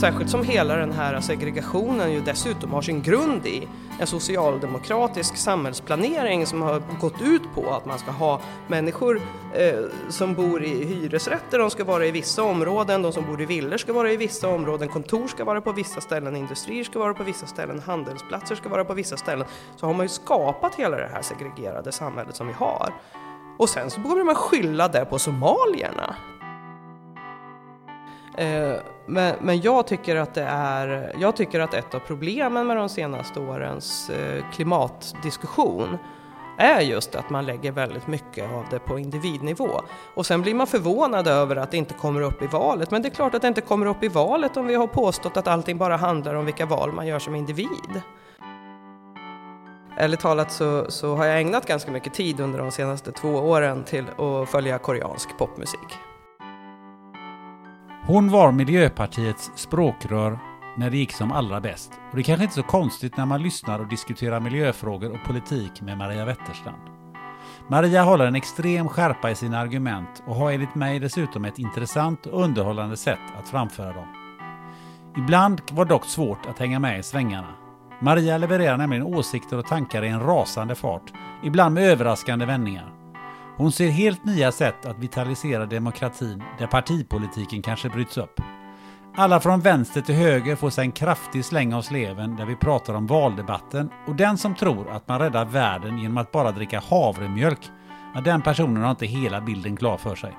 Särskilt som hela den här segregationen ju dessutom har sin grund i en socialdemokratisk samhällsplanering som har gått ut på att man ska ha människor eh, som bor i hyresrätter, de ska vara i vissa områden, de som bor i villor ska vara i vissa områden, kontor ska vara på vissa ställen, industrier ska vara på vissa ställen, handelsplatser ska vara på vissa ställen. Så har man ju skapat hela det här segregerade samhället som vi har. Och sen så börjar man skylla det på somalierna. Eh, men, men jag, tycker att det är, jag tycker att ett av problemen med de senaste årens eh, klimatdiskussion är just att man lägger väldigt mycket av det på individnivå. Och sen blir man förvånad över att det inte kommer upp i valet. Men det är klart att det inte kommer upp i valet om vi har påstått att allting bara handlar om vilka val man gör som individ. Ärligt talat så, så har jag ägnat ganska mycket tid under de senaste två åren till att följa koreansk popmusik. Hon var Miljöpartiets språkrör när det gick som allra bäst. Och det är kanske inte så konstigt när man lyssnar och diskuterar miljöfrågor och politik med Maria Wetterstrand. Maria håller en extrem skärpa i sina argument och har enligt mig dessutom ett intressant och underhållande sätt att framföra dem. Ibland var det dock svårt att hänga med i svängarna. Maria levererar nämligen åsikter och tankar i en rasande fart, ibland med överraskande vändningar. Hon ser helt nya sätt att vitalisera demokratin där partipolitiken kanske bryts upp. Alla från vänster till höger får sig en kraftig släng av sleven där vi pratar om valdebatten och den som tror att man räddar världen genom att bara dricka havremjölk, ja, den personen har inte hela bilden klar för sig.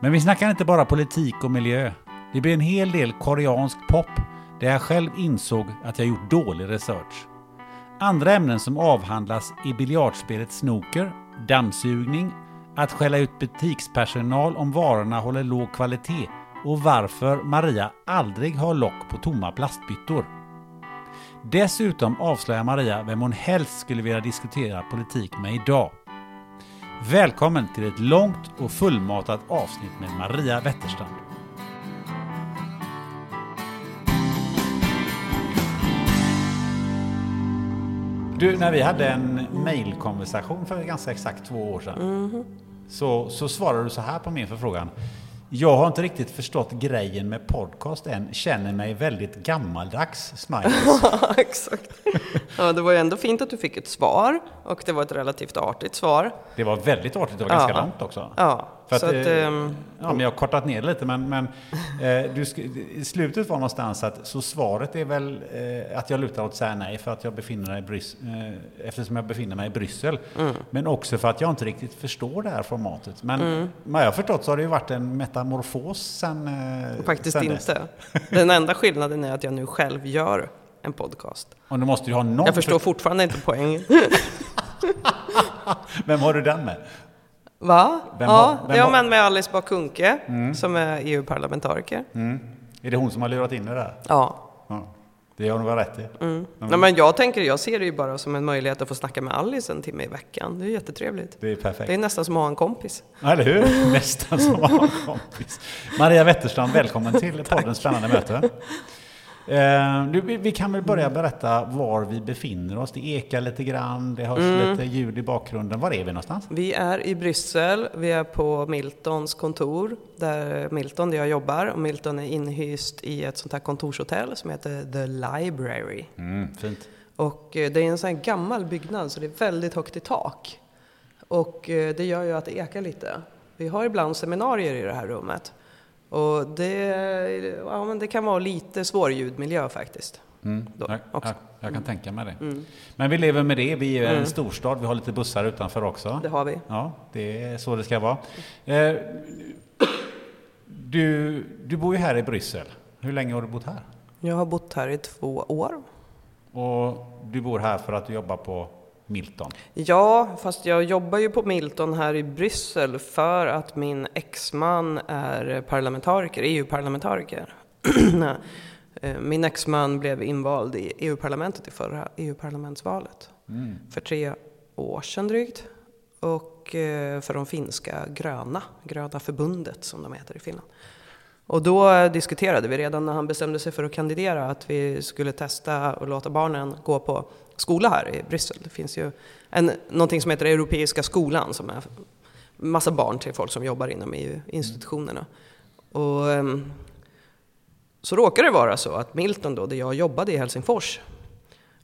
Men vi snackar inte bara politik och miljö. Det blir en hel del koreansk pop där jag själv insåg att jag gjort dålig research. Andra ämnen som avhandlas är biljardspelet snooker, dammsugning, att skälla ut butikspersonal om varorna håller låg kvalitet och varför Maria aldrig har lock på tomma plastbyttor. Dessutom avslöjar Maria vem hon helst skulle vilja diskutera politik med idag. Välkommen till ett långt och fullmatat avsnitt med Maria Wetterstrand. Du, när vi hade en mailkonversation för ganska exakt två år sedan så, så svarade du så här på min förfrågan. Jag har inte riktigt förstått grejen med podcast än. Känner mig väldigt gammaldags, smileys. Exakt. Ja, det var ju ändå fint att du fick ett svar och det var ett relativt artigt svar. Det var väldigt artigt och ganska Ja. långt också. Ja, För att, att, ehm, ja, men jag har kortat ner lite, men, men eh, du, slutet var någonstans att så svaret är väl eh, att jag lutar åt att säga nej för att jag befinner mig i Brys, eh, eftersom jag befinner mig i Bryssel. Mm. Men också för att jag inte riktigt förstår det här formatet. Men Mm. vad jag har förstått så har det ju varit en metamorfos sen, eh, Faktiskt sen inte. Den enda skillnaden är att jag nu själv gör en podcast. Och du måste ju ha någon... Jag förstår fortfarande inte poängen. Vem har du den med? Va? Vem ja, har- vem ja men med Alice Bah Kuhnke, som är EU-parlamentariker. Är det hon som har lurat in det där? Ja. Ja. Det har hon väl rätt i. Nej, men jag tänker, jag ser det ju bara som en möjlighet att få snacka med Alice en timme i veckan. Det är jättetrevligt. Det är perfekt. Det är nästan som att ha en kompis. Eller hur? Nästan som att ha en kompis. Maria Wetterstrand, välkommen till poddens spännande möte. Eh, vi, kan väl börja berätta var vi befinner oss. Det ekar lite grann, det hörs Mm. lite ljud i bakgrunden. Var är vi någonstans? Vi är i Bryssel, vi är på Miltons kontor, där Milton, där jag jobbar. Och Milton är inhyst i ett sånt här kontorshotell som heter The Library. Mm, fint. Och eh, det är en sån här gammal byggnad så det är väldigt högt i tak. Och eh, det gör ju att det ekar lite. Vi har ibland seminarier i det här rummet. Och det, ja, men det kan vara lite svår ljudmiljö faktiskt. Mm, Då, jag, jag, jag kan tänka mig det. Mm. Men vi lever med det. Vi är en storstad. Vi har lite bussar utanför också. Det har vi. Ja, det är så det ska vara. Eh, du, du bor ju här i Bryssel. Hur länge har du bott här? Jag har bott här i två år. Och du bor här för att du jobbar på Milton. Ja, fast jag jobbar ju på Milton här i Bryssel för att min exman är parlamentariker, EU-parlamentariker. Eh, min exman blev invald i EU-parlamentet i förra EU-parlamentsvalet för tre år sedan drygt. Och eh, för de finska gröna, Gröna förbundet som de heter i Finland. Och då diskuterade vi redan när han bestämde sig för att kandidera att vi skulle testa och låta barnen gå på skola här i Bryssel. Det finns ju en, någonting som heter Europeiska skolan som är massa barn till folk som jobbar inom EU-institutionerna. Och, ehm, så råkar det vara så att Milton då, där jag jobbade i Helsingfors,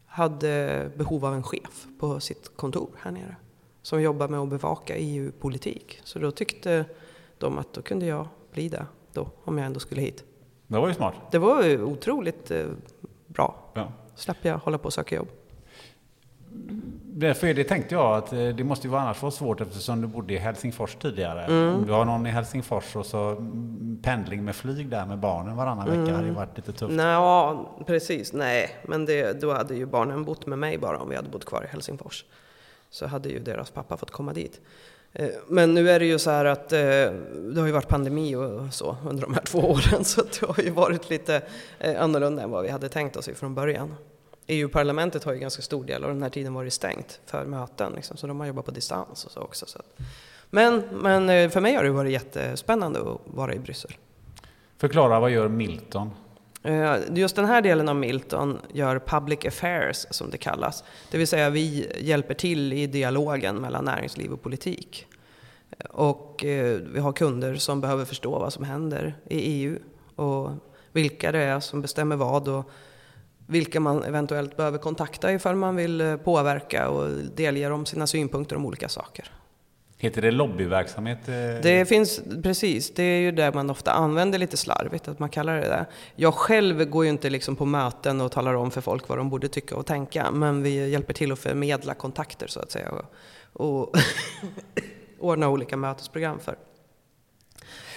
hade behov av en chef på sitt kontor här nere. Som jobbar med att bevaka EU-politik. Så då tyckte de att då kunde jag bli det då, om jag ändå skulle hit. Det var ju smart. Det var ju otroligt eh, bra. Ja. Slapp jag hålla på och söka jobb. Därför det tänkte jag att eh, det måste ju vara annars vara svårt eftersom du bodde i Helsingfors tidigare. Mm. Om du har någon i Helsingfors och så mm, pendling med flyg där med barnen varannan vecka hade ju varit lite tufft. Nej, ja, precis. Nej, men det, då hade ju barnen bott med mig bara om vi hade bott kvar i Helsingfors. Så hade ju deras pappa fått komma dit. Eh, Men nu är det ju så här att eh, det har ju varit pandemi och så under de här två åren så det har ju varit lite annorlunda än vad vi hade tänkt oss ifrån början. EU-parlamentet har ju ganska stor del av den här tiden varit stängt för möten, liksom, så de har jobbat på distans och så också. Så. Men, men eh, för mig har det varit jättespännande att vara i Bryssel. Förklara, vad gör Milton? Eh, Just den här delen av Milton gör public affairs som det kallas. Det vill säga vi hjälper till i dialogen mellan näringsliv och politik. Och eh, vi har kunder som behöver förstå vad som händer i EU och vilka det är som bestämmer vad och vilka man eventuellt behöver kontakta ifall man vill eh, påverka och delge dem sina synpunkter om olika saker. Heter det lobbyverksamhet? eh? Det finns, precis, det är ju det man ofta använder lite slarvigt, att man kallar det det. Jag själv går ju inte liksom på möten och talar om för folk vad de borde tycka och tänka, men vi hjälper till att förmedla kontakter så att säga och, och ordna olika mötesprogram för,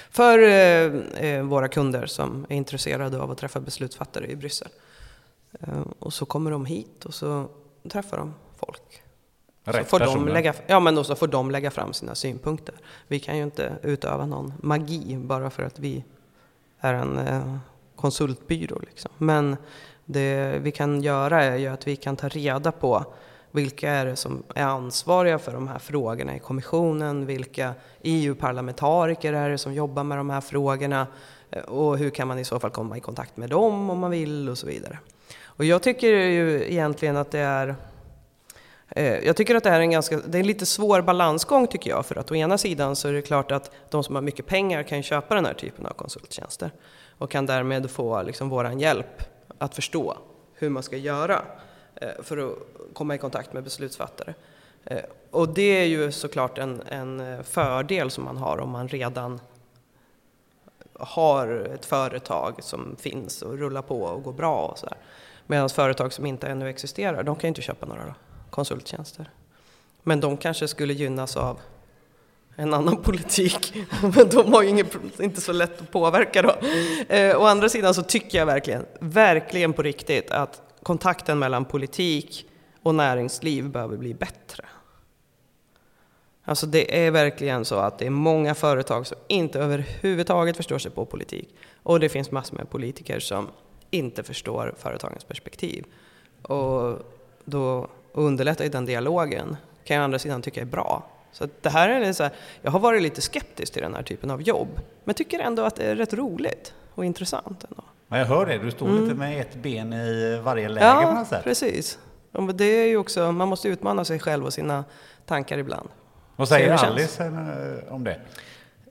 för eh, eh, våra kunder som är intresserade av att träffa beslutsfattare i Bryssel. Eh, och så kommer de hit och så träffar de folk. Så Rätt får de personer. lägga, ja, men så får de lägga fram sina synpunkter. Vi kan ju inte utöva någon magi bara för att vi är en eh, konsultbyrå. Liksom. Men det vi kan göra är ju att vi kan ta reda på vilka är det som är ansvariga för de här frågorna i kommissionen? Vilka EU-parlamentariker är det som jobbar med de här frågorna? Eh, Och hur kan man i så fall komma i kontakt med dem om man vill och så vidare. Och jag tycker ju egentligen att det är eh, Jag tycker att det här är en ganska, det är en lite svår balansgång tycker jag, för att å ena sidan så är det klart att de som har mycket pengar kan köpa den här typen av konsulttjänster och kan därmed få liksom våran hjälp att förstå hur man ska göra eh, för att komma i kontakt med beslutsfattare. Eh, och det är ju såklart en, en fördel som man har om man redan har ett företag som finns och rullar på och går bra och sådär. Medan företag som inte ännu existerar, de kan ju inte köpa några konsulttjänster. Men de kanske skulle gynnas av en annan politik. Men de har ju inget, inte så lätt att påverka då. Eh, å andra sidan så tycker jag verkligen, verkligen på riktigt att kontakten mellan politik och näringsliv behöver bli bättre. Alltså det är verkligen så att det är många företag som inte överhuvudtaget förstår sig på politik. Och det finns massor med politiker som inte förstår företagens perspektiv. Och då och underlätta i den dialogen kan jag å andra sidan tycka är bra. Så det här är så här, jag har varit lite skeptisk till den här typen av jobb, men tycker ändå att det är rätt roligt och intressant ändå. Ja, jag hör det. Du står lite med ett ben i varje läge på Mm. Ja, något sätt. precis. Det är ju också, man måste utmana sig själv och sina tankar ibland. Vad säger. Alice eh, om det?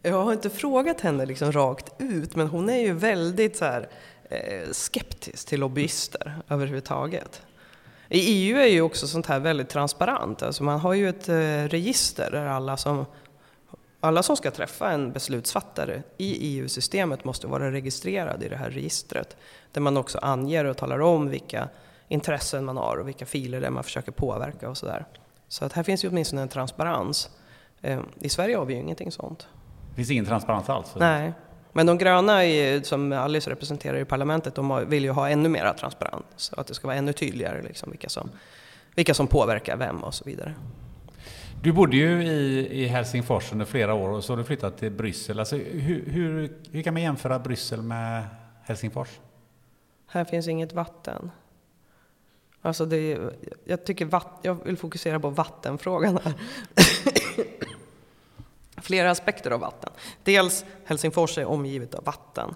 Jag har inte frågat henne liksom rakt ut, men hon är ju väldigt så här, skeptisk till lobbyister överhuvudtaget. I EU är ju också sånt här väldigt transparent. Alltså man har ju ett eh, register där alla som, alla som ska träffa en beslutsfattare i EU-systemet måste vara registrerade i det här registret. Där man också anger och talar om vilka intressen man har och vilka filer det är man försöker påverka och sådär. Så att här finns ju åtminstone en transparens. Eh, I Sverige har vi ju ingenting sånt. Det finns ingen transparens alls? Nej, men de gröna i, som Alice representerar i parlamentet, de vill ju ha ännu mera transparens. Så att det ska vara ännu tydligare liksom, vilka, som, vilka som påverkar vem och så vidare. Du bodde ju i, i Helsingfors under flera år och så har du flyttat till Bryssel. Alltså, hur, hur, hur kan man jämföra Bryssel med Helsingfors? Här finns inget vatten. Alltså det, jag, tycker vatt, jag vill fokusera på vattenfrågan här. Flera aspekter av vatten. Dels Helsingfors är omgivet av vatten.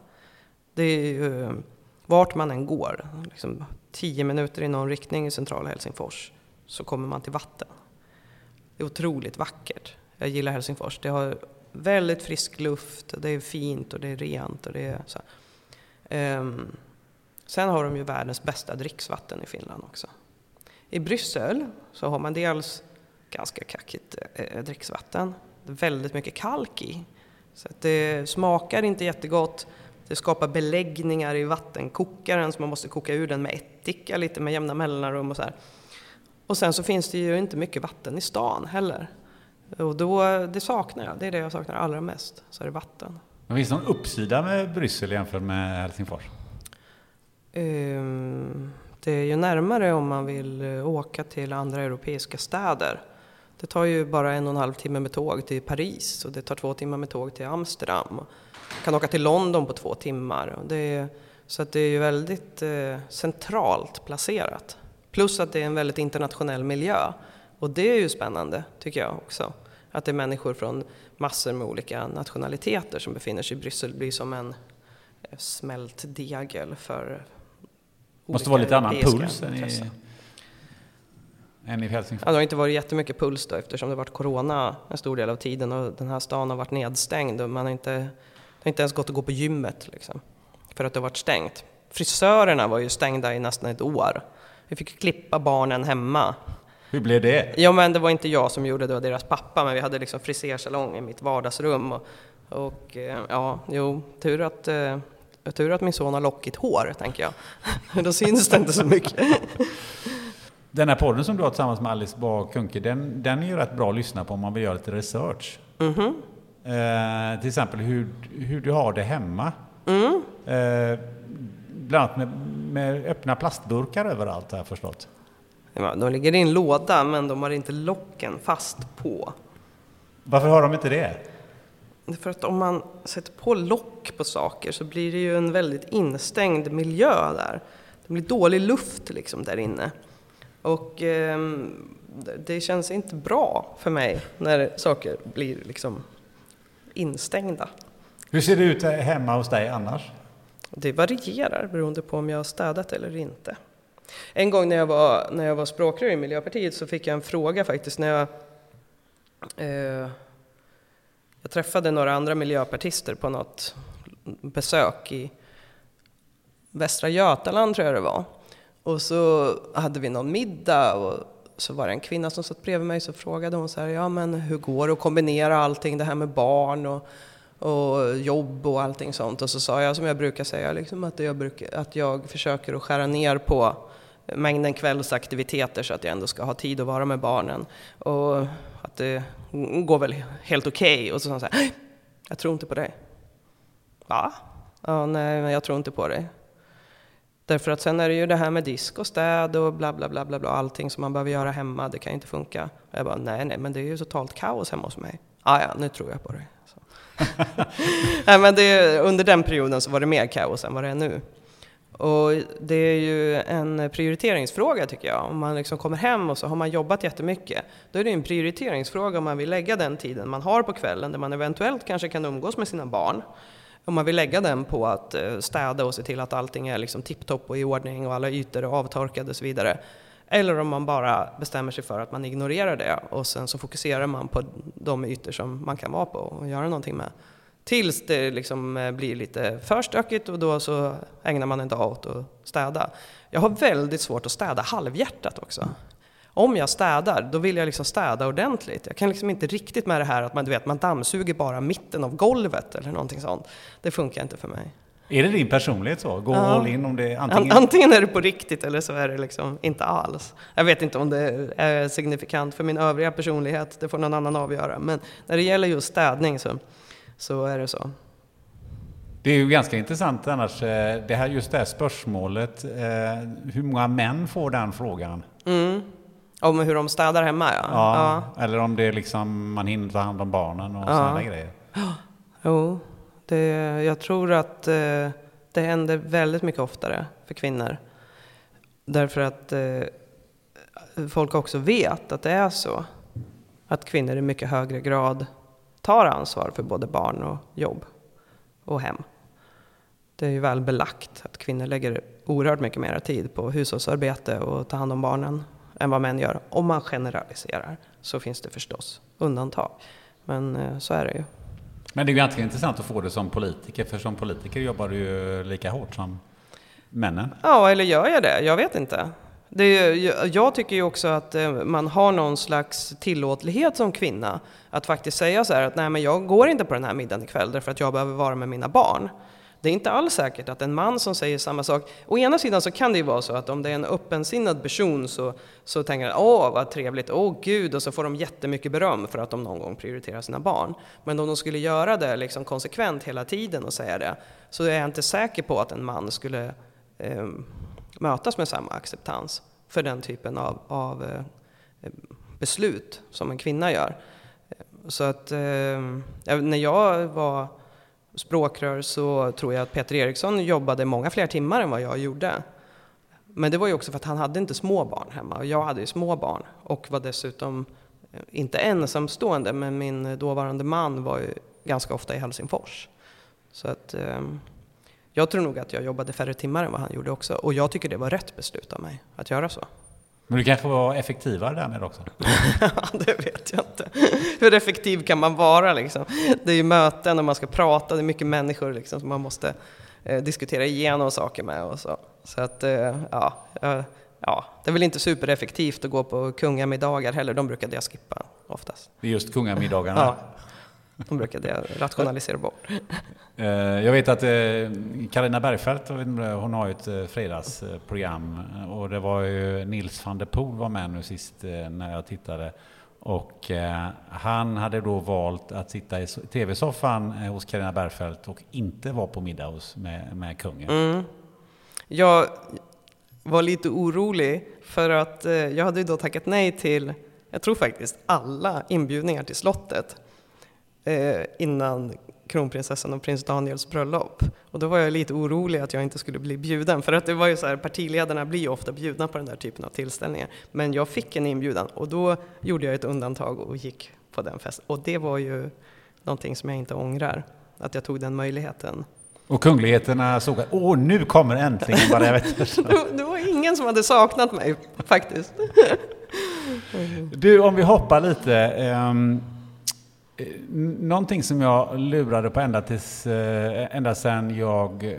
Det är ju, vart man än går, liksom tio minuter i någon riktning i centrala Helsingfors, så kommer man till vatten. Det är otroligt vackert. Jag gillar Helsingfors. Det har väldigt frisk luft, det är fint och det är rent. Och det är så Um, sen har de ju världens bästa dricksvatten i Finland också. I Bryssel så har man dels ganska kackigt eh, dricksvatten. Väldigt mycket kalk i. Så att det smakar inte jättegott. Det skapar beläggningar i vattenkokaren så man måste koka ur den med ättika lite med jämna mellanrum och så här. Och sen så finns det ju inte mycket vatten i stan heller. Och då, det saknar jag, det är det jag saknar allra mest, så är det vatten. Men finns det någon uppsida med Bryssel jämfört med Helsingfors? Ehm, Det är ju närmare om man vill eh, åka till andra europeiska städer. Det tar ju bara en och en halv timme med tåg till Paris och det tar två timmar med tåg till Amsterdam. Man kan åka till London på två timmar. Det är, så att det är ju väldigt eh, centralt placerat. Plus att det är en väldigt internationell miljö. Och det är ju spännande, tycker jag också. Att det är människor från massor med olika nationaliteter som befinner sig i Bryssel. Det blir som en eh, smält degel för Måste olika vara lite annan puls än i. än i Helsingfors. Ja, det har inte varit jättemycket puls då eftersom det varit corona en stor del av tiden och den här stan har varit nedstängd och man har inte, det har inte ens gått att gå på gymmet liksom, för att det har varit stängt. Frisörerna var ju stängda i nästan ett år. Vi fick klippa barnen hemma. Hur blev det? Ja men det var inte jag som gjorde det, det var deras pappa, men vi hade liksom frisersalong i mitt vardagsrum. Och, och eh, ja, jo, tur att, eh, tur att min son har lockigt hår, tänker jag. Då syns det inte så mycket. Den här podden som du har tillsammans med Alice Bah Kuhnke, den, den är ju rätt bra att lyssna på om man vill göra lite research. Eh, till exempel hur, hur du har det hemma. Eh, bland annat med, med öppna plastburkar överallt har jag förstått. Ja, De ligger i en låda, men de har inte locken fast på. Varför har de inte det? För att om man sätter på lock på saker så blir det ju en väldigt instängd miljö där. Det blir dålig luft liksom där inne. Och ehm, det- det känns inte bra för mig när saker blir liksom instängda. Hur ser det ut hemma hos dig annars? Det varierar beroende på om jag har städat eller inte. En gång när jag var, när jag var språkrör i Miljöpartiet så fick jag en fråga faktiskt när jag eh, jag träffade några andra miljöpartister på något besök i Västra Götaland tror jag det var. Och så hade vi någon middag och så var det en kvinna som satt bredvid mig så frågade hon så här, ja men hur går det att kombinera allting det här med barn och, och jobb och allting sånt. Och så sa jag som jag brukar säga, liksom, att, jag brukar, att jag försöker att skära ner på mängden kvällsaktiviteter så att jag ändå ska ha tid att vara med barnen. Och att det går väl helt okej. Och så sa hon så här, jag tror inte på dig. Va? Ja, nej, men jag tror inte på dig. Därför att sen är det ju det här med disk och städ och bla bla bla bla bla, allting som man behöver göra hemma, det kan ju inte funka. Och jag bara, nej nej, men det är ju totalt kaos hemma hos mig. Ah, ja, nu tror jag på. Så. nej, men det, under den perioden så var det mer kaos än vad det är nu. Och det är ju en prioriteringsfråga tycker jag. Om man liksom kommer hem och så har man jobbat jättemycket, då är det en prioriteringsfråga om man vill lägga den tiden man har på kvällen, där man eventuellt kanske kan umgås med sina barn, om man vill lägga den på att eh, städa och se till att allting är liksom tipptopp och i ordning och alla ytor är avtorkade och så vidare. Eller om man bara bestämmer sig för att man ignorerar det och sen så fokuserar man på de ytor som man kan vara på och göra någonting med. Tills det liksom eh, blir lite för stökigt och då så ägnar man en dag åt att städa. Jag har väldigt svårt att städa halvhjärtat också. Om jag städar, då vill jag liksom städa ordentligt. Jag kan liksom inte riktigt med det här att man, du vet, man dammsuger bara mitten av golvet eller någonting sånt. Det funkar inte för mig. Är det din personlighet så? Gå all in om det antingen... Antingen är det på riktigt eller så är det liksom inte alls. Jag vet inte om det är signifikant för min övriga personlighet, det får någon annan avgöra. Men när det gäller just städning så, så är det så. Det är ju ganska intressant annars, eh, det här, just det här spörsmålet. eh, Hur många män får den frågan? Om hur de städar hemma ja. Ja, Eller om det liksom man hinner ta hand om barnen och sådana grejer. Jo, det, jag tror att eh, det händer väldigt mycket oftare för kvinnor. Därför att eh, folk också vet att det är så. Att kvinnor i mycket högre grad tar ansvar för både barn och jobb och hem. Det är ju väl belagt att kvinnor lägger oerhört mycket mer tid på hushållsarbete och ta hand om barnen än vad män gör. Om man generaliserar så finns det förstås undantag. Men eh, så är det ju. Men det är ju ganska intressant att få det som politiker, för som politiker jobbar du ju lika hårt som männen. Ja, eller gör jag det? Jag vet inte. Det är, jag tycker ju också att eh, man har någon slags tillåtlighet som kvinna. Att faktiskt säga så här att nej men jag går inte på den här middagen ikväll därför att jag behöver vara med mina barn. Det är inte alls säkert att en man som säger samma sak, å ena sidan så kan det ju vara så att om det är en öppensinnad person så, så tänker han åh vad trevligt, åh gud, och så får de jättemycket beröm för att de någon gång prioriterar sina barn. Men om de skulle göra det liksom konsekvent hela tiden och säga det, så är jag inte säker på att en man skulle eh, mötas med samma acceptans för den typen av, av eh, beslut som en kvinna gör. Så att eh, när jag var språkrör så tror jag att Peter Eriksson jobbade många fler timmar än vad jag gjorde. Men det var ju också för att han hade inte små barn hemma och jag hade ju små barn och var dessutom eh, inte ensamstående men min dåvarande man var ju ganska ofta i Helsingfors. Så att ehm, jag tror nog att jag jobbade färre timmar än vad han gjorde också och jag tycker det var rätt beslut av mig att göra så. Men du kanske var effektivare därmed också? det vet jag inte. Hur effektiv kan man vara liksom? Det är ju möten och man ska prata, det är mycket människor liksom som man måste eh, diskutera igenom saker med och så. Så att, eh, ja, eh, ja, det är väl inte supereffektivt att gå på kungamiddagar heller, de brukade jag skippa oftast. Det är just kungamiddagarna. Ja, de brukade jag rationalisera bort. Eh, Jag vet att Karina Bergfeldt, vet inte, hon har ju ett eh, fredagsprogram eh, och det var ju Nils van der Poel var med nu sist eh, när jag tittade. Och eh, han hade då valt att sitta i so- tv-soffan eh, hos Karina Bergfeldt och inte vara på middag hos, med, med kungen. Jag var lite orolig för att eh, jag hade ju då tackat nej till, jag tror faktiskt alla inbjudningar till slottet eh, innan kronprinsessan och prins Daniels bröllop. Och då var jag lite orolig att jag inte skulle bli bjuden, för att det var ju så här, partiledarna blir ju ofta bjudna på den där typen av tillställningar. Men jag fick en inbjudan och då gjorde jag ett undantag och gick på den festen. Och det var ju någonting som jag inte ångrar, att jag tog den möjligheten. Och kungligheterna såg att åh, nu kommer äntligen Maria Wetterstrand. Det, det var ingen som hade saknat mig faktiskt. Du, om vi hoppar lite. eh, Eh, någonting som jag lurade på ända, tills, eh, ända sedan jag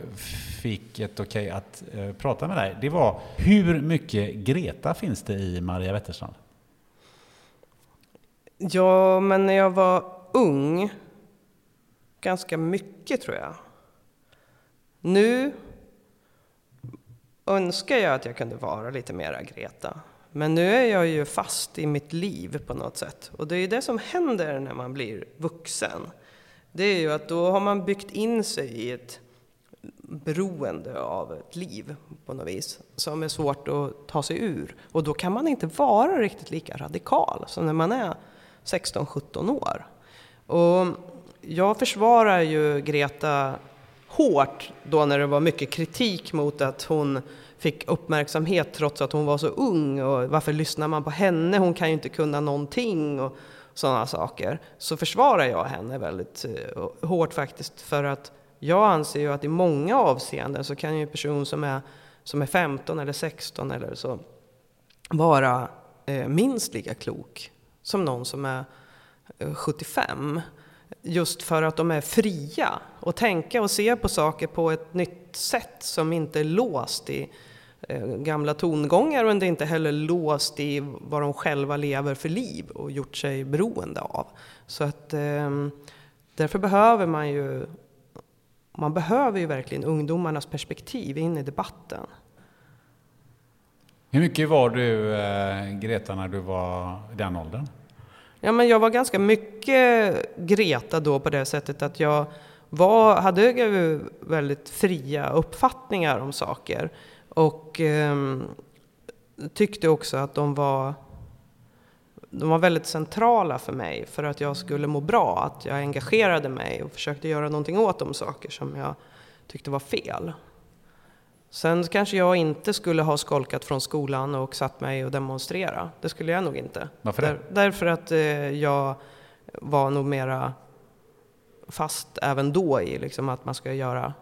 fick ett okej att eh, prata med dig. Det var hur mycket Greta finns det i Maria Wetterstrand? Ja, men när jag var ung, ganska mycket tror jag. Nu önskar jag att jag kunde vara lite mera Greta. Men nu är jag ju fast i mitt liv på något sätt. Och det är ju det som händer när man blir vuxen. Det är ju att då har man byggt in sig i ett beroende av ett liv på något vis som är svårt att ta sig ur. Och då kan man inte vara riktigt lika radikal som när man är 16-17 år. Och jag försvarar ju Greta hårt då när det var mycket kritik mot att hon fick uppmärksamhet trots att hon var så ung och varför lyssnar man på henne? Hon kan ju inte kunna någonting och sådana saker. Så försvarar jag henne väldigt eh, hårt faktiskt för att jag anser ju att i många avseenden så kan ju en person som är, som är 15 eller 16 eller så vara eh, minst lika klok som någon som är eh, 75. Just för att de är fria och tänka och se på saker på ett nytt sätt som inte är låst i gamla tongångar men det är inte heller låst i vad de själva lever för liv och gjort sig beroende av. Så att eh, därför behöver man ju man behöver ju verkligen ungdomarnas perspektiv in i debatten. Hur mycket var du, eh, Greta, när du var i den åldern? Ja, men jag var ganska mycket Greta då på det sättet att jag var, hade väldigt fria uppfattningar om saker och eh, tyckte också att de var de var väldigt centrala för mig för att jag skulle må bra, att jag engagerade mig och försökte göra någonting åt de saker som jag tyckte var fel. Sen kanske jag inte skulle ha skolkat från skolan och satt mig och demonstrera. Det skulle jag nog inte. Varför det? Där, därför att eh, jag var nog mera fast även då i liksom att man ska göra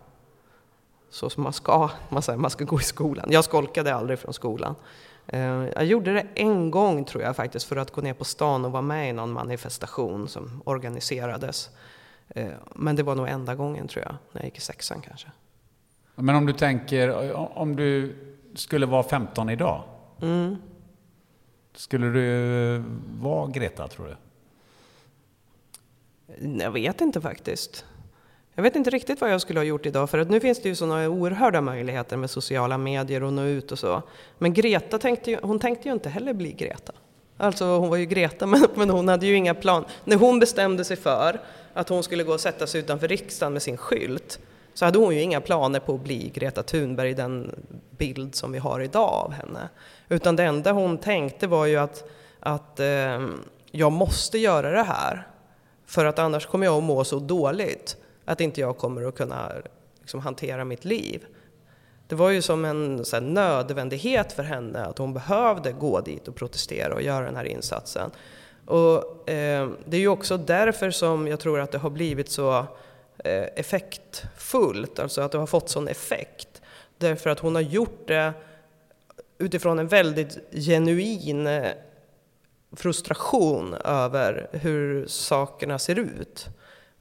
så som man ska. Man, säger, man ska gå i skolan. Jag skolkade aldrig från skolan. Eh, jag gjorde det en gång tror jag faktiskt för att gå ner på stan och vara med i någon manifestation som organiserades. Eh, men det var nog enda gången tror jag, när jag gick i sexan kanske. Men om du tänker, om du skulle vara 15 idag. Mm. Skulle du vara Greta, tror du? Jag vet inte faktiskt. Jag vet inte riktigt vad jag skulle ha gjort idag för att nu finns det ju sådana oerhörda möjligheter med sociala medier och nå ut och så. Men Greta tänkte ju, hon tänkte ju inte heller bli Greta. Alltså hon var ju Greta men, men hon hade ju inga plan. När hon bestämde sig för att hon skulle gå och sätta sig utanför riksdagen med sin skylt så hade hon ju inga planer på att bli Greta Thunberg, den bild som vi har idag av henne. Utan det enda hon tänkte var ju att, att eh, jag måste göra det här för att annars kommer jag att må så dåligt att inte jag kommer att kunna liksom, hantera mitt liv. Det var ju som en så här, nödvändighet för henne att hon behövde gå dit och protestera och göra den här insatsen. Och eh, det är ju också därför som jag tror att det har blivit så eh, effektfullt, alltså att det har fått sån effekt. Därför att hon har gjort det utifrån en väldigt genuin eh, frustration över hur sakerna ser ut.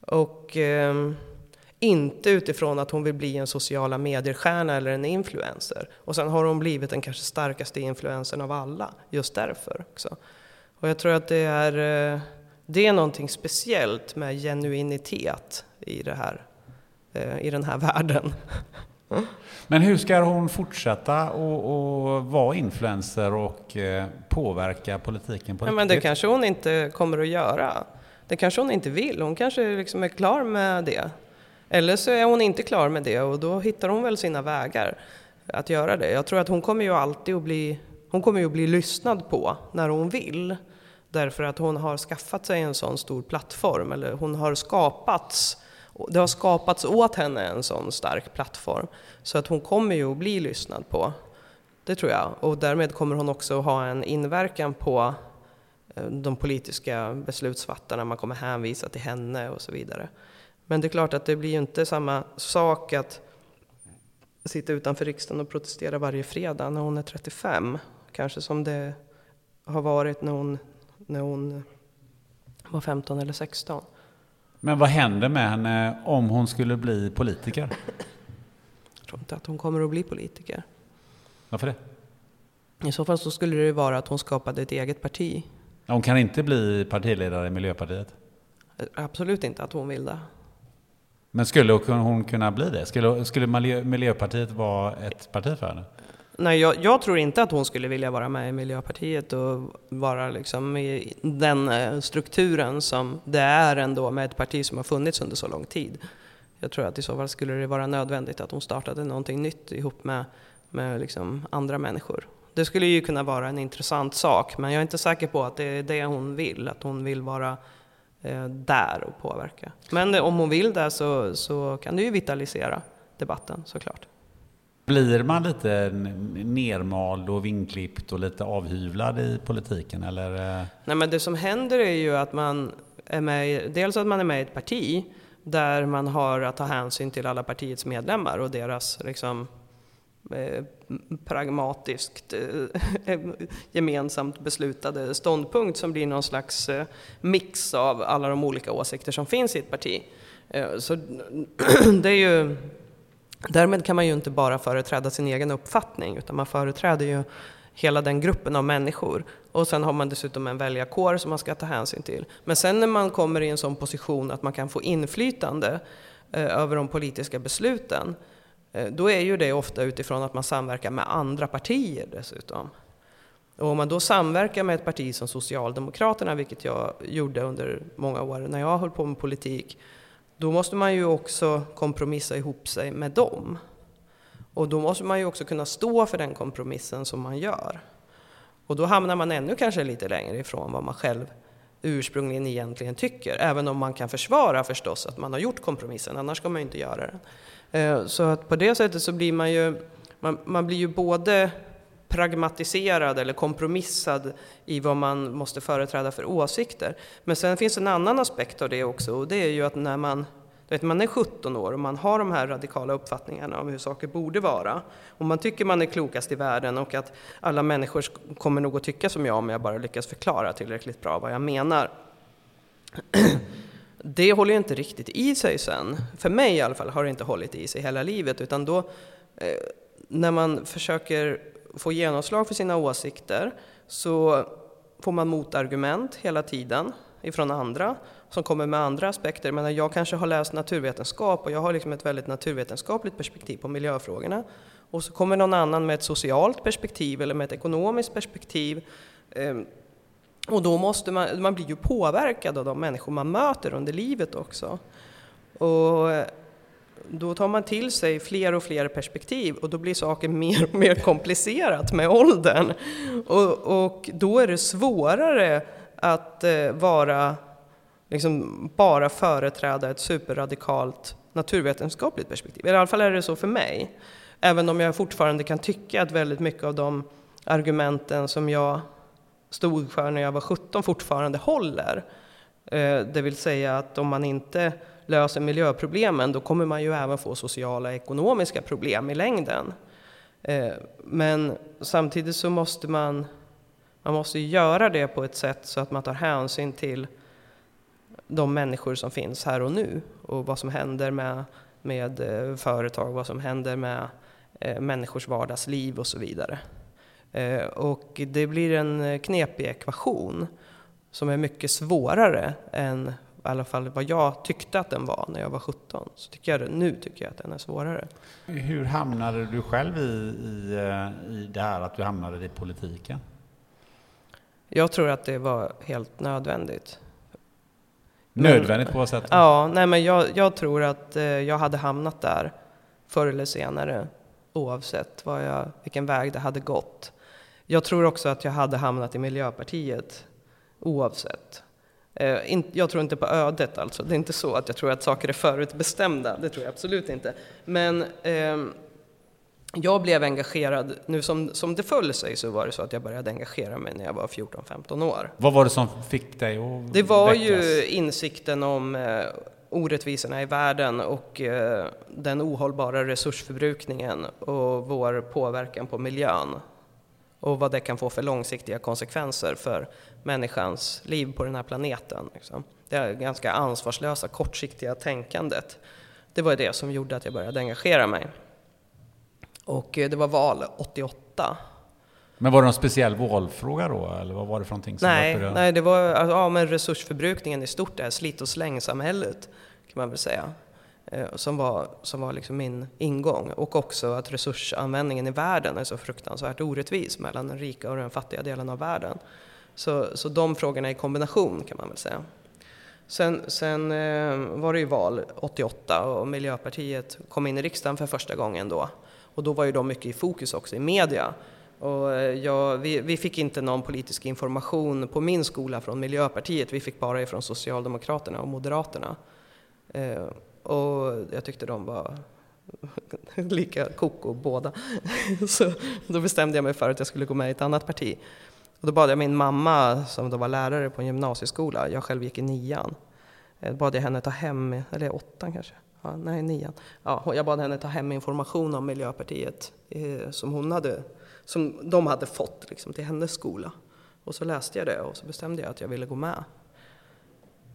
Och eh, inte utifrån att hon vill bli en sociala medier-stjärna eller en influencer. Och sen har hon blivit den kanske starkaste influencern av alla, just därför också. Och jag tror att det är, eh, det är någonting speciellt med genuinitet i, det här, eh, i den här världen. Men hur ska hon fortsätta och, vara influencer och eh, påverka politiken på ja, men Det kanske hon inte kommer att göra. Det kanske hon inte vill. Hon kanske liksom är klar med det. Eller så är hon inte klar med det och då hittar hon väl sina vägar att göra det. Jag tror att hon kommer ju alltid att bli, hon kommer ju att bli lyssnad på när hon vill. Därför att hon har skaffat sig en sån stor plattform, eller hon har skapats det har skapats åt henne en sån stark plattform. Så att hon kommer ju att bli lyssnad på. Det tror jag. Och därmed kommer hon också att ha en inverkan på de politiska beslutsfattarna. Man kommer hänvisa till henne och så vidare. Men det är klart att det blir ju inte samma sak att sitta utanför riksdagen och protestera varje fredag när hon är 35. Kanske som det har varit när hon, när hon var 15 eller 16. Men vad händer med henne om hon skulle bli politiker? Jag tror inte att hon kommer att bli politiker. Varför det? I så fall så skulle det vara att hon skapade ett eget parti. Hon kan inte bli partiledare i Miljöpartiet? Absolut inte att hon vill det. Men skulle hon kunna bli det? Skulle, skulle Miljöpartiet vara ett parti för henne? Nej, jag, jag, tror inte att hon skulle vilja vara med i Miljöpartiet och vara liksom i den eh, strukturen som det är ändå med ett parti som har funnits under så lång tid. Jag tror att i så fall skulle det vara nödvändigt att hon startade någonting nytt ihop med, med liksom andra människor. Det skulle ju kunna vara en intressant sak, men jag är inte säker på att det är det hon vill, att hon vill vara eh, där och påverka. Men om hon vill det så, så kan det ju vitalisera debatten såklart. Blir man lite nermald och vinklippt och lite avhyvlad i politiken eller? Nej men det som händer är ju att man är med, dels att man är med i ett parti där man har att ta hänsyn till alla partiets medlemmar och deras liksom, eh, pragmatiskt eh, eh, gemensamt beslutade ståndpunkt som blir någon slags eh, mix av alla de olika åsikter som finns i ett parti. Eh, så det är ju, därmed kan man ju inte bara företräda sin egen uppfattning utan man företräder ju hela den gruppen av människor. Och sen har man dessutom en väljarkår som man ska ta hänsyn till. Men sen när man kommer i en sån position att man kan få inflytande eh, över de politiska besluten, Eh, då är ju det ofta utifrån att man samverkar med andra partier dessutom. Och om man då samverkar med ett parti som Socialdemokraterna, vilket jag gjorde under många år när jag höll på med politik, då måste man ju också kompromissa ihop sig med dem. Och då måste man ju också kunna stå för den kompromissen som man gör. Och då hamnar man ännu kanske lite längre ifrån vad man själv ursprungligen egentligen tycker. Även om man kan försvara förstås att man har gjort kompromissen, annars ska man ju inte göra den. Eh, så att på det sättet så blir man ju, man, man blir ju både pragmatiserad eller kompromissad i vad man måste företräda för åsikter. Men sen finns en annan aspekt av det också och det är ju att när man vet, man är 17 år och man har de här radikala uppfattningarna om hur saker borde vara. Och man tycker man är klokast i världen och att alla människor kommer nog att tycka som jag om jag bara lyckas förklara tillräckligt bra vad jag menar. Det håller ju inte riktigt i sig sen. För mig i alla fall har det inte hållit i sig hela livet utan då eh, när man försöker få genomslag för sina åsikter så får man motargument hela tiden ifrån andra som kommer med andra aspekter. Men jag kanske har läst naturvetenskap och jag har liksom ett väldigt naturvetenskapligt perspektiv på miljöfrågorna. Och så kommer någon annan med ett socialt perspektiv eller med ett ekonomiskt perspektiv. Eh, och då måste man, man blir ju påverkad av de människor man möter under livet också. Och då tar man till sig fler och fler perspektiv och då blir saker mer och mer komplicerat med åldern. Och, och då är det svårare att eh, vara liksom bara företräda ett superradikalt naturvetenskapligt perspektiv. I alla fall är det så för mig. Även om jag fortfarande kan tycka att väldigt mycket av de argumenten som jag stod för när jag var 17 fortfarande håller. Eh, det vill säga att om man inte löser miljöproblemen då kommer man ju även få sociala och ekonomiska problem i längden. Eh, men samtidigt så måste man, man måste göra det på ett sätt så att man tar hänsyn till de människor som finns här och nu och vad som händer med, med eh, företag, vad som händer med människors vardagsliv och så vidare. Eh, och det blir en knepig ekvation som är mycket svårare än i alla fall vad jag tyckte att den var när jag var 17. Så tycker jag, nu tycker jag att den är svårare. Hur hamnade du själv i, i, i det här att du hamnade i politiken? Jag tror att det var helt nödvändigt. Nödvändigt på vad sätt? Ja, nej men jag, jag tror att eh, jag hade hamnat där förr eller senare oavsett vad jag, vilken väg det hade gått. Jag tror också att jag hade hamnat i Miljöpartiet oavsett. Eh, jag tror inte på ödet alltså. Det är inte så att jag tror att saker är förutbestämda. Det tror jag absolut inte. Men eh, jag blev engagerad, nu som, som det föll sig så var det så att jag började engagera mig när jag var 14-15 år. Vad var det som fick dig att Det var väckas? ju insikten om eh, orättvisorna i världen och eh, den ohållbara resursförbrukningen och vår påverkan på miljön och vad det kan få för långsiktiga konsekvenser för människans liv på den här planeten. Liksom. Det är ganska ansvarslösa, kortsiktiga tänkandet. Det var det som gjorde att jag började engagera mig. Och eh, det var val 88. Men var det någon speciell valfråga då, eller vad var det för någonting? Som nej, var nej, det var alltså, ja, men resursförbrukningen i stort, det här slit och släng-samhället kan man väl säga. Eh, som var, som var liksom min ingång. Och också att resursanvändningen i världen är så fruktansvärt orättvis mellan den rika och den fattiga delen av världen. Så, så de frågorna i kombination kan man väl säga. Sen, sen eh, var det ju val 88 och Miljöpartiet kom in i riksdagen för första gången då. Och då var ju de mycket i fokus också i media. Och eh, ja, vi, vi, fick inte någon politisk information på min skola från Miljöpartiet, vi fick bara ifrån Socialdemokraterna och Moderaterna. Och jag tyckte de var lika koko båda. Så då bestämde jag mig för att jag skulle gå med i ett annat parti. Och då bad jag min mamma, som då var lärare på en gymnasieskola, jag själv gick i nian, då bad jag henne ta hem, eller åttan kanske, ja, nej nian. Ja, jag bad henne ta hem information om Miljöpartiet eh, som, hon hade, som de hade fått liksom, till hennes skola. Och så läste jag det och så bestämde jag att jag ville gå med.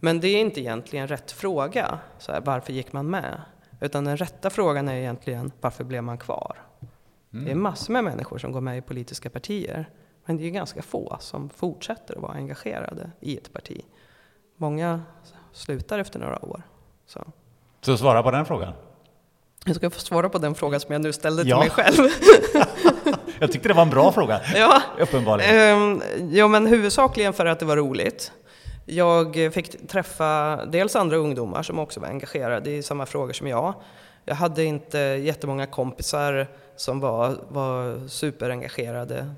Men det är inte egentligen rätt fråga, så här, varför gick man med? Utan den rätta frågan är egentligen, varför blev man kvar? Mm. Det är massor med människor som går med i politiska partier, men det är ganska få som fortsätter att vara engagerade i ett parti. Många slutar efter några år. Så, så svara på den frågan. Jag ska få svara på den frågan som jag nu ställde till ja. mig själv. jag tyckte det var en bra fråga, ja. uppenbarligen. Um, ja, men huvudsakligen för att det var roligt. Jag fick träffa dels andra ungdomar som också var engagerade i samma frågor som jag. Jag hade inte jättemånga kompisar som var, var superengagerade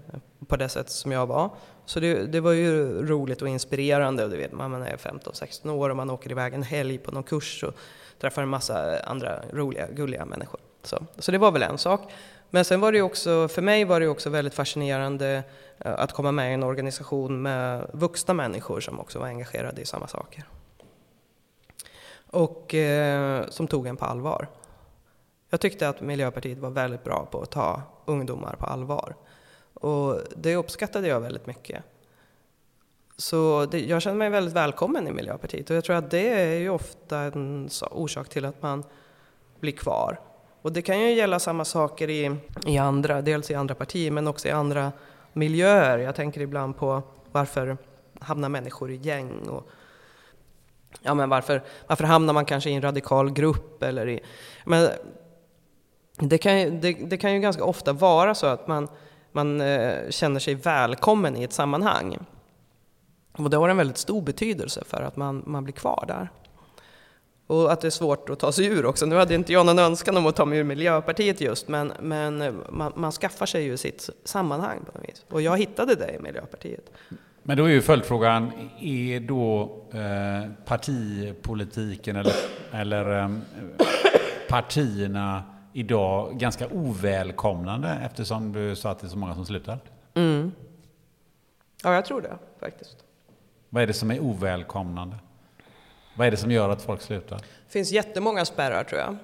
på det sätt som jag var. Så det, det var ju roligt och inspirerande. Och du vet, man är 15-16 år och man åker iväg en helg på någon kurs och träffar en massa andra roliga, gulliga människor. Så, så det var väl en sak. Men sen var det också, för mig var det också väldigt fascinerande Eh, att komma med i en organisation med vuxna människor som också var engagerade i samma saker. Och eh, som tog en på allvar. Jag tyckte att Miljöpartiet var väldigt bra på att ta ungdomar på allvar. Och det uppskattade jag väldigt mycket. Så det, jag känner mig väldigt välkommen i Miljöpartiet och jag tror att det är ju ofta en orsak till att man blir kvar. Och det kan ju gälla samma saker i, i andra, dels i andra partier men också i andra miljöer. Jag tänker ibland på varför hamnar människor i gäng och ja, men varför, varför hamnar man kanske i en radikal grupp eller i... Men det kan, det, det kan ju ganska ofta vara så att man, man eh, känner sig välkommen i ett sammanhang. Och det har en väldigt stor betydelse för att man, man blir kvar där. Och att det är svårt att ta sig ur också. Nu hade inte jag någon önskan om att ta mig ur Miljöpartiet just, men, men man, man skaffar sig ju sitt sammanhang på något vis. Och jag hittade det i Miljöpartiet. Men då är ju följdfrågan, är då eh, partipolitiken eller, eller eh, partierna idag ganska ovälkomnande eftersom du sa att det är så många som slutar? Mm. Ja, jag tror det faktiskt. Vad är det som är ovälkomnande? Vad är det som gör att folk slutar? Det finns jättemånga spärrar tror jag.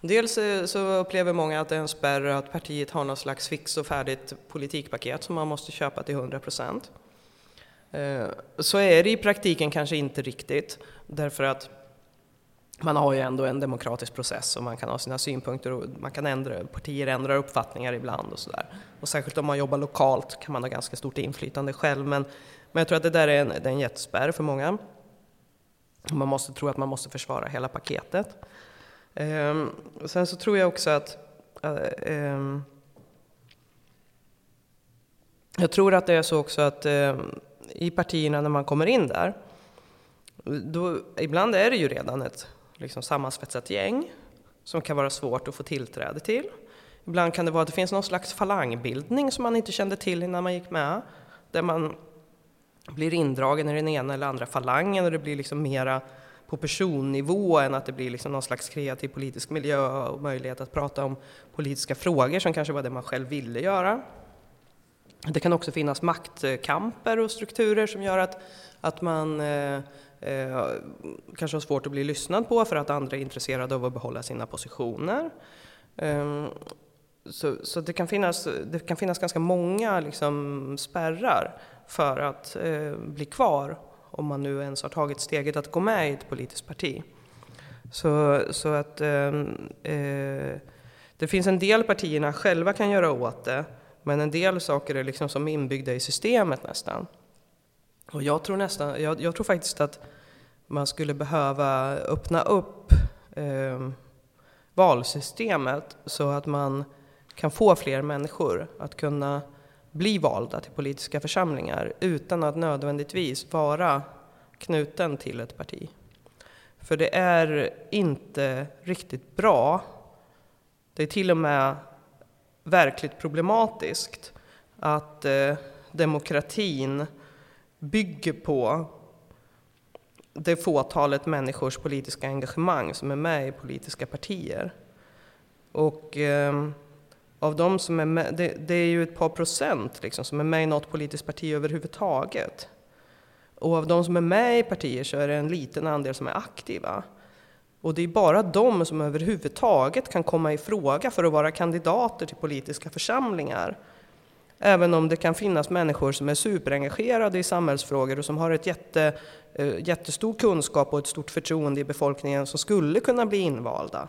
Dels eh, så upplever många att det är en spärr att partiet har någon slags fix och färdigt politikpaket som man måste köpa till 100 procent. Eh, så är det i praktiken kanske inte riktigt, därför att man har ju ändå en demokratisk process och man kan ha sina synpunkter och man kan ändra, partier ändrar uppfattningar ibland och sådär. Och särskilt om man jobbar lokalt kan man ha ganska stort inflytande själv, men, men jag tror att det där är en, det är en jättespärr för många. Man måste tro att man måste försvara hela paketet. Eh, sen så tror jag också att eh, ehm, jag tror att det är så också att ehm, i partierna när man kommer in där, då, ibland är det ju redan ett liksom, sammansvetsat gäng som kan vara svårt att få tillträde till. Ibland kan det vara att det finns någon slags falangbildning som man inte kände till innan man gick med, där man blir indragen i den ena eller andra falangen och det blir liksom mera på personnivå än att det blir liksom någon slags kreativ politisk miljö och möjlighet att prata om politiska frågor som kanske var det man själv ville göra. Det kan också finnas maktkamper och strukturer som gör att, att man eh, eh, kanske har svårt att bli lyssnad på för att andra är intresserade av att behålla sina positioner. Eh, så, så det, kan finnas, det kan finnas ganska många liksom, spärrar för att eh, bli kvar om man nu ens har tagit steget att gå med i ett politiskt parti. Så, så att ehm, eh, det finns en del partierna själva kan göra åt det, men en del saker är liksom som inbyggda i systemet nästan. Och jag tror, nästan, jag, jag tror faktiskt att man skulle behöva öppna upp eh, valsystemet så att man kan få fler människor att kunna bli valda till politiska församlingar utan att nödvändigtvis vara knuten till ett parti. För det är inte riktigt bra. Det är till och med verkligt problematiskt att eh, demokratin bygger på det fåtalet människors politiska engagemang som är med i politiska partier. Och eh, av de som är med, det, det, är ju ett par procent liksom, som är med i något politiskt parti överhuvudtaget. Och av de som är med i partier så är det en liten andel som är aktiva. Och det är bara de som överhuvudtaget kan komma i fråga för att vara kandidater till politiska församlingar. Även om det kan finnas människor som är superengagerade i samhällsfrågor och som har ett jätte, eh, jättestor kunskap och ett stort förtroende i befolkningen som skulle kunna bli invalda.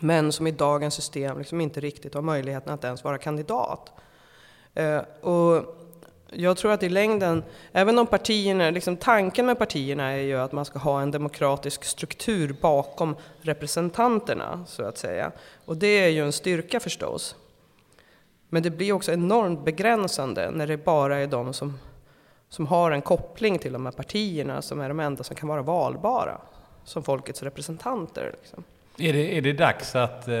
Men som i dagens system liksom inte riktigt har möjligheten att ens vara kandidat. Eh, och jag tror att i längden, även om partierna, liksom tanken med partierna är ju att man ska ha en demokratisk struktur bakom representanterna, så att säga. Och det är ju en styrka förstås. Men det blir också enormt begränsande när det bara är de som, som har en koppling till de här partierna som är de enda som kan vara valbara som folkets representanter. Liksom. Är det, är det dags att eh,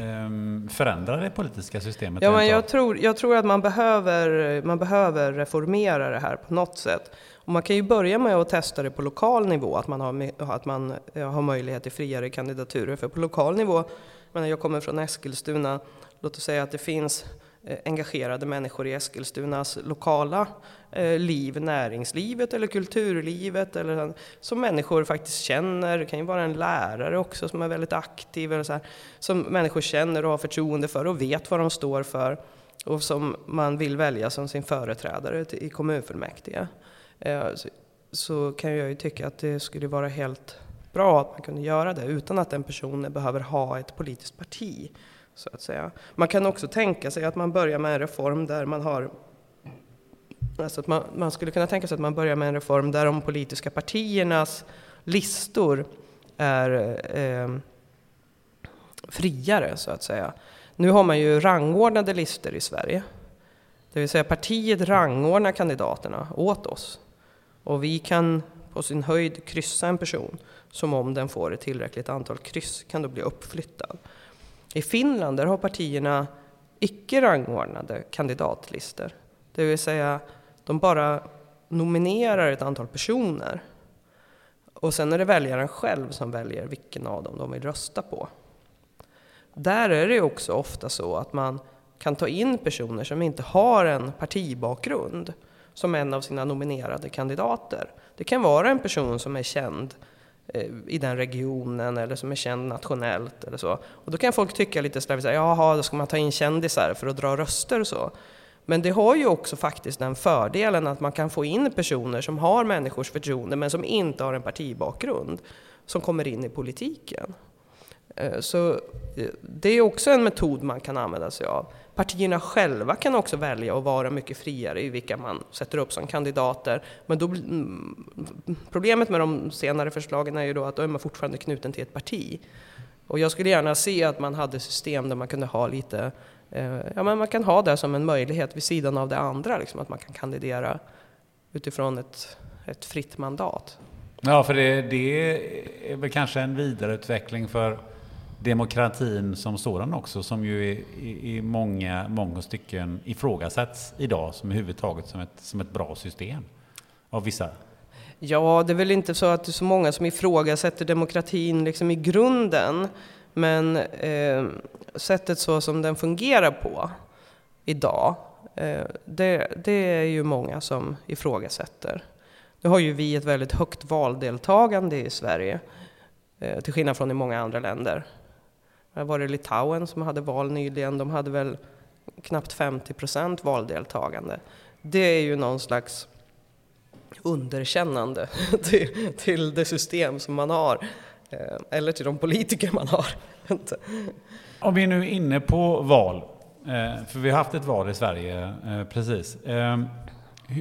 ehm, förändra det politiska systemet? Ja, men jag, tror, jag tror att man behöver, man behöver reformera det här på något sätt. Och man kan ju börja med att testa det på lokal nivå, att man har, att man har möjlighet till friare kandidaturer. För på lokal nivå, jag, jag kommer från Eskilstuna, låt oss säga att det finns Eh, Eh, engagerade människor i Eskilstunas lokala eh, liv, näringslivet eller kulturlivet, eller som människor faktiskt känner. Det kan ju vara en lärare också som är väldigt aktiv, eller så här, som människor känner och har förtroende för och vet vad de står för och som man vill välja som sin företrädare i kommunfullmäktige. Eh, så kan jag ju tycka att det skulle vara helt bra att man kunde göra det utan att den personen behöver ha ett politiskt parti. Så att säga. Man kan också tänka sig att man börjar med en reform där man har Alltså att man, man, skulle kunna tänka sig att man börjar med en reform där de politiska partiernas listor är eh, friare, så att säga. Nu har man ju rangordnade listor i Sverige. Det vill säga partiet rangordnar kandidaterna åt oss. Och vi kan på sin höjd kryssa en person som om den får ett tillräckligt antal kryss kan då bli uppflyttad. I Finland där har partierna icke rangordnade kandidatlistor. Det vill säga, de bara nominerar ett antal personer. Och sen är det väljaren själv som väljer vilken av dem de vill rösta på. Där är det också ofta så att man kan ta in personer som inte har en partibakgrund som en av sina nominerade kandidater. Det kan vara en person som är känd Eh, Eh, i den regionen eller som är känd nationellt eller så. Och då kan folk tycka lite slarvigt, jaha, då ska man ta in kändisar för att dra röster och så. Men det har ju också faktiskt den fördelen att man kan få in personer som har människors förtroende men som inte har en partibakgrund som kommer in i politiken. Eh, så eh, det är också en metod man kan använda sig av. Partierna själva kan också välja att vara mycket friare i vilka man sätter upp som kandidater. Men då, mm, problemet med de senare förslagen är ju då att då är man fortfarande knuten till ett parti. Och jag skulle gärna se att man hade system där man kunde ha lite, eh, ja men man kan ha det som en möjlighet vid sidan av det andra, liksom, att man kan kandidera utifrån ett, ett fritt mandat. Ja, för det, det är väl kanske en vidareutveckling för demokratin som sådan också, som ju i, i, många, många stycken ifrågasätts idag som överhuvudtaget som ett, som ett bra system av vissa. Ja, det är väl inte så att det är så många som ifrågasätter demokratin liksom i grunden, men eh, sättet så som den fungerar på idag, eh, det, det är ju många som ifrågasätter. Nu har ju vi ett väldigt högt valdeltagande i Sverige, eh, till skillnad från i många andra länder. Det var det Litauen som hade val nyligen. De hade väl knappt 50 procent valdeltagande. Det är ju någon slags underkännande till, till det system som man har. Eh, eller till de politiker man har. Om vi nu är inne på val, eh, för vi har haft ett val i Sverige eh, precis.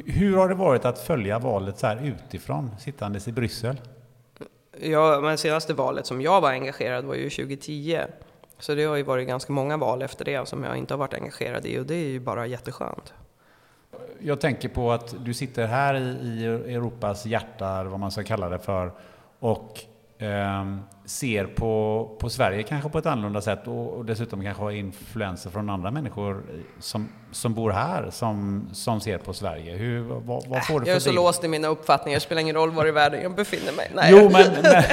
Hur har det varit att följa valet så här utifrån, sittandes i Bryssel? Ja, men senaste valet som jag var engagerad var ju 2010. Så det har ju varit ganska många val efter det som jag inte har varit engagerad i och det är ju bara jätteskönt. Jag tänker på att du sitter här i, Europas hjärta, vad man ska kalla det för, och ser på, på Sverige kanske på ett annorlunda sätt och, och dessutom kanske har influenser från andra människor som, som bor här som, som ser på Sverige. Hur, vad, vad får du för Jag är så bild? låst i mina uppfattningar, det spelar ingen roll var i världen jag befinner mig. Nej. Jo, men, men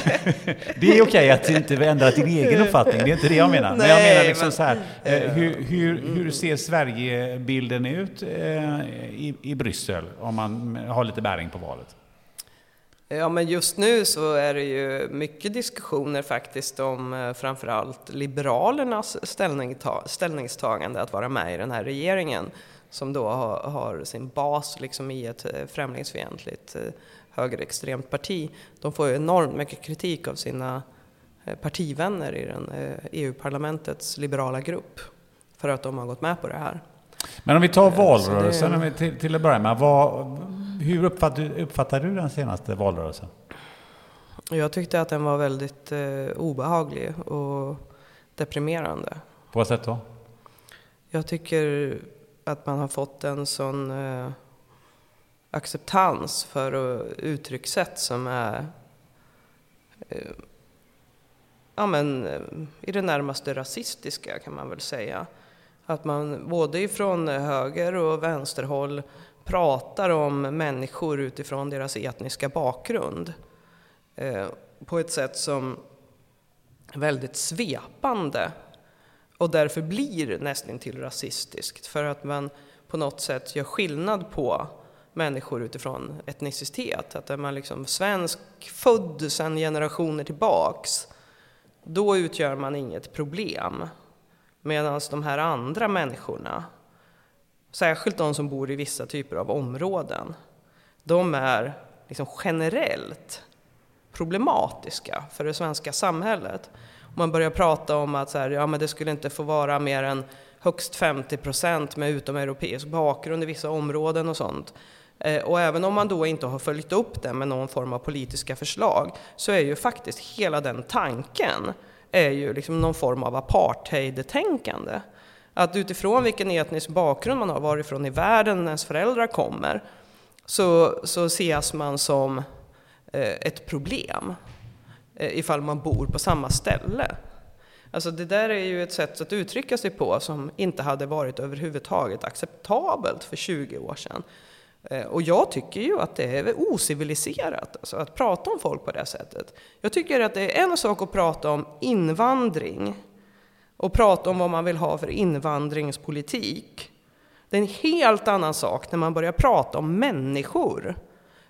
det är okej att du inte ändrar din egen uppfattning. Det är inte det jag menar. Men jag Nej, menar liksom men- så här. eh, Hur, hur, hur ser Sverigebilden ut eh, i, i Bryssel om man har lite bäring på valet? Ja, men just nu så är det ju mycket diskussioner faktiskt om eh, framförallt Liberalernas ställningsta- ställningstagande att vara med i den här regeringen som då har, har sin bas liksom i ett eh, främlingsfientligt eh, högerextremt parti. De får ju enormt mycket kritik av sina partivänner i den EU-parlamentets liberala grupp för att de har gått med på det här. Men om vi tar valrörelsen det- till, till att börja med. Vad, hur uppfattar, uppfattar du den senaste valrörelsen? Jag tyckte att den var väldigt eh, obehaglig och deprimerande. På vad sätt då? Jag tycker att man har fått en sån eh, acceptans för uttryckssätt som är eh, ja, men, eh, i det närmaste rasistiska kan man väl säga. Att man både ifrån höger och vänsterhåll pratar om människor utifrån deras etniska bakgrund eh, på ett sätt som är väldigt svepande och därför blir nästan till rasistiskt för att man på något sätt gör skillnad på människor utifrån etnicitet. Att är man liksom svensk, född sedan generationer tillbaks, då utgör man inget problem. Medan de här andra människorna, särskilt de som bor i vissa typer av områden, de är liksom generellt problematiska för det svenska samhället. Man börjar prata om att så här, ja, men det skulle inte få vara mer än högst 50 procent med utomeuropeisk bakgrund i vissa områden och sånt. Eh, och även om man då inte har följt upp det med någon form av politiska förslag så är ju faktiskt hela den tanken är ju liksom någon form av apartheid-tänkande. Att utifrån vilken etnisk bakgrund man har, varifrån i världen ens föräldrar kommer, så, så ses man som eh, ett problem eh, ifall man bor på samma ställe. Alltså det där är ju ett sätt att uttrycka sig på som inte hade varit överhuvudtaget acceptabelt för 20 år sedan. Eh, och jag tycker ju att det är ociviliserat alltså, att prata om folk på det sättet. Jag tycker att det är en sak att prata om invandring och prata om vad man vill ha för invandringspolitik. Det är en helt annan sak när man börjar prata om människor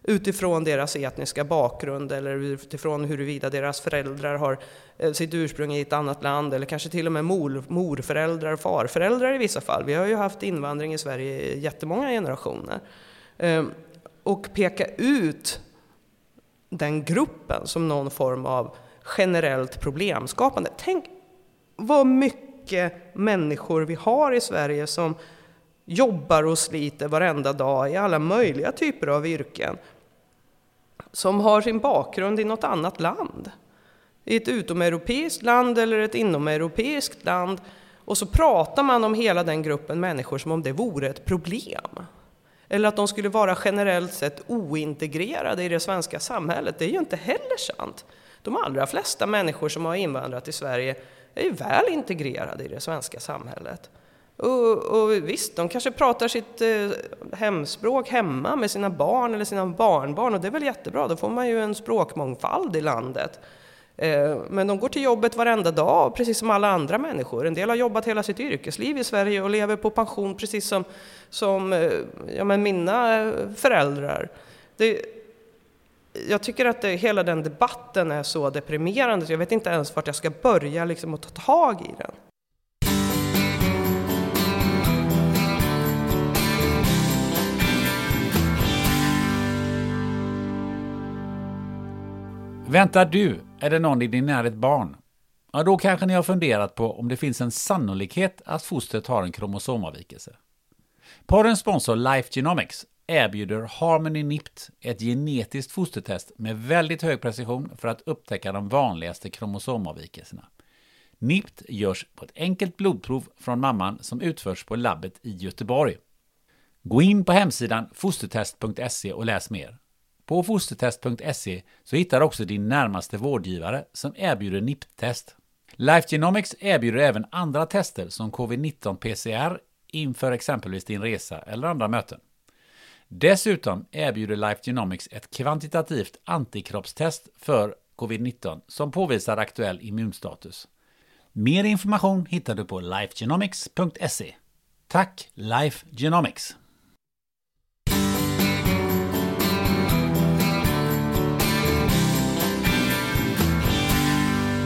utifrån deras etniska bakgrund eller utifrån huruvida deras föräldrar har eh, sitt ursprung i ett annat land eller kanske till och med mor, morföräldrar och farföräldrar i vissa fall. Vi har ju haft invandring i Sverige i jättemånga generationer. Ehm, och peka ut den gruppen som någon form av generellt problemskapande. Tänk vad mycket människor vi har i Sverige som jobbar och sliter varenda dag i alla möjliga typer av yrken. Som har sin bakgrund i något annat land. I ett utomeuropeiskt land eller ett inomeuropeiskt land. Och så pratar man om hela den gruppen människor som om det vore ett problem. Eller att de skulle vara generellt sett ointegrerade i det svenska samhället. Det är ju inte heller sant. De allra flesta människor som har invandrat till Sverige är ju väl integrerade i det svenska samhället. Och, och visst, de kanske pratar sitt eh, hemspråk hemma med sina barn eller sina barnbarn och det är väl jättebra, då får man ju en språkmångfald i landet. Eh, men de går till jobbet varenda dag, precis som alla andra människor. En del har jobbat hela sitt yrkesliv i Sverige och lever på pension precis som, som eh, ja, men mina eh, föräldrar. Det, jag tycker att det, hela den debatten är så deprimerande så jag vet inte ens vart jag ska börja liksom, att ta tag i den. Väntar du, eller någon i din närhet barn? Ja, då kanske ni har funderat på om det finns en sannolikhet att fostret har en kromosomavvikelse. Porrens sponsor Life Genomics erbjuder Harmony NIPT, ett genetiskt fostertest med väldigt hög precision för att upptäcka de vanligaste kromosomavvikelserna. NIPT görs på ett enkelt blodprov från mamman som utförs på labbet i Göteborg. Gå in på hemsidan fostertest.se och läs mer. På fostertest.se så hittar du också din närmaste vårdgivare som erbjuder NIPT-test. Life Genomics erbjuder även andra tester som covid-19 PCR inför exempelvis din resa eller andra möten. Dessutom erbjuder Life Genomics ett kvantitativt antikroppstest för covid-19 som påvisar aktuell immunstatus. Mer information hittar du på lifegenomics.se. Tack Life Genomics!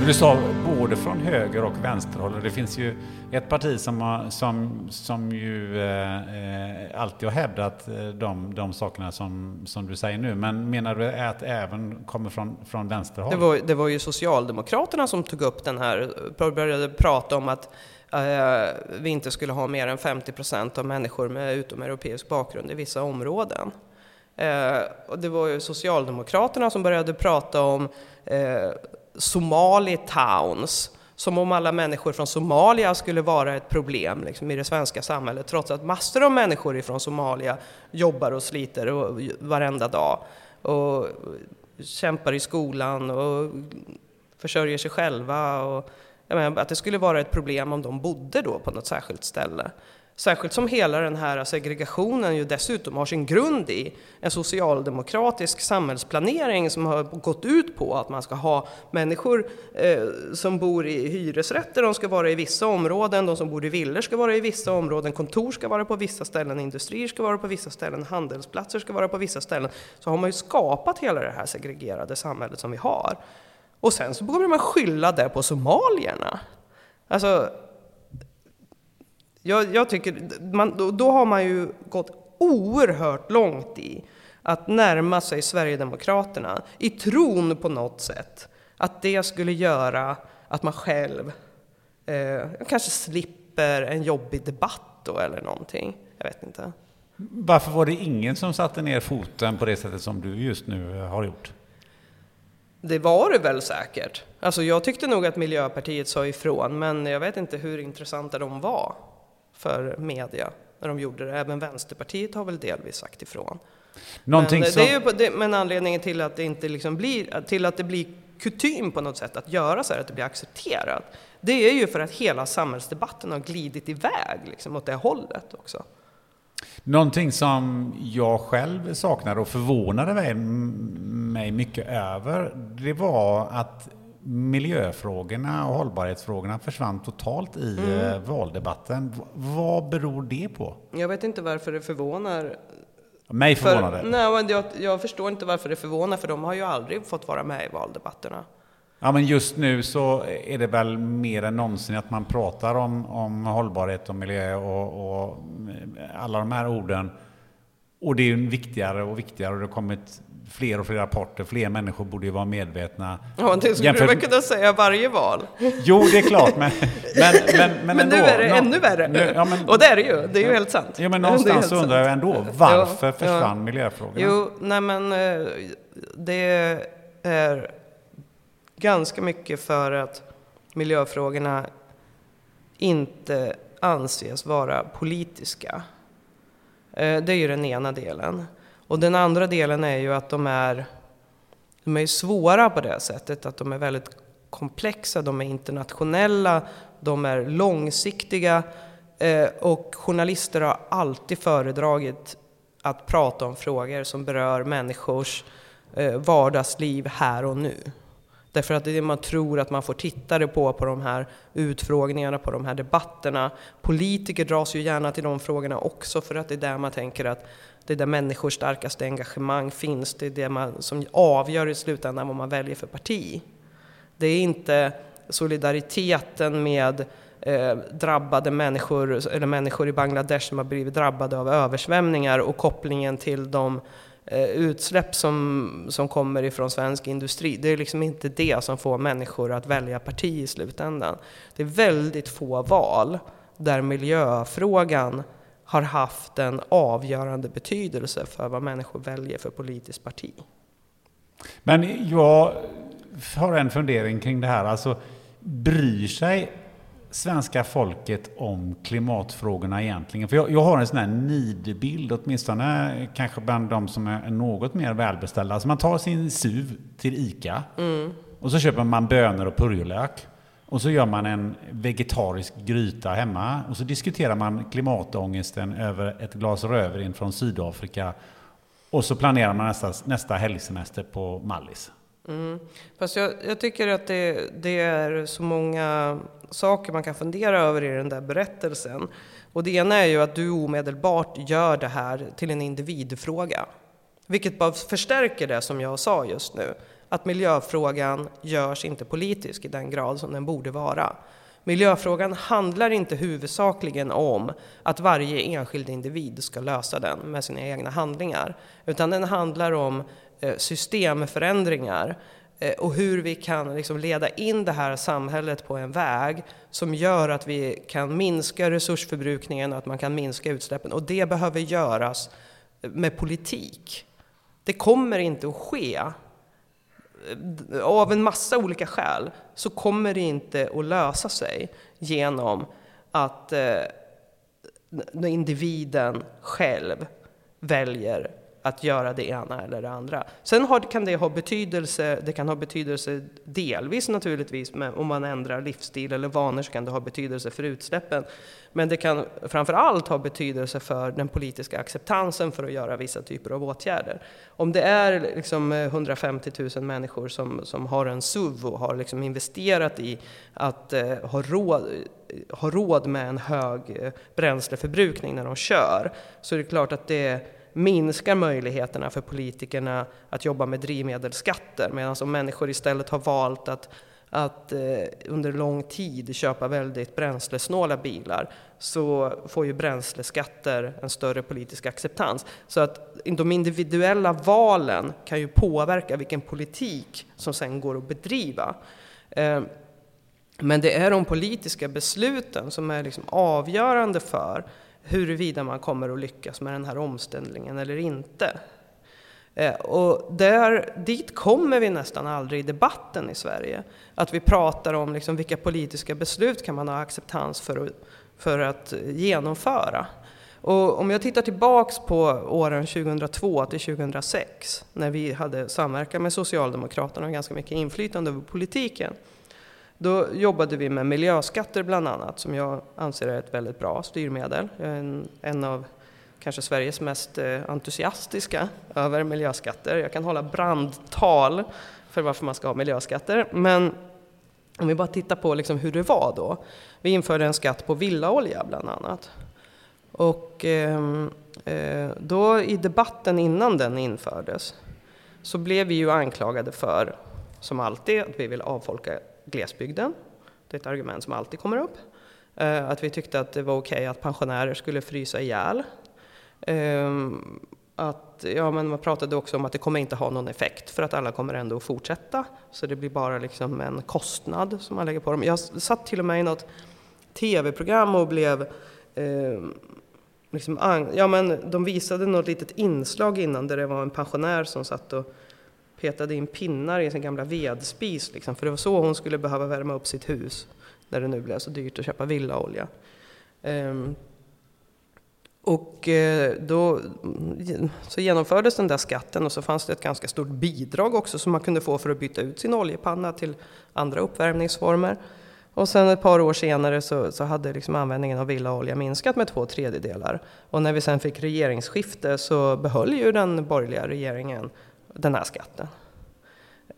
Du sa både från höger och vänsterhåll. Det finns ju ett parti som, som, som ju eh, eh alltid har hävdat eh, de, de sakerna som, som du säger nu. Men menar du att det även kommer från, från vänsterhåll? Det var, det var ju Socialdemokraterna som tog upp den här, började prata om att eh, vi inte skulle ha mer än 50 procent av människor med utomeuropeisk bakgrund i vissa områden. Eh, och det var ju Socialdemokraterna som började prata om eh, Somali towns, som om alla människor från Somalia skulle vara ett problem liksom, i det svenska samhället, trots att massor av människor från Somalia jobbar och sliter och, varenda dag och kämpar i skolan och försörjer sig själva. Och, menar, att det skulle vara ett problem om de bodde då på något särskilt ställe. Särskilt som hela den här segregationen ju dessutom har sin grund i en socialdemokratisk samhällsplanering som har gått ut på att man ska ha människor eh, som bor i hyresrätter, de ska vara i vissa områden, de som bor i villor ska vara i vissa områden, kontor ska vara på vissa ställen, industrier ska vara på vissa ställen, handelsplatser ska vara på vissa ställen. Så har man ju skapat hela det här segregerade samhället som vi har. Och sen så börjar man skylla det på somalierna. Alltså, jag, jag tycker, man, då, då, har man ju gått oerhört långt i att närma sig Sverigedemokraterna i tron på något sätt att det skulle göra att man själv eh, kanske slipper en jobbig debatt då eller någonting. Jag vet inte. Varför var det ingen som satte ner foten på det sättet som du just nu har gjort? Det var det väl säkert. Alltså jag tyckte nog att Miljöpartiet sa ifrån, men jag vet inte hur intressanta de var för media när de gjorde det. Även Vänsterpartiet har väl delvis sagt ifrån. Någonting men, som... det är ju det, men anledningen till att det inte liksom blir, till att det blir kutym på något sätt att göra så här, att det blir accepterat, det är ju för att hela samhällsdebatten har glidit iväg liksom, åt det hållet också. Någonting som jag själv saknade och förvånade mig, mig mycket över, det var att miljöfrågorna och hållbarhetsfrågorna försvann totalt i mm. Eh, valdebatten. Vad beror det på? Jag vet inte varför det förvånar. Mig förvånar det. Nej, jag, jag förstår inte varför det förvånar, för de har ju aldrig fått vara med i valdebatterna. Ja, men just nu så är det väl mer än någonsin att man pratar om, om hållbarhet och miljö och, och alla de här orden. Och det är ju viktigare och viktigare och det har kommit fler och fler rapporter, fler människor borde ju vara medvetna. Ja, det skulle Jämfört... du väl kunna säga varje val? Jo, det är klart, men... Men, men, men, men nu är det ännu värre. Nu, ja, men, och det är det ju, det är ju helt sant. Ja, men någonstans undrar jag ändå, varför ja, försvann ja. miljöfrågorna? Jo, nej men eh, det är ganska mycket för att miljöfrågorna inte anses vara politiska. Eh, det är ju den ena delen. Och den andra delen är ju att de är, de är svåra på det sättet att de är väldigt komplexa, de är internationella, de är långsiktiga eh, och journalister har alltid föredragit att prata om frågor som berör människors eh, vardagsliv här och nu. Därför att det är det man tror att man får tittare på, på de här utfrågningarna, på de här debatterna. Politiker dras ju gärna till de frågorna också för att det är där man tänker att det är där människors starkaste engagemang finns. Det är det man, som avgör i slutändan vad man väljer för parti. Det är inte solidariteten med eh, drabbade människor, eller människor i Bangladesh som har blivit drabbade av översvämningar och kopplingen till de eh, utsläpp som, som kommer ifrån svensk industri. Det är liksom inte det som får människor att välja parti i slutändan. Det är väldigt få val där miljöfrågan har haft en avgörande betydelse för vad människor väljer för politiskt parti. Men jag har en fundering kring det här. Alltså, bryr sig svenska folket om klimatfrågorna egentligen? För jag, jag har en sån här nidbild, åtminstone kanske bland de som är något mer välbeställda. Alltså man tar sin SUV till ICA och så köper man bönor och purjolök. Och så gör man en vegetarisk gryta hemma och så diskuterar man klimatångesten över ett glas rödvin från Sydafrika. Och så planerar man nästa, nästa helgsemester på Mallis. Mm. Fast jag, jag tycker att det, det är så många saker man kan fundera över i den där berättelsen. Och det ena är ju att du omedelbart gör det här till en individfråga. Vilket bara förstärker det som jag sa just nu. Att miljöfrågan görs inte politisk i den grad som den borde vara. Miljöfrågan handlar inte huvudsakligen om att varje enskild individ ska lösa den med sina egna handlingar. Utan den handlar om eh, systemförändringar eh, och hur vi kan liksom leda in det här samhället på en väg som gör att vi kan minska resursförbrukningen och att man kan minska utsläppen. Och det behöver göras eh, med politik. Det kommer inte att ske av en massa olika skäl så kommer det inte att lösa sig genom att eh, individen själv väljer att göra det ena eller det andra. Sen har, kan det ha betydelse, det kan ha betydelse delvis naturligtvis, men om man ändrar livsstil eller vanor så kan det ha betydelse för utsläppen. Men det kan framför allt ha betydelse för den politiska acceptansen för att göra vissa typer av åtgärder. Om det är liksom eh, 150 000 människor som, som har en SUV och har liksom investerat i att eh, ha, råd, ha råd med en hög eh, bränsleförbrukning när de kör, så är det klart att det minskar möjligheterna för politikerna att jobba med drivmedelsskatter. Medan om människor istället har valt att, att eh, under lång tid köpa väldigt bränslesnåla bilar så får ju bränsleskatter en större politisk acceptans. Så att de individuella valen kan ju påverka vilken politik som sen går att bedriva. Eh, men det är de politiska besluten som är liksom avgörande för huruvida man kommer att lyckas med den här omställningen eller inte. Eh, och där, dit kommer vi nästan aldrig i debatten i Sverige. Att vi pratar om liksom vilka politiska beslut kan man ha acceptans för att, för att genomföra. Och om jag tittar tillbaks på åren 2002 till 2006 när vi hade samverkan med Socialdemokraterna och ganska mycket inflytande över politiken då jobbade vi med miljöskatter bland annat, som jag anser är ett väldigt bra styrmedel. Jag är en, en av kanske Sveriges mest eh, entusiastiska över miljöskatter. Jag kan hålla brandtal för varför man ska ha miljöskatter. Men om vi bara tittar på liksom hur det var då. Vi införde en skatt på villaolja bland annat. Och ehm, eh, då i debatten innan den infördes så blev vi ju anklagade för, som alltid, att vi vill avfolka glesbygden. Det är ett argument som alltid kommer upp. Eh, att vi tyckte att det var okej okay att pensionärer skulle frysa ihjäl. Ehm, att, ja, men man pratade också om att det kommer inte ha någon effekt för att alla kommer ändå att fortsätta. Så det blir bara liksom en kostnad som man lägger på dem. Jag satt till och med i något tv-program och blev eh, liksom, ja, men de visade något litet inslag innan där det var en pensionär som satt och petade in pinnar i sin gamla vedspis, liksom, för det var så hon skulle behöva värma upp sitt hus när det nu blev så dyrt att köpa villaolja. Um, och eh, då så genomfördes den där skatten och så fanns det ett ganska stort bidrag också som man kunde få för att byta ut sin oljepanna till andra uppvärmningsformer. Och sen ett par år senare så, så hade liksom användningen av villaolja minskat med två tredjedelar. Och när vi sen fick regeringsskifte så behöll ju den borgerliga regeringen den här skatten.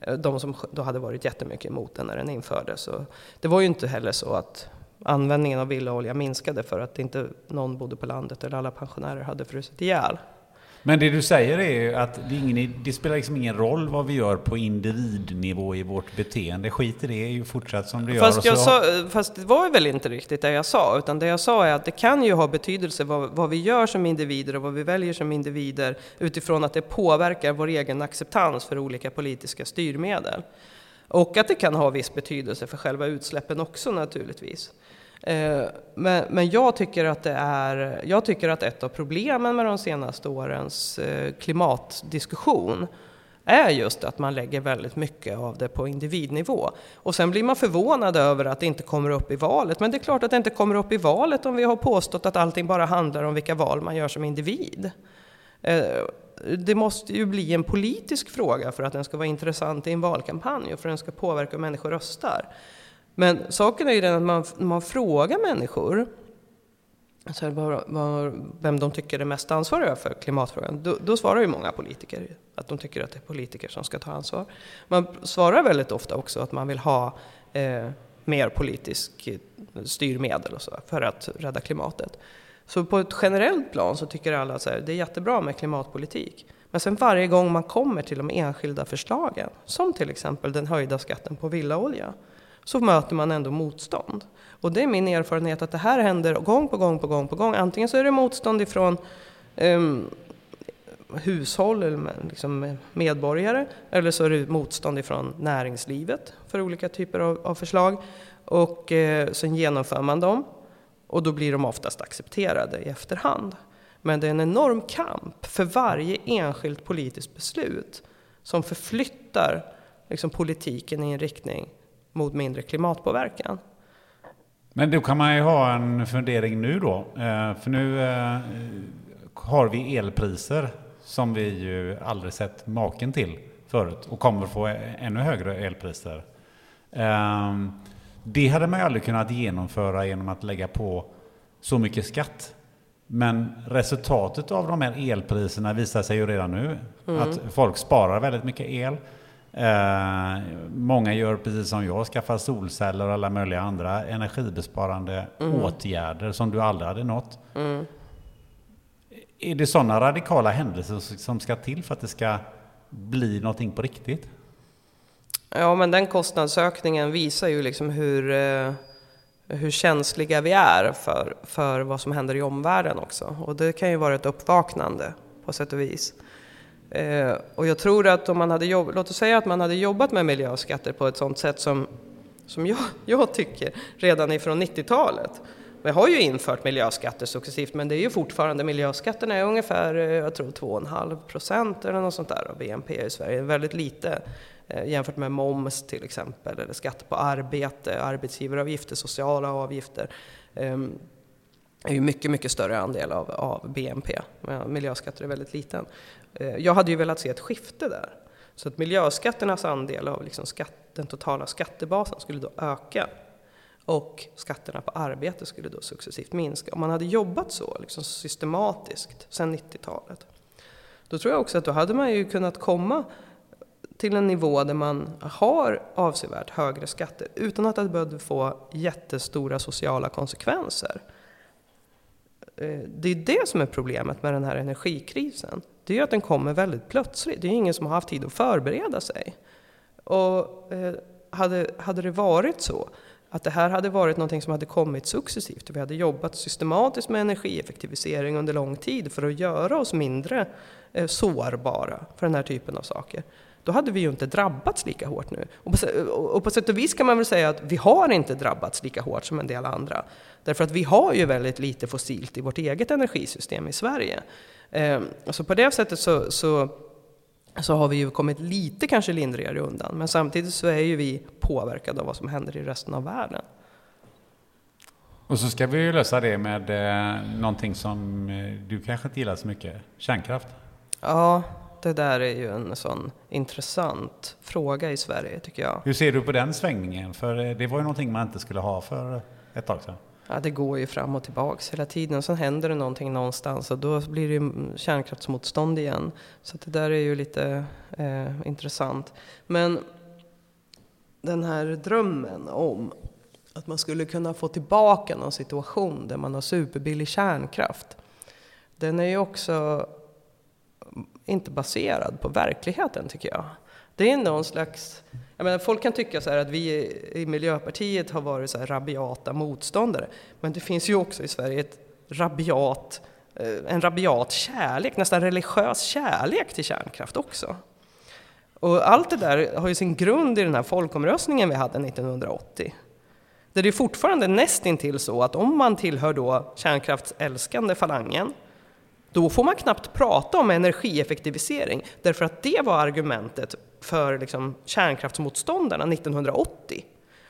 Eh, de som då hade varit jättemycket emot den när den infördes. Så det var ju inte heller så att användningen av villaolja minskade för att inte någon bodde på landet eller alla pensionärer hade frusit ihjäl. Men det du säger är ju att det, ingen, det, spelar liksom ingen roll vad vi gör på individnivå i vårt beteende. Skit i det, är ju fortsatt som det fast gör. Jag sa, fast det var väl inte riktigt det jag sa, utan det jag sa är att det kan ju ha betydelse vad, vad vi gör som individer och vad vi väljer som individer utifrån att det påverkar vår egen acceptans för olika politiska styrmedel. Och att det kan ha viss betydelse för själva utsläppen också naturligtvis. Eh, men, men jag, tycker att det är, jag tycker att ett av problemen med de senaste årens eh, klimatdiskussion är just att man lägger väldigt mycket av det på individnivå. Och sen blir man förvånad över att det inte kommer upp i valet. Men det är klart att det inte kommer upp i valet om vi har påstått att allting bara handlar om vilka val man gör som individ. Eh, det måste ju bli en politisk fråga för att den ska vara intressant i en valkampanj och för att den ska påverka hur människor röstar. Men saken är ju den att man, man frågar människor så var, var, vem de tycker är mest ansvariga för klimatfrågan, då, då, svarar ju många politiker att de tycker att det är politiker som ska ta ansvar. Man svarar väldigt ofta också att man vill ha eh, mer politisk styrmedel och så för att rädda klimatet. Så på ett generellt plan så tycker alla att det är jättebra med klimatpolitik. Men sen varje gång man kommer till de enskilda förslagen, som till exempel den höjda skatten på villaolja, så möter man ändå motstånd. Och det är min erfarenhet att det här händer gång på gång på gång på gång. Antingen så är det motstånd ifrån um, hushåll eller liksom medborgare eller så är det motstånd ifrån näringslivet för olika typer av, av förslag. Och eh, sen genomför man dem och då blir de oftast accepterade i efterhand. Men det är en enorm kamp för varje enskilt politiskt beslut som förflyttar liksom, politiken i en riktning mot mindre klimatpåverkan. Men då kan man ju ha en fundering nu då. Eh, för nu eh, har vi elpriser som vi ju aldrig sett maken till förut och kommer få ännu högre elpriser. Ehm, det hade man ju aldrig kunnat genomföra genom att lägga på så mycket skatt. Men resultatet av de här elpriserna visar sig ju redan nu. Mm. Att folk sparar väldigt mycket el. Eh, många gör precis som jag, skaffar solceller och alla möjliga andra energibesparande mm. åtgärder som du aldrig hade nått. Mm. Är det sådana radikala händelser som ska till för att det ska bli någonting på riktigt? Ja, men den kostnadsökningen visar ju liksom hur, eh, hur känsliga vi är för, för vad som händer i omvärlden också. Och det kan ju vara ett uppvaknande på sätt och vis. Eh, och jag tror att om man hade jobbat, låt oss säga att man hade jobbat med miljöskatter på ett sådant sätt som, som jag, jag tycker redan ifrån 90-talet. Vi har ju infört miljöskatter successivt men det är ju fortfarande miljöskatterna är ungefär, eh, jag tror 2,5 procent eller något sånt där av BNP i Sverige, väldigt lite eh, jämfört med moms till exempel eller skatt på arbete, arbetsgivaravgifter, sociala avgifter. Ehm, är ju mycket, mycket större andel av, av BNP. Eh, miljöskatter är väldigt liten. Eh, jag hade ju velat se ett skifte där. Så att miljöskatternas andel av liksom skatt, den totala skattebasen skulle då öka. Och skatterna på arbete skulle då successivt minska. Om man hade jobbat så liksom systematiskt sedan 90-talet. Då tror jag också att då hade man ju kunnat komma till en nivå där man har avsevärt högre skatter utan att det behövde få jättestora sociala konsekvenser. Eh, det är det som är problemet med den här energikrisen. Det är ju att den kommer väldigt plötsligt. Det är ingen som har haft tid att förbereda sig. Och eh, hade, hade det varit så att det här hade varit någonting som hade kommit successivt och vi hade jobbat systematiskt med energieffektivisering under lång tid för att göra oss mindre eh, sårbara för den här typen av saker då hade vi ju inte drabbats lika hårt nu. Och på, och på sätt och vis kan man väl säga att vi har inte drabbats lika hårt som en del andra. Därför att vi har ju väldigt lite fossilt i vårt eget energisystem i Sverige. Eh, så på det sättet så, så, så har vi ju kommit lite kanske lindrigare undan. Men samtidigt så är ju vi påverkade av vad som händer i resten av världen. Och så ska vi ju lösa det med eh, någonting som eh, du kanske inte gillar så mycket, kärnkraft. Ja, det där är ju en sån intressant fråga i Sverige tycker jag. Hur ser du på den svängningen? För eh, det var ju någonting man inte skulle ha för ett tag sedan. Ja, det går ju fram och tillbaks hela tiden. Sen händer det någonting någonstans och då blir det kärnkraftsmotstånd igen. Så det där är ju lite eh, intressant. Men den här drömmen om att man skulle kunna få tillbaka någon situation där man har superbillig kärnkraft. Den är ju också inte baserad på verkligheten tycker jag. Det är någon slags, jag menar, folk kan tycka så att vi i Miljöpartiet har varit så här rabiata motståndare, men det finns ju också i Sverige ett rabiat, eh, en rabiat kärlek, nästan religiös kärlek till kärnkraft också. Och allt det där har ju sin grund i den här folkomröstningen vi hade 1980. Där det är fortfarande nästintill så att om man tillhör då kärnkraftsälskande falangen då får man knappt prata om energieffektivisering, därför att det var argumentet för liksom kärnkraftsmotståndarna 1980.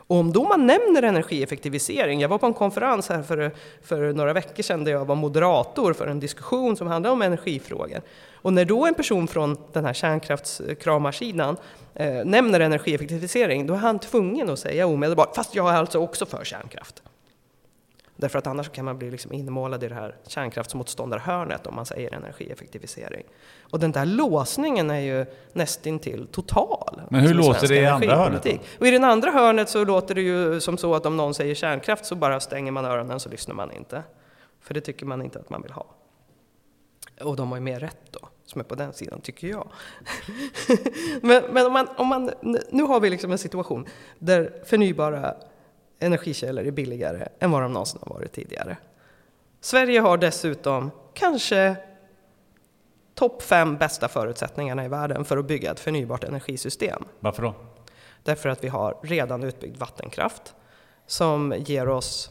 Och om då man nämner energieffektivisering, jag var på en konferens här för, för några veckor sedan där jag var moderator för en diskussion som handlade om energifrågor. Och när då en person från den här kärnkraftskramarsidan eh, nämner energieffektivisering, då är han tvungen att säga omedelbart, fast jag är alltså också för kärnkraft. Därför att annars kan man bli liksom inmålad i det här kärnkraftsmotståndarhörnet om man säger energieffektivisering. Och den där låsningen är ju nästintill total. Men hur låter det i andra hörnet? Och i den andra hörnet så låter det ju som så att om någon säger kärnkraft så bara stänger man öronen så lyssnar man inte. För det tycker man inte att man vill ha. Och de har ju mer rätt då, som är på den sidan, tycker jag. men, men om man, om man, nu har vi liksom en situation där förnybara energikällor är billigare än vad de någonsin har varit tidigare. Sverige har dessutom kanske topp fem bästa förutsättningarna i världen för att bygga ett förnybart energisystem. Varför då? Därför att vi har redan utbyggd vattenkraft som ger oss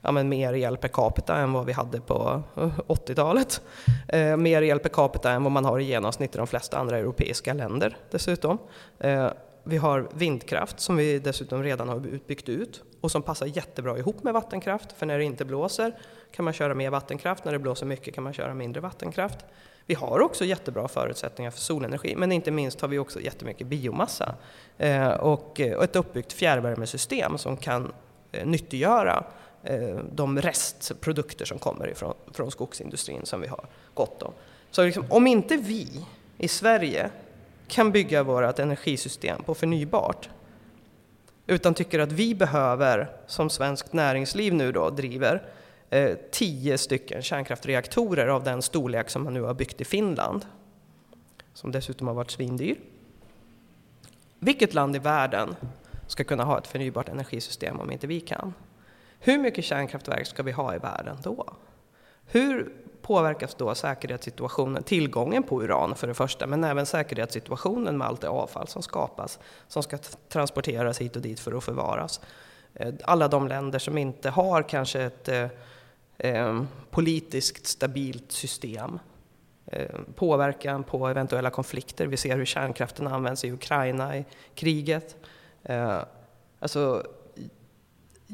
ja, men mer el per capita än vad vi hade på 80-talet. Eh, mer el per capita än vad man har i genomsnitt i de flesta andra europeiska länder dessutom. Eh, vi har vindkraft som vi dessutom redan har byggt ut och som passar jättebra ihop med vattenkraft, för när det inte blåser kan man köra mer vattenkraft, när det blåser mycket kan man köra mindre vattenkraft. Vi har också jättebra förutsättningar för solenergi, men inte minst har vi också jättemycket biomassa eh, och, eh, ett uppbyggt fjärrvärmesystem som kan eh, nyttiggöra de restprodukter som kommer ifrån, från skogsindustrin som vi har gott om. Så liksom, om inte vi i Sverige kan bygga vårt energisystem på förnybart utan tycker att vi behöver, som svenskt näringsliv nu då driver, eh, tio stycken kärnkraftreaktorer av den storlek som man nu har byggt i Finland, som dessutom har varit svindyr. Vilket land i världen ska kunna ha ett förnybart energisystem om inte vi kan? Hur mycket kärnkraftverk ska vi ha i världen då? Hur påverkas då säkerhetssituationen, tillgången på uran för det första, men även säkerhetssituationen med allt det avfall som skapas, som ska transporteras hit och dit för att förvaras. Eh, alla de länder som inte har kanske ett eh, eh politiskt stabilt system, eh, påverkan på eventuella konflikter. Vi ser hur kärnkraften används i Ukraina i kriget. Alltså,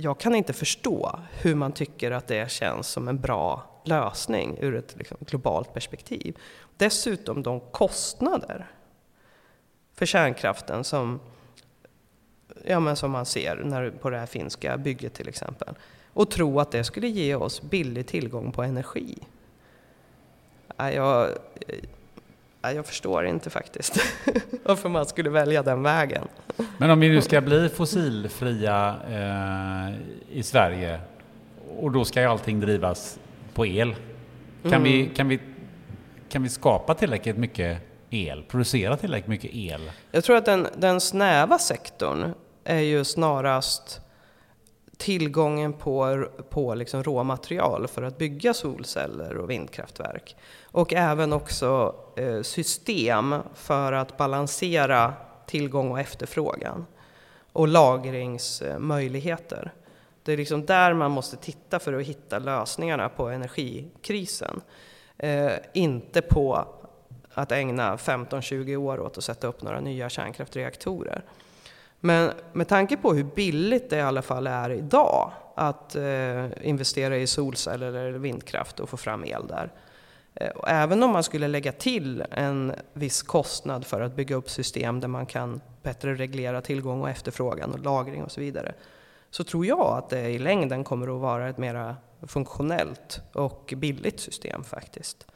jag kan inte förstå hur man tycker att det känns som en bra lösning ur ett liksom, globalt perspektiv. Dessutom de kostnader för kärnkraften som, ja, men som man ser när, på det här finska bygget till exempel. Och tro att det skulle ge oss billig tillgång på energi. Jag, jag förstår inte faktiskt varför man skulle välja den vägen. Men om vi nu ska bli fossilfria eh, i Sverige och då ska ju allting drivas på el. Kan, mm. vi, kan, vi, kan vi skapa tillräckligt mycket el, producera tillräckligt mycket el? Jag tror att den, den snäva sektorn är ju snarast tillgången på, på liksom råmaterial för att bygga solceller och vindkraftverk. Och även också eh, system för att balansera tillgång och efterfrågan. Och lagringsmöjligheter. Det är liksom där man måste titta för att hitta lösningarna på energikrisen. Eh, inte på att ägna 15-20 år åt att sätta upp några nya kärnkraftreaktorer. Men med tanke på hur billigt det i alla fall är idag att eh, investera i solceller eller vindkraft och få fram el där. Eh, och även om man skulle lägga till en viss kostnad för att bygga upp system där man kan bättre reglera tillgång och efterfrågan och lagring och så vidare så tror jag att det i längden kommer att vara ett mera funktionellt och billigt system faktiskt.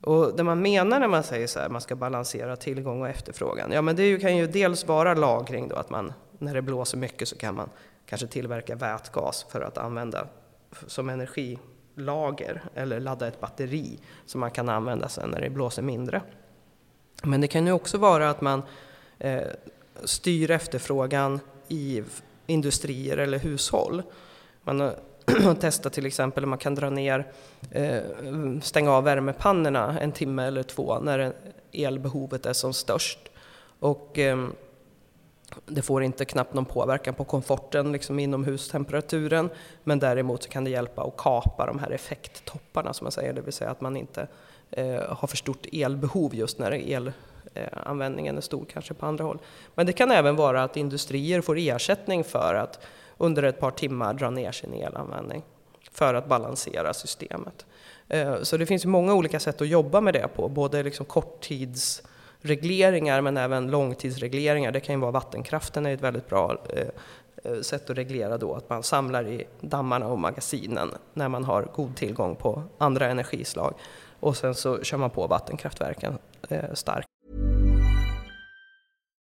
Och det man menar när man säger så här, man ska balansera tillgång och efterfrågan, ja men det kan ju dels vara lagring då, att man när det blåser mycket så kan man kanske tillverka vätgas för att använda som energilager eller ladda ett batteri som man kan använda sen när det blåser mindre. Men det kan ju också vara att man eh, styr efterfrågan i industrier eller hushåll. Man och testa till exempel om man kan dra ner, eh, stänga av värmepannorna en timme eller två när elbehovet är som störst. Och ehm, det får inte knappt någon påverkan på komforten, liksom inomhustemperaturen, men däremot kan det hjälpa att kapa de här effekttopparna som man säger, det vill säga att man inte eh, har för stort elbehov just när elanvändningen eh, är stor kanske på andra håll. Men det kan även vara att industrier får ersättning för att under ett par timmar dra ner sin elanvändning för att balansera systemet. Eh, så det finns många olika sätt att jobba med det på, både liksom korttidsregleringar men även långtidsregleringar. Det kan ju vara vattenkraften är ett väldigt bra eh, eh, sätt att reglera då, att man samlar i dammarna och magasinen när man har god tillgång på andra energislag. Och sen så kör man på vattenkraftverken starkt.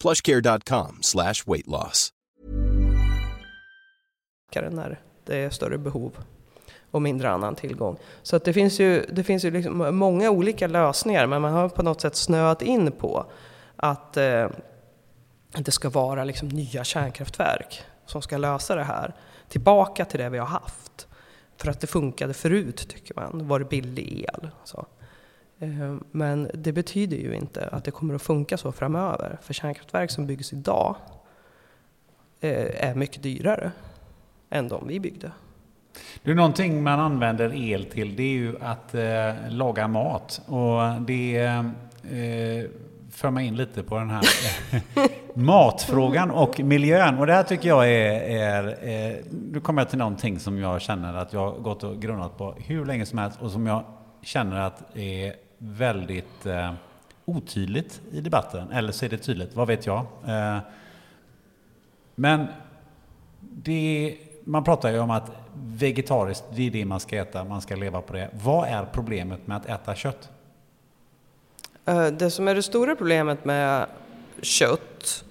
plushcare.com slash weight loss. När det är större behov och mindre annan tillgång. Så att det finns ju, det finns ju liksom många olika lösningar men man har på något sätt snöat in på att eh, det ska vara liksom nya kärnkraftverk som ska lösa det här. Tillbaka till det vi har haft. För att det funkade förut tycker man, var det billig el. Så. Eh, men det betyder ju inte att det kommer att funka så framöver. För kärnkraftverk som byggs idag eh, är mycket dyrare än de vi byggde. Det är någonting man använder el till, det är ju att eh, laga mat. Och det eh, för mig in lite på den här matfrågan och miljön. Och det här tycker jag är, är, är... Nu kommer jag till någonting som jag känner att jag har gått och grunnat på hur länge som helst och som jag känner att är väldigt eh, otydligt i debatten. Eller så är det tydligt, vad vet jag. Eh, men det, man pratar ju om att vegetariskt, det är det man ska äta, man ska leva på det. Vad är problemet med att äta kött? Eh, det som är det stora problemet med kött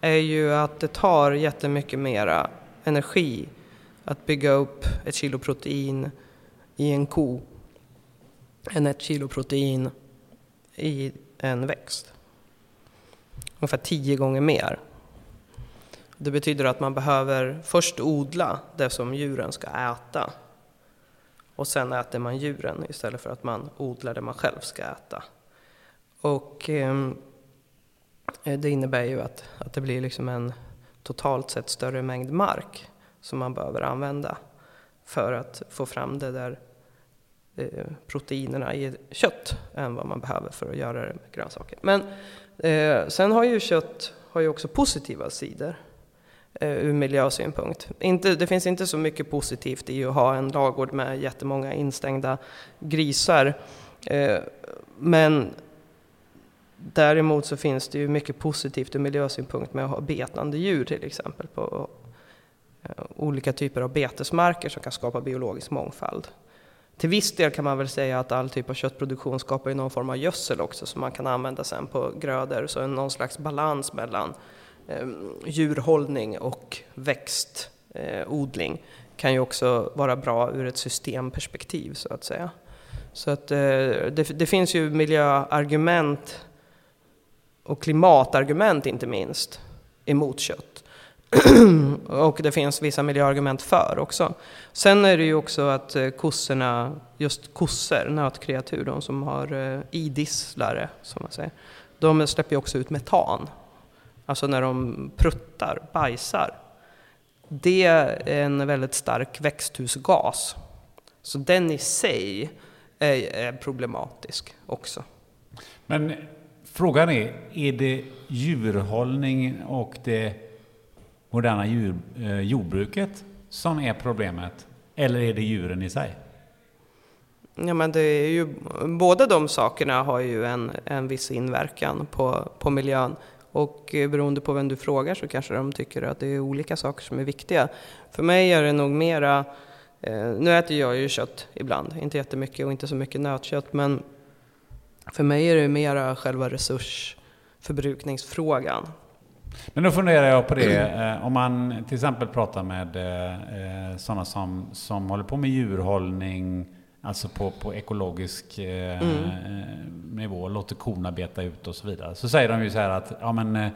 är ju att det tar jättemycket mera energi att bygga upp ett kilo protein i en ko än ett kilo protein i en växt. Ungefär tio gånger mer. Det betyder att man behöver först odla det som djuren ska äta. Och sen äter man djuren istället för att man odlar det man själv ska äta. Och eh, det innebär ju att, att det blir liksom en totalt sett större mängd mark som man behöver använda för att få fram det där Eh, proteinerna i kött än vad man behöver för att göra det med grönsaker. Men eh, sen har ju kött har ju också positiva sidor eh, ur miljösynpunkt. Inte, det finns inte så mycket positivt i att ha en lagård med jättemånga instängda grisar. Eh, men däremot så finns det ju mycket positivt ur miljösynpunkt med att ha betande djur till exempel på eh, olika typer av betesmarker som kan skapa biologisk mångfald. Till viss del kan man väl säga att all typ av köttproduktion skapar någon form av gödsel också som man kan använda sen på grödor, så någon slags balans mellan eh, djurhållning och växtodling eh, kan ju också vara bra ur ett systemperspektiv så att säga. Så att eh, det, det, finns ju miljöargument och klimatargument inte minst emot kött. och det finns vissa miljöargument för också. Sen är det ju också att eh, kossorna, just kossor, nötkreatur, de som har eh, idisslare, som man säger, de släpper ju också ut metan. Alltså när de pruttar, bajsar. det är en väldigt stark växthusgas. Så den i sig är, är problematisk också. Men frågan är, är det djurhållning och det moderna djur, eh, jordbruket som är problemet? Eller är det djuren i sig? Ja, men det är ju, båda de sakerna har ju en, en viss inverkan på, på miljön. Och eh, beroende på vem du frågar så kanske de tycker att det är olika saker som är viktiga. För mig är det nog mera, eh, nu äter jag ju kött ibland, inte jättemycket och inte så mycket nötkött, men för mig är det mera själva resursförbrukningsfrågan. Men då funderar jag på det, eh, om man till exempel pratar med eh, sådana som, som håller på med djurhållning, alltså på, på ekologisk eh, mm. nivå, låter korna beta ut och så vidare. Så säger de ju så här att ja, men, eh,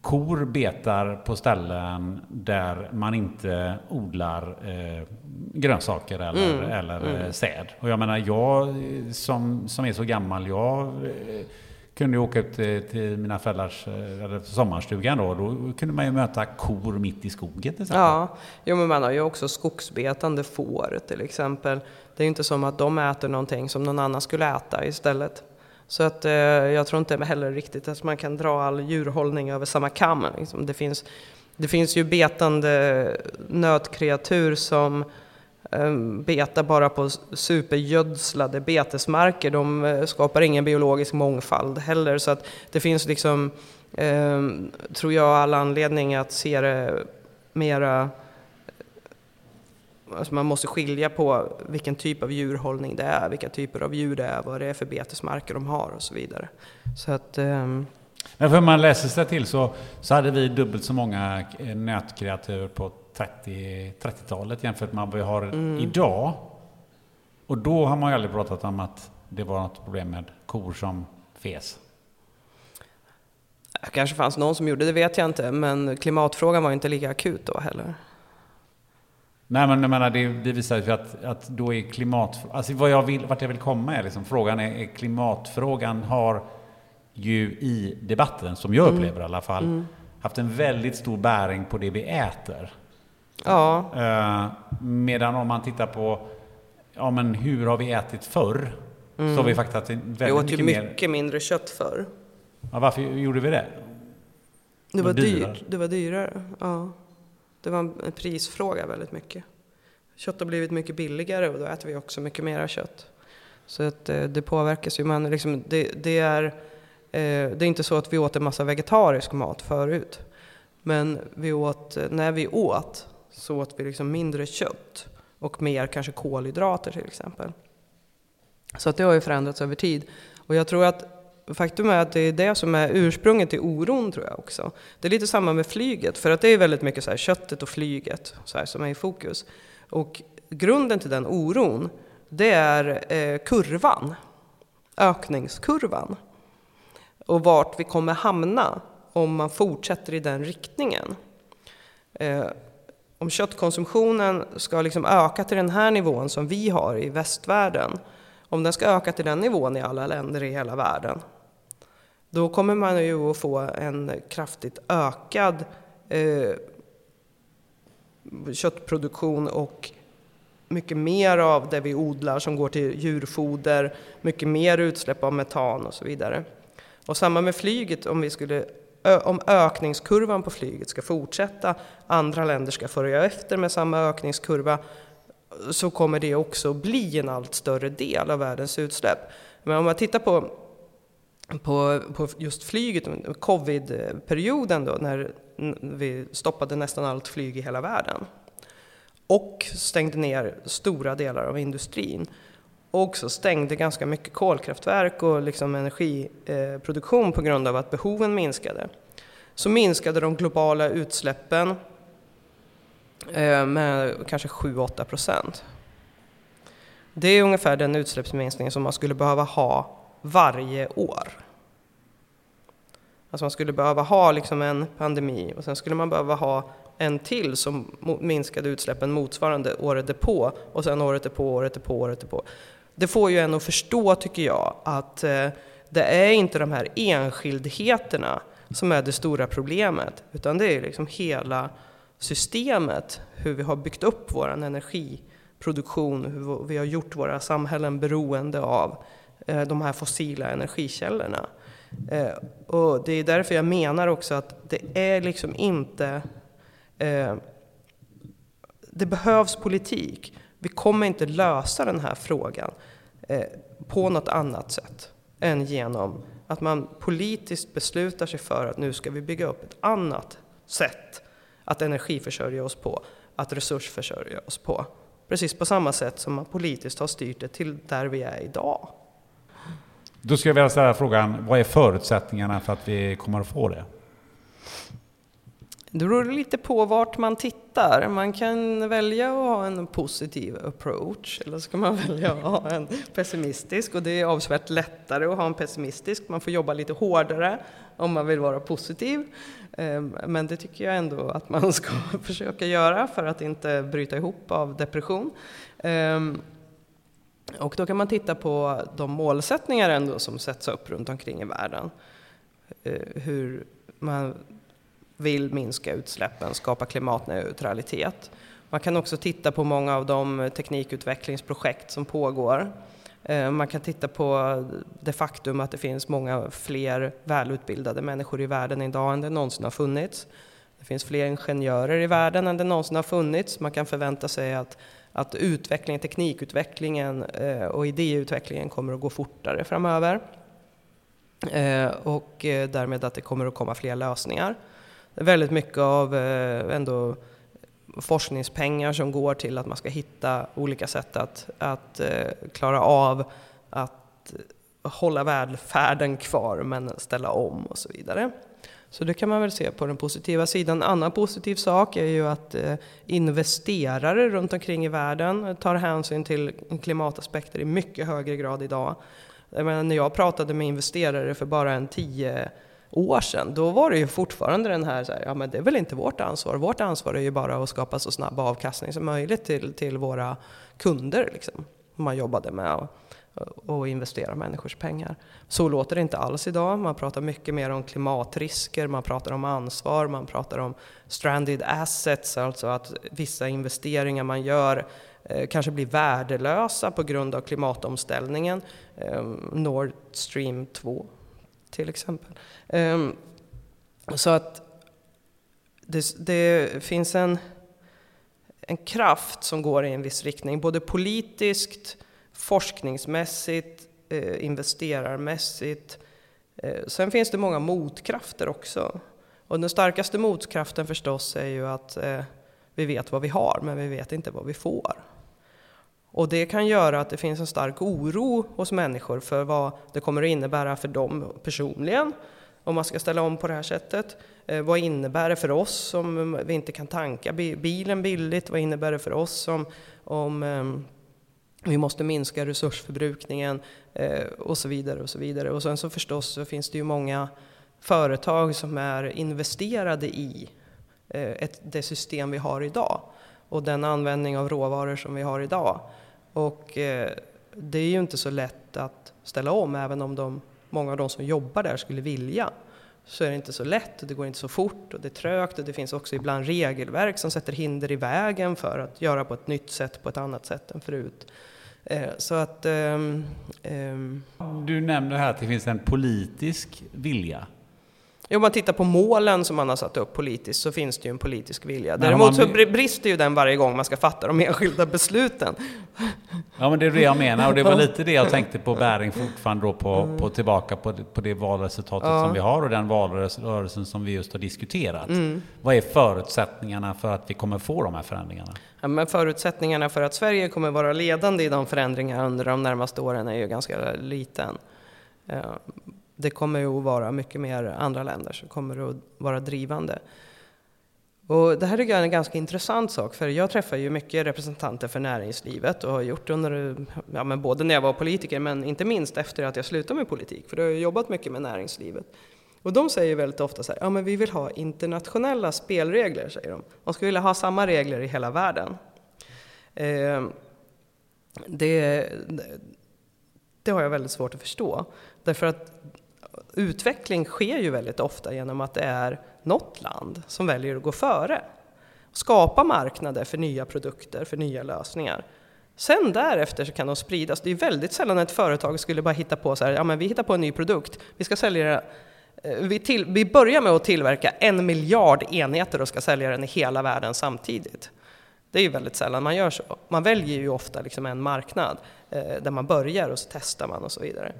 kor betar på ställen där man inte odlar eh, grönsaker eller, mm. eller mm. säd. Och jag menar, jag som, som är så gammal, jag eh, kunde åka ut till, mina föräldrars eh, eller sommarstugan då. Då kunde man ju möta kor mitt i skogen till exempel. Ja, jo, men man har ju också skogsbetande får till exempel. Det är ju inte som att de äter någonting som någon annan skulle äta istället. Så att eh, jag tror inte heller riktigt att man kan dra all djurhållning över samma kam. Liksom. Det, finns, det finns ju betande nötkreatur som Eh, beta bara på supergödslade betesmarker. De eh, skapar ingen biologisk mångfald heller. Så att det finns liksom, eh, tror jag, all anledning att se det mera Alltså man måste skilja på vilken typ av djurhållning det är, vilka typer av djur det är, vad det är för betesmarker de har och så vidare. Så att, um... Men för man läser sig till så, så hade vi dubbelt så många nötkreatur på 30, 30-talet jämfört med vad vi har mm. idag. Och då har man ju aldrig pratat om att det var något problem med kor som fes. Det kanske fanns någon som gjorde det, vet jag inte, men klimatfrågan var inte lika akut då heller. Nej men jag menar, det, det visar ju att, att då är klimat... Alltså vad jag vill, vart jag vill komma är liksom, frågan är, är klimatfrågan har ju i debatten, som jag mm. upplever mm. i alla fall, mm. haft en väldigt stor bäring på det vi äter. Ja. Uh, medan om man tittar på, ja men hur har vi ätit förr? Mm. Så har vi faktiskt haft väldigt vi åt mycket, ju mycket mer... mindre kött förr. Ja, varför gjorde vi det? Det var, dyrt. Det var dyrare. Ja. Det var en prisfråga väldigt mycket. Kött har blivit mycket billigare och då äter vi också mycket mera kött. Så att eh, det påverkas ju. Men liksom, det, det, är, eh, det är inte så att vi åt en massa vegetarisk mat förut. Men vi åt, när vi åt så åt vi liksom mindre kött och mer kanske kolhydrater till exempel. Så att det har ju förändrats över tid. Och jag tror att faktum är att det är det som är ursprunget till oron tror jag också. Det är lite samma med flyget, för att det är väldigt mycket så här, köttet och flyget så här, som är i fokus. Och grunden till den oron, det är eh, kurvan, ökningskurvan. Och vart vi kommer hamna om man fortsätter i den riktningen. Eh, om köttkonsumtionen ska liksom öka till den här nivån som vi har i västvärlden, om den ska öka till den nivån i alla länder i hela världen, då kommer man ju att få en kraftigt ökad eh, köttproduktion och mycket mer av det vi odlar som går till djurfoder, mycket mer utsläpp av metan och så vidare. Och samma med flyget, om, vi skulle, om ökningskurvan på flyget ska fortsätta, andra länder ska följa efter med samma ökningskurva, så kommer det också bli en allt större del av världens utsläpp. Men om man tittar på, på, på just flyget, covidperioden då, när vi stoppade nästan allt flyg i hela världen och stängde ner stora delar av industrin och också stängde ganska mycket kolkraftverk och liksom energiproduktion på grund av att behoven minskade. Så minskade de globala utsläppen eh, med kanske 7-8 procent. Det är ungefär den utsläppsminskning som man skulle behöva ha varje år. Alltså man skulle behöva ha liksom en pandemi och sen skulle man behöva ha en till som minskade utsläppen motsvarande året därpå och sen året därpå, året därpå, året därpå. Det får ju en att förstå, tycker jag, att eh, det är inte de här enskildheterna som är det stora problemet, utan det är liksom hela systemet, hur vi har byggt upp vår energiproduktion, hur vi har gjort våra samhällen beroende av eh, de här fossila energikällorna. Eh, och det är därför jag menar också att det är liksom inte... Eh, det behövs politik. Vi kommer inte lösa den här frågan eh, på något annat sätt än genom att man politiskt beslutar sig för att nu ska vi bygga upp ett annat sätt att energiförsörja oss på, att resursförsörja oss på. Precis på samma sätt som man politiskt har styrt det till där vi är idag. Då skulle jag vilja ställa frågan, vad är förutsättningarna för att vi kommer att få det? Det beror lite på vart man tittar. Man kan välja att ha en positiv approach eller så kan man välja att ha en pessimistisk och det är avsevärt lättare att ha en pessimistisk. Man får jobba lite hårdare om man vill vara positiv. Ehm, men det tycker jag ändå att man ska försöka göra för att inte bryta ihop av depression. Ehm, och då kan man titta på de målsättningar ändå som sätts upp runt omkring i världen. Eh, hur man vill minska utsläppen, skapa klimatneutralitet. Man kan också titta på många av de teknikutvecklingsprojekt som pågår. Eh, man kan titta på det faktum att det finns många fler välutbildade människor i världen idag än det någonsin har funnits. Det finns fler ingenjörer i världen än det någonsin har funnits. Man kan förvänta sig att, att utvecklingen, teknikutvecklingen eh, och idéutvecklingen kommer att gå fortare framöver. Eh, och därmed att det kommer att komma fler lösningar väldigt mycket av eh, ändå forskningspengar som går till att man ska hitta olika sätt att, att eh, klara av att hålla välfärden kvar men ställa om och så vidare. Så det kan man väl se på den positiva sidan. En annan positiv sak är ju att eh, investerare runt omkring i världen tar hänsyn till klimataspekter i mycket högre grad idag. Jag menar, när jag pratade med investerare för bara en tio år sedan, då var det ju fortfarande den här, så här, ja men det är väl inte vårt ansvar. Vårt ansvar är ju bara att skapa så snabb avkastning som möjligt till, till våra kunder. Liksom. Man jobbade med att och investera människors pengar. Så låter det inte alls idag. Man pratar mycket mer om klimatrisker, man pratar om ansvar, man pratar om stranded assets, alltså att vissa investeringar man gör eh, kanske blir värdelösa på grund av klimatomställningen. Eh, Nord Stream 2 till exempel. Ehm, så att det, det, finns en, en kraft som går i en viss riktning, både politiskt, forskningsmässigt, eh, investerarmässigt. Eh, sen finns det många motkrafter också. Och den starkaste motkraften förstås är ju att eh, vi vet vad vi har, men vi vet inte vad vi får. Och det kan göra att det finns en stark oro hos människor för vad det kommer att innebära för dem personligen om man ska ställa om på det här sättet. Eh, vad innebär det för oss om vi inte kan tanka bilen billigt? Vad innebär det för oss om, om eh, vi måste minska resursförbrukningen eh, och så vidare och så vidare. Och sen så förstås så finns det ju många företag som är investerade i eh, ett, det system vi har idag och den användning av råvaror som vi har idag. Och eh, det är ju inte så lätt att ställa om, även om de, många av de som jobbar där skulle vilja. Så är det inte så lätt och det går inte så fort och det är trögt och det finns också ibland regelverk som sätter hinder i vägen för att göra på ett nytt sätt, på ett annat sätt än förut. Eh, så att... Um, um, du nämner här att det finns en politisk vilja om man tittar på målen som man har satt upp politiskt så finns det ju en politisk vilja. Däremot så brister ju den varje gång man ska fatta de enskilda besluten. Ja men det är det jag menar och det var lite det jag tänkte på bäring fortfarande då på, på tillbaka på, på det valresultatet ja. som vi har och den valrörelsen som vi just har diskuterat. Mm. Vad är förutsättningarna för att vi kommer få de här förändringarna? Ja, men förutsättningarna för att Sverige kommer vara ledande i de förändringarna under de närmaste åren är ju ganska liten det kommer ju att vara mycket mer andra länder som kommer att vara drivande. Och det här är en ganska intressant sak, för jag träffar ju mycket representanter för näringslivet och har gjort under, ja, men både när jag var politiker men inte minst efter att jag slutade med politik, för då har jag jobbat mycket med näringslivet. Och de säger väldigt ofta så här, ja men vi vill ha internationella spelregler, säger de. De skulle vilja ha samma regler i hela världen. Eh, det, det har jag väldigt svårt att förstå, därför att utveckling sker ju väldigt ofta genom att det är något land som väljer att gå före. skapa marknader för nya produkter, för nya lösningar. Sen därefter så kan de spridas. Det är väldigt sällan ett företag skulle bara hitta på så här, ja men vi hittar på en ny produkt, vi ska sälja det vi, till, vi börjar med att tillverka en miljard enheter och ska sälja den i hela världen samtidigt. Det är ju väldigt sällan man gör så. Man väljer ju ofta liksom en marknad eh, där man börjar och så testar man och så vidare.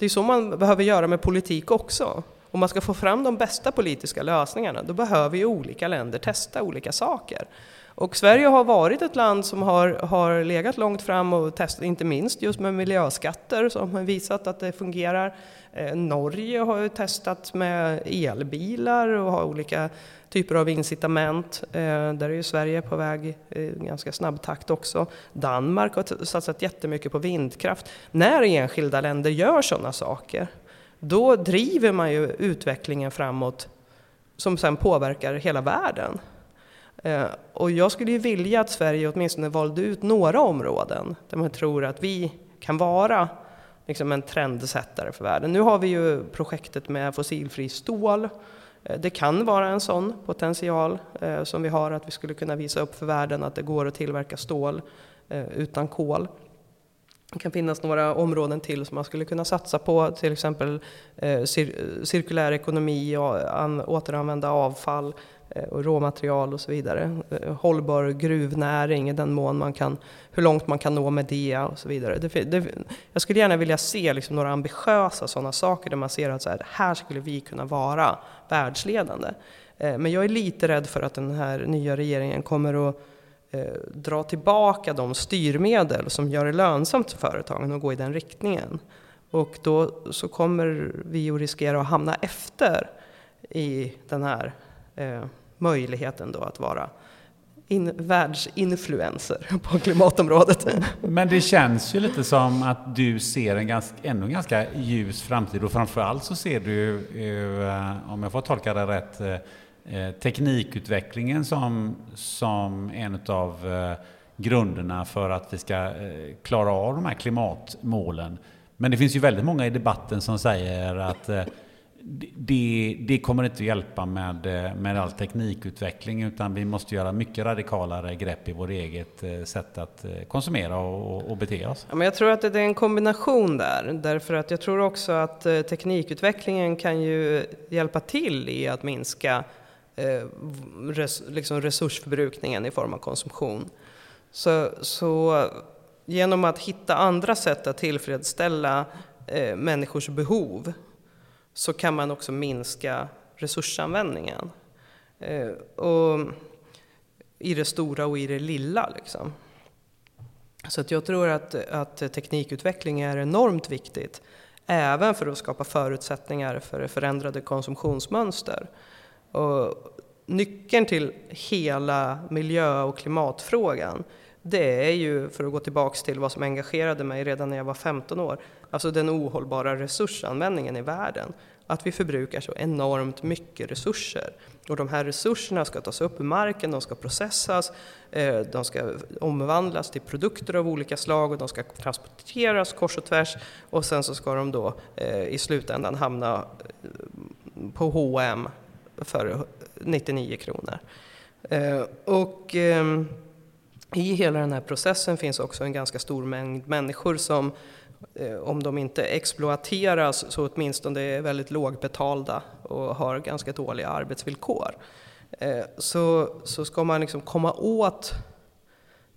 Det är så man behöver göra med politik också. Om man ska få fram de bästa politiska lösningarna, då behöver ju olika länder testa olika saker. Och Sverige har varit ett land som har, har legat långt fram och testat, inte minst just med miljöskatter som har visat att det fungerar. Eh, Norge har ju testat med elbilar och har olika typer av incitament. Eh, där är ju Sverige på väg i ganska snabb takt också. Danmark har satsat jättemycket på vindkraft. När enskilda länder gör sådana saker, då driver man ju utvecklingen framåt som sen påverkar hela världen. Eh, och jag skulle ju vilja att Sverige åtminstone valde ut några områden där man tror att vi kan vara liksom en trendsättare för världen. Nu har vi ju projektet med fossilfri stål. Eh, det kan vara en sån potential eh, som vi har, att vi skulle kunna visa upp för världen att det går att tillverka stål eh, utan kol. Det kan finnas några områden till som man skulle kunna satsa på, till exempel cir cirkulär ekonomi och återanvända avfall, och råmaterial och så vidare. Hållbar gruvnäring i den mån man kan, hur långt man kan nå med det och så vidare. Det, det, jag skulle gärna vilja se liksom några ambitiösa sådana saker där man ser att så här, här skulle vi kunna vara världsledande. Eh, men jag är lite rädd för att den här nya regeringen kommer att eh, dra tillbaka de styrmedel som gör det lönsamt för företagen att gå i den riktningen. Och då så kommer vi att riskera att hamna efter i den här eh, möjligheten då att vara in, världsinfluencer på klimatområdet. Men det känns ju lite som att du ser en ganska, ändå en ganska ljus framtid och framförallt så ser du, eh, om jag får tolka det rätt, eh, eh, teknikutvecklingen som, som en av grunderna för att vi ska klara av de här klimatmålen. Men det finns ju väldigt många i debatten som säger att det, det, kommer inte hjälpa med, eh, med all teknikutveckling utan vi måste göra mycket radikalare grepp i vårt eget eh, sätt att eh, konsumera och, och bete oss. Ja, men jag tror att det är en kombination där. Därför att jag tror också att teknikutvecklingen kan ju hjälpa till i att minska eh, res, liksom resursförbrukningen i form av konsumtion. Så, så genom att hitta andra sätt att tillfredsställa eh, människors behov så kan man också minska resursanvändningen. Eh, och I det stora och i det lilla. Liksom. Så att jag tror att, att teknikutveckling är enormt viktigt. Även för att skapa förutsättningar för förändrade konsumtionsmönster. Och nyckeln till hela miljö och klimatfrågan det är ju, för att gå tillbaks till vad som engagerade mig redan när jag var 15 år, alltså den ohållbara resursanvändningen i världen. Att vi förbrukar så enormt mycket resurser. Och de här resurserna ska tas upp ur marken, de ska processas, eh, de ska omvandlas till produkter av olika slag och de ska transporteras kors och tvärs och sen så ska de då eh, i slutändan hamna eh, på H&M för 99 kronor. Och ehm, i hela den här processen finns också en ganska stor mängd människor som Eh, om de inte exploateras så åtminstone är väldigt lågbetalda och har ganska dåliga arbetsvillkor. Eh, så, så ska man liksom komma åt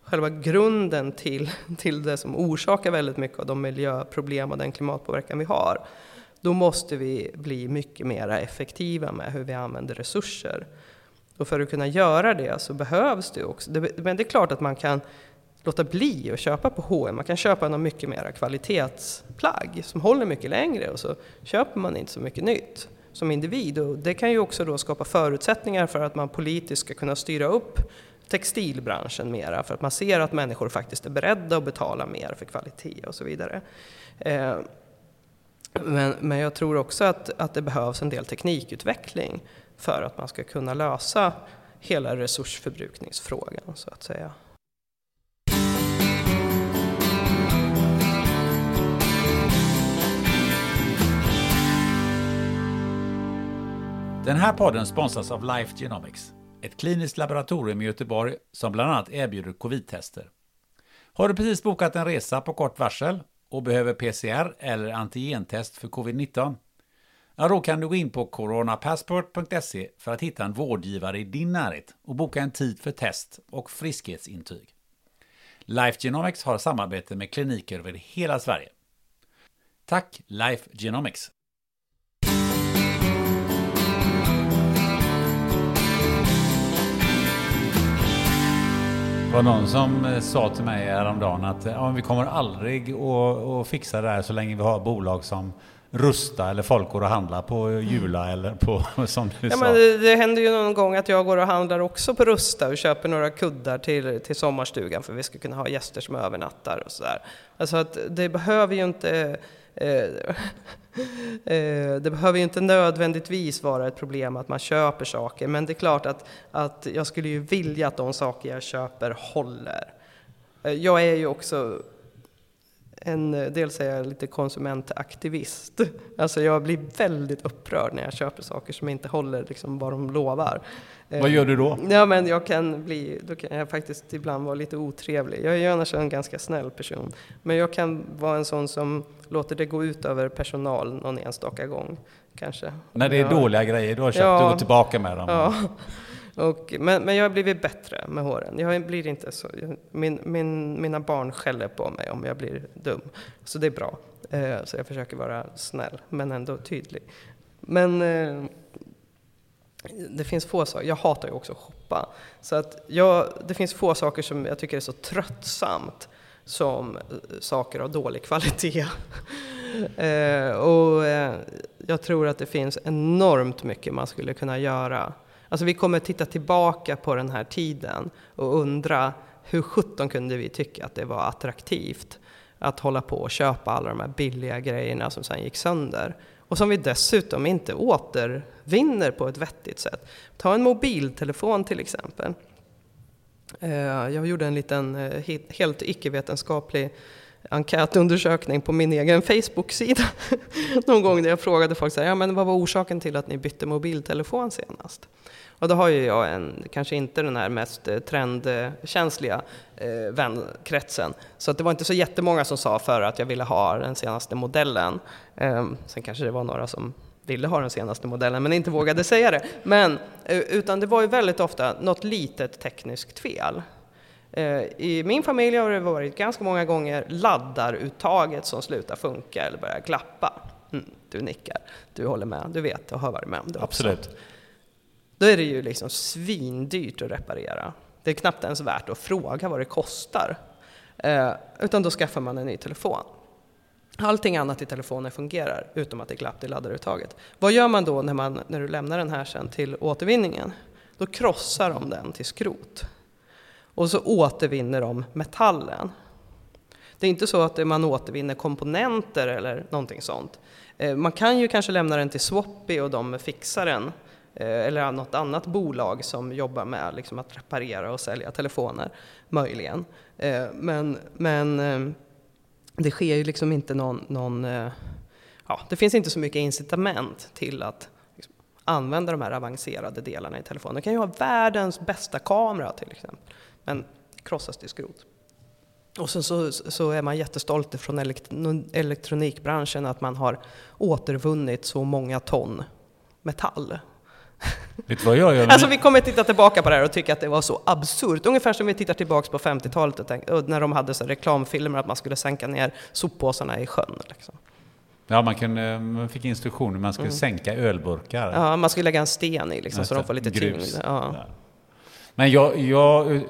själva grunden till, till det som orsakar väldigt mycket av de miljöproblem och den klimatpåverkan vi har, då måste vi bli mycket mer effektiva med hur vi använder resurser. Och för att kunna göra det så behövs det också. Men det är klart att man kan låta bli att köpa på H&M. Man kan köpa något mycket mer kvalitetsplagg som håller mycket längre och så köper man inte så mycket nytt som individ. Och det kan ju också då skapa förutsättningar för att man politiskt ska kunna styra upp textilbranschen mera för att man ser att människor faktiskt är beredda att betala mer för kvalitet och så vidare. Eh, men, men jag tror också att, att det behövs en del teknikutveckling för att man ska kunna lösa hela resursförbrukningsfrågan så att säga. Den här podden sponsras av Life Genomics. ett kliniskt laboratorium i Göteborg som bland annat erbjuder covid-tester. Har du precis bokat en resa på kort varsel och behöver PCR eller antigentest för covid-19? Ja, då kan du gå in på coronapassport.se för att hitta en vårdgivare i din närhet och boka en tid för test och friskhetsintyg. Life Genomics har samarbete med kliniker över hela Sverige. Tack Life Genomics! Det var någon som eh, sa till mig häromdagen att ja, vi kommer aldrig att fixa det här så länge vi har bolag som Rusta eller folk går och handlar på Jula eller på som du ja, sa. Men det, det händer ju någon gång att jag går och handlar också på Rusta och köper några kuddar till, till sommarstugan för vi ska kunna ha gäster som övernattar och sådär. Alltså att det behöver ju inte Eh, eh, det behöver ju inte nödvändigtvis vara ett problem att man köper saker, men det är klart att, att jag skulle ju vilja att de saker jag köper håller. Eh, jag är ju också en, dels är jag lite konsumentaktivist. Alltså jag blir väldigt upprörd när jag köper saker som inte håller liksom vad de lovar. Vad gör du då? Ja, men jag kan bli, då kan jag faktiskt ibland vara lite otrevlig. Jag är ju annars en ganska snäll person. Men jag kan vara en sån som låter det gå ut över personal någon enstaka gång. Kanske. När det är ja. dåliga grejer, du har köpt Ja. gått tillbaka med dem. Ja. Och, men, men jag har blivit bättre med håren. Jag blir inte så, min, min, mina barn skäller på mig om jag blir dum. Så det är bra. Eh, så jag försöker vara snäll, men ändå tydlig. Men eh, det finns få saker, jag hatar ju också att shoppa. Så att jag, det finns få saker som jag tycker är så tröttsamt som eh, saker av dålig kvalitet. eh, och eh, jag tror att det finns enormt mycket man skulle kunna göra. Alltså vi kommer titta tillbaka på den här tiden och undra hur sjutton kunde vi tycka att det var attraktivt att hålla på och köpa alla de här billiga grejerna som sen gick sönder. Och som vi dessutom inte återvinner på ett vettigt sätt. Ta en mobiltelefon till exempel. Eh, jag gjorde en liten eh, helt icke-vetenskaplig enkätundersökning på min egen Facebook-sida. Någon gång där jag frågade folk så här, ja, men vad var orsaken till att ni bytte mobiltelefon senast? Och då har ju jag en, kanske inte den här mest eh, trendkänsliga eh, vänkretsen. Så att det var inte så jättemånga som sa för att jag ville ha den senaste modellen. Eh, sen kanske det var några som ville ha den senaste modellen men inte vågade säga det. Men, eh, utan det var ju väldigt ofta något litet tekniskt fel. Eh, I min familj har det varit ganska många gånger laddaruttaget som slutar funka eller börjar glappa. Mm, du nickar, du håller med, du vet och har varit med om det också. Absolut. Då är det ju liksom svindyrt att reparera. Det är knappt ens värt att fråga vad det kostar. Eh, utan då skaffar man en ny telefon. Allting annat i telefonen fungerar, utom att det är glapp i laddaruttaget. Vad gör man då när, man, när du lämnar den här sen till återvinningen? Då krossar de den till skrot. Och så återvinner de metallen. Det är inte så att man återvinner komponenter eller någonting sånt. Eh, man kan ju kanske lämna den till Swappy och de fixar den. Eh, eller något annat bolag som jobbar med liksom att reparera och sälja telefoner, möjligen. Eh, men, men det sker ju liksom inte någon, någon ja, det finns inte så mycket incitament till att liksom, använda de här avancerade delarna i telefonen. Du kan ju ha världens bästa kamera till exempel, men krossas till skrot. Och sen så, så är man jättestolt från elekt- elektronikbranschen att man har återvunnit så många ton metall. Vet vad jag gör? Alltså vi kommer titta tillbaka på det här och tycka att det var så absurt. Ungefär som vi tittar tillbaka på 50-talet och tänk, när de hade så reklamfilmer att man skulle sänka ner soppåsarna i sjön. Liksom. Ja, man, kunde, man fick instruktioner man skulle sänka ölburkar. Mm. Ja, man skulle lägga en sten i liksom, så de får lite grus. tyngd. Ja. Men jag, jag,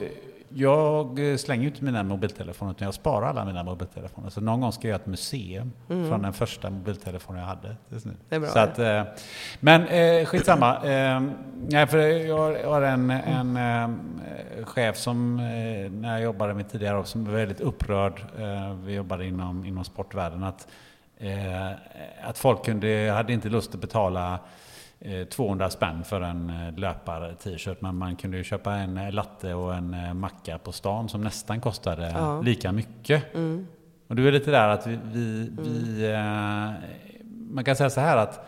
jag slänger inte mina mobiltelefoner utan jag sparar alla mina mobiltelefoner. Så någon gång ska jag göra ett museum från den första mobiltelefonen jag hade. Mm. Det är bra. Så att, eh, men eh, skitsamma. Eh, för jag har en, en eh, chef som, eh, när jag jobbade med tidigare, också, som var väldigt upprörd. Vi jobbade inom, inom sportvärlden. Att, att folk kunde, hade inte lust att betala 200 spänn för en eh, löpar-t-shirt. Men man kunde ju köpa en eh, latte och en eh, macka på stan som nästan kostade Ja. lika mycket. Och du är lite där att vi, vi, vi eh, man kan säga så här att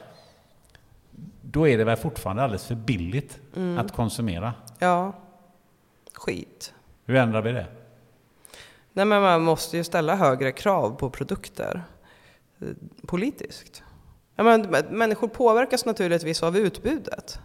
då är det väl fortfarande alldeles för billigt att konsumera. Ja, skit. Hur ändrar vi det? Nej, men man måste ju ställa högre krav på produkter eh, politiskt. Ja, men, människor påverkas naturligtvis av utbudet.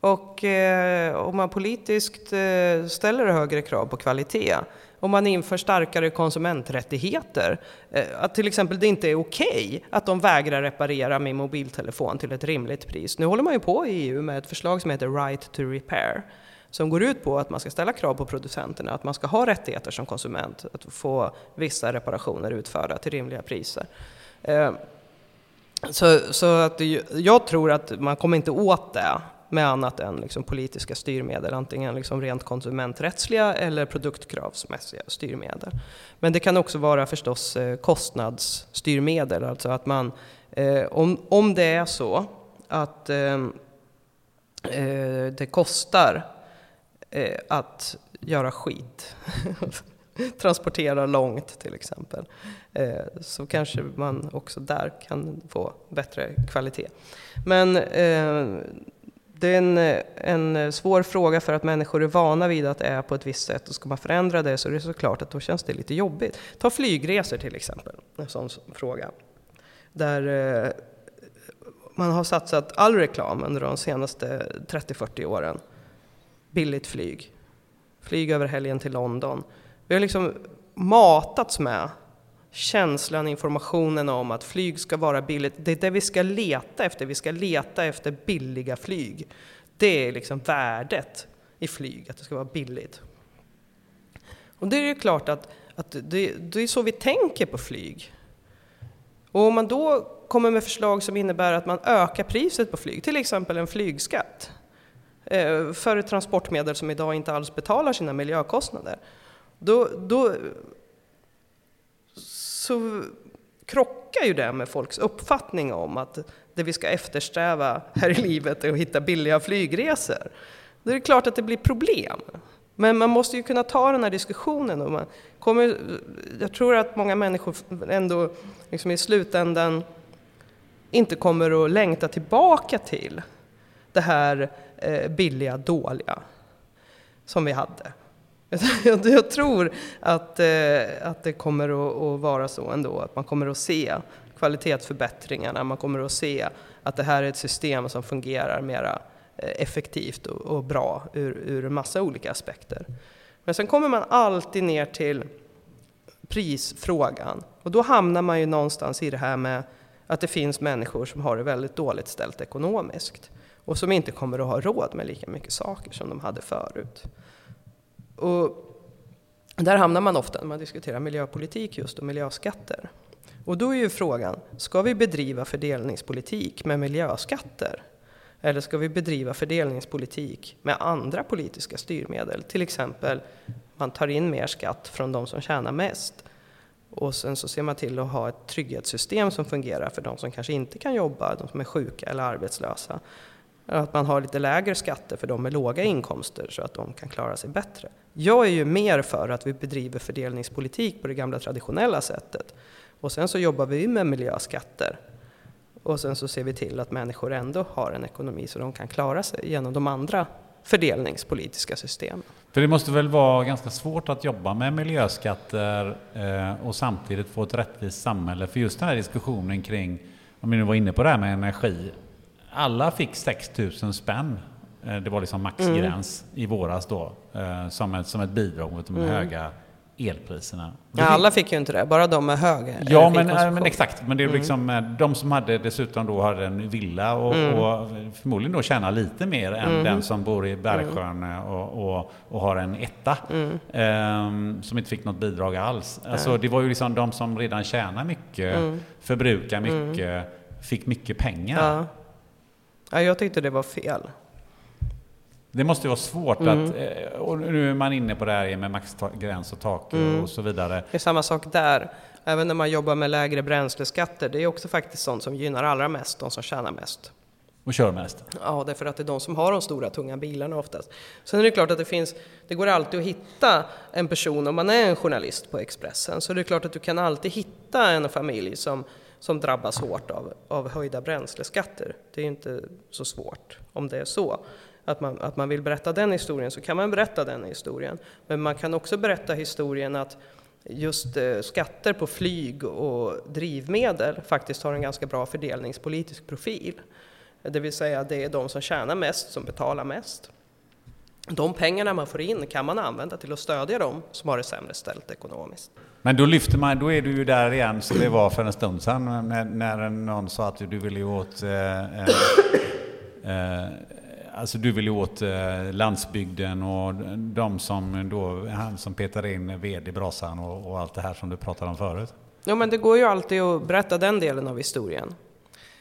Och eh, om man politiskt eh, ställer högre krav på kvalitet, om man inför starkare konsumenträttigheter, eh, att till exempel det inte är okej okay att de vägrar reparera min mobiltelefon till ett rimligt pris. Nu håller man ju på i EU med ett förslag som heter Right to Repair som går ut på att man ska ställa krav på producenterna, att man ska ha rättigheter som konsument att få vissa reparationer utförda till rimliga priser. Eh, så, så att jag tror att man kommer inte åt det med annat än liksom politiska styrmedel, antingen liksom rent konsumenträttsliga eller produktkravsmässiga styrmedel. Men det kan också vara förstås eh, kostnadsstyrmedel, alltså att man, eh, om, om det är så att ehm, eh, det kostar eh, att göra skit. Transportera långt till exempel. Eh, så kanske man också där kan få bättre kvalitet. Men eh, det är en, en svår fråga för att människor är vana vid att det är på ett visst sätt och ska man förändra det så är det såklart att då känns det lite jobbigt. Ta flygresor till exempel, en sån fråga. Där eh, man har satsat all reklam under de senaste 30-40 åren billigt flyg. Flyg över helgen till London. Vi har liksom matats med känslan, informationen om att flyg ska vara billigt. Det är det vi ska leta efter. Vi ska leta efter billiga flyg. Det är liksom värdet i flyg, att det ska vara billigt. Och det är ju klart att, att det, det är så vi tänker på flyg. Och om man då kommer med förslag som innebär att man ökar priset på flyg, till exempel en flygskatt, eh, för transportmedel som idag inte alls betalar sina miljökostnader. Då, då så krockar ju det med folks uppfattning om att det vi ska eftersträva här i livet är att hitta billiga flygresor. Då är det klart att det blir problem. Men man måste ju kunna ta den här diskussionen. Och man kommer, jag tror att många människor ändå liksom i slutändan inte kommer att längta tillbaka till det här eh, billiga, dåliga som vi hade. Jag tror att, eh, att det kommer att vara så ändå, att man kommer att se kvalitetsförbättringarna, man kommer att se att det här är ett system som fungerar mera eh, effektivt och, bra ur, ur massa olika aspekter. Men sen kommer man alltid ner till prisfrågan och då hamnar man ju någonstans i det här med att det finns människor som har det väldigt dåligt ställt ekonomiskt och som inte kommer att ha råd med lika mycket saker som de hade förut. Och där hamnar man ofta när man diskuterar miljöpolitik just och miljöskatter. Och då är ju frågan, ska vi bedriva fördelningspolitik med miljöskatter? Eller ska vi bedriva fördelningspolitik med andra politiska styrmedel? Till exempel, man tar in mer skatt från de som tjänar mest. Och sen så ser man till att ha ett trygghetssystem som fungerar för de som kanske inte kan jobba, de som är sjuka eller arbetslösa. Att man har lite lägre skatter för de med låga inkomster så att de kan klara sig bättre. Jag är ju mer för att vi bedriver fördelningspolitik på det gamla traditionella sättet. Och sen så jobbar vi med miljöskatter. Och sen så ser vi till att människor ändå har en ekonomi så de kan klara sig genom de andra fördelningspolitiska systemen. För det måste väl vara ganska svårt att jobba med miljöskatter eh, och samtidigt få ett rättvist samhälle? För just den här diskussionen kring, om vi nu var inne på det här med energi, alla fick 6 000 spänn. Eh, det var liksom maxgräns mm. i våras då. Eh, som ett, som ett bidrag mot de mm. höga elpriserna. Ja, alla fick ju inte det, bara de med hög Ja, men, eh, men exakt. Men det är mm. liksom de som hade dessutom då hade en villa och, mm. och förmodligen då tjänar lite mer än mm. den som bor i Bergsjön och, och, och, har en etta. Um, som inte fick något bidrag alls. Alltså, det var ju liksom de som redan tjänar mycket, förbrukar mycket, fick mycket pengar. Ja. Ja, jag tyckte det var fel. Det måste vara svårt mm. att, eh, och nu är man inne på det här med maxgräns och tak mm. och så vidare. Det är samma sak där. Även när man jobbar med lägre bränsleskatter, det är också faktiskt sånt som gynnar allra mest de som tjänar mest. Och kör mest? Ja, därför att det är de som har de stora tunga bilarna oftast. Sen är det klart att det finns, det går alltid att hitta en person, om man är en journalist på Expressen, så är det klart att du kan alltid hitta en familj som som drabbas hårt av, av höjda bränsleskatter. Det är inte så svårt om det är så att man, att man vill berätta den historien så kan man berätta den historien. Men man kan också berätta historien att just eh, skatter på flyg och drivmedel faktiskt har en ganska bra fördelningspolitisk profil. Det vill säga det är de som tjänar mest som betalar mest. De pengarna man får in kan man använda till att stödja dem som har det sämre ställt ekonomiskt. Men då lyfter man, då är du ju där igen som det var för en stund sedan när, när någon sa att du ville åt eh, eh, eh Alltså du vill ju åt eh, landsbygden och de som då, han som petar in eh, ved i brasan och, och allt det här som du pratade om förut. Ja men det går ju alltid att berätta den delen av historien.